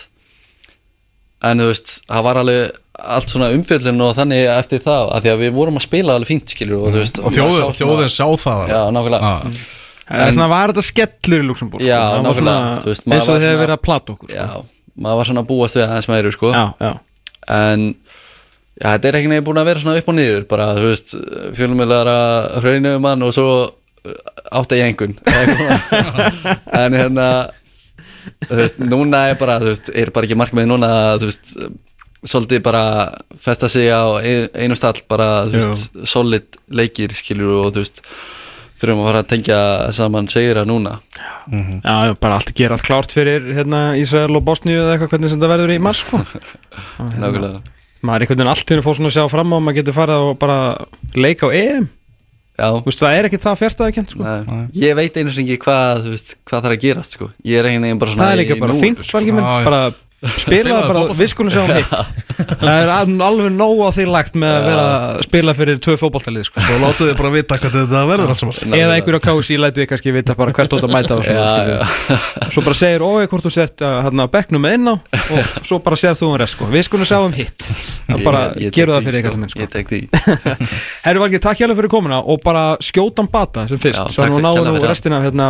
En þú veist, það var alveg allt svona umfjöllun og þannig eftir það, af því að við vorum að spila alveg fínt, skilur, og þú veist Og þjóðin, sá þjóðin sá það Já, nákvæmlega. Ah. Það er svona, var þetta skellur í Luxemburg Já, var nákvæmlega, svona- þú veist, maður eins og var þið hefur svona- verið að plata okkur sko. Já, maður var svona að búast við aðeins meiru, sko. En já, þetta er ekki nefnir búin að vera svona upp og niður bara, þú veist, fjölumjölar að hraunum mann og svo átt að ég engun en hérna þú veist, núna er bara þú veist, er bara ekki markmið núna þú veist, svolítið bara festa sig á ein- einum stall bara, þú veist, solid leikir skilur og þú veist þurfum að fara að tengja saman segira núna. Já, já, bara allt gera allt klárt fyrir hérna, Ísrael og Bosníu eða eitthvað hvernig sem þetta verður í mars sko. nákvæmlega. maður er einhvern veginn allt fyrir fór svona að sjá fram á að maður getur farið og bara leika á EM. Já, Þú veist, það er ekki það fjärstæði sko. Nei, ég veit einu sem ekki hvað, veist, hvað þarf að gerast sko. ég er einhvern veginn bara svona það er líka bara fínt sko. bara spila bara, við skulum sjá um hitt Það er al- alveg nóg á því lagt með að vera að spila fyrir tvö fótballtalið sko. Þá látum við bara vita hvað þetta verður alls saman. Eða einhverju á KSI lætið kannski vita bara hvert ótt að mæta og svona, skilju. Svo bara segir ói hvort þú sért að hérna, bekknum með inn á? Og svo bara sér þú um rest sko. Við skulum sjá um hitt. Það bara Ég- ég tek gerum það fyrir sko. eitthvað minn sko. Ég tek því. Herru Valgeir, takk hjálpa fyrir komuna og bara skjótan bata sem fyrst Já, Svo nú náum kærlega við restina af hérna,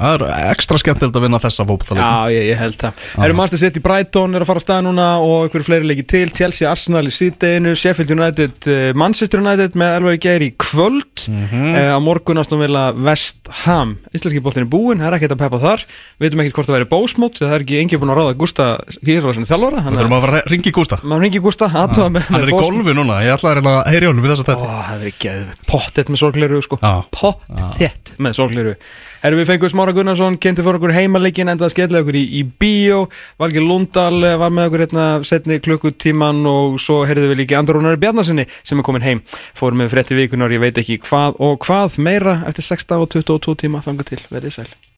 það er ekstra skemmtilegt að vinna þessa fótballtaleik Já, ég, ég held það. Herru Manchester City Brighton er að fara að staða núna og einhverju fleiri leiki til. Chelsea, Arsenal í síðdeginu Sheffield United, uh, Manchester United með Elvar Geir í kvöld. Mhm. uh, á morgun ástum vilja West Ham. Íslenski boltin er búinn, það er ekkert að peppa þar. Við veitum ekkert hvort það væri bósmót það er ekki engi búin að ráða Gústa Kýrvarsin þjálfara Við þannig þurfum að að fara að ringi Gústa. Maður ringi Gústa? Aðtöða með Erum við fengið Smára Gunnarsson, kynnti fyrir okkur heimaleikin endaði skellið okkur í, í bíó. Valgeir Lundal eh, var með okkur hérna setni klukkutíman og svo heyrðum við líki Andor Rúnari Bjarnasinni sem er komin heim. Fórum með frétti vikunar, ég veit ekki hvað og hvað meira eftir 6 og 22 tíma þanga til, verðið sæl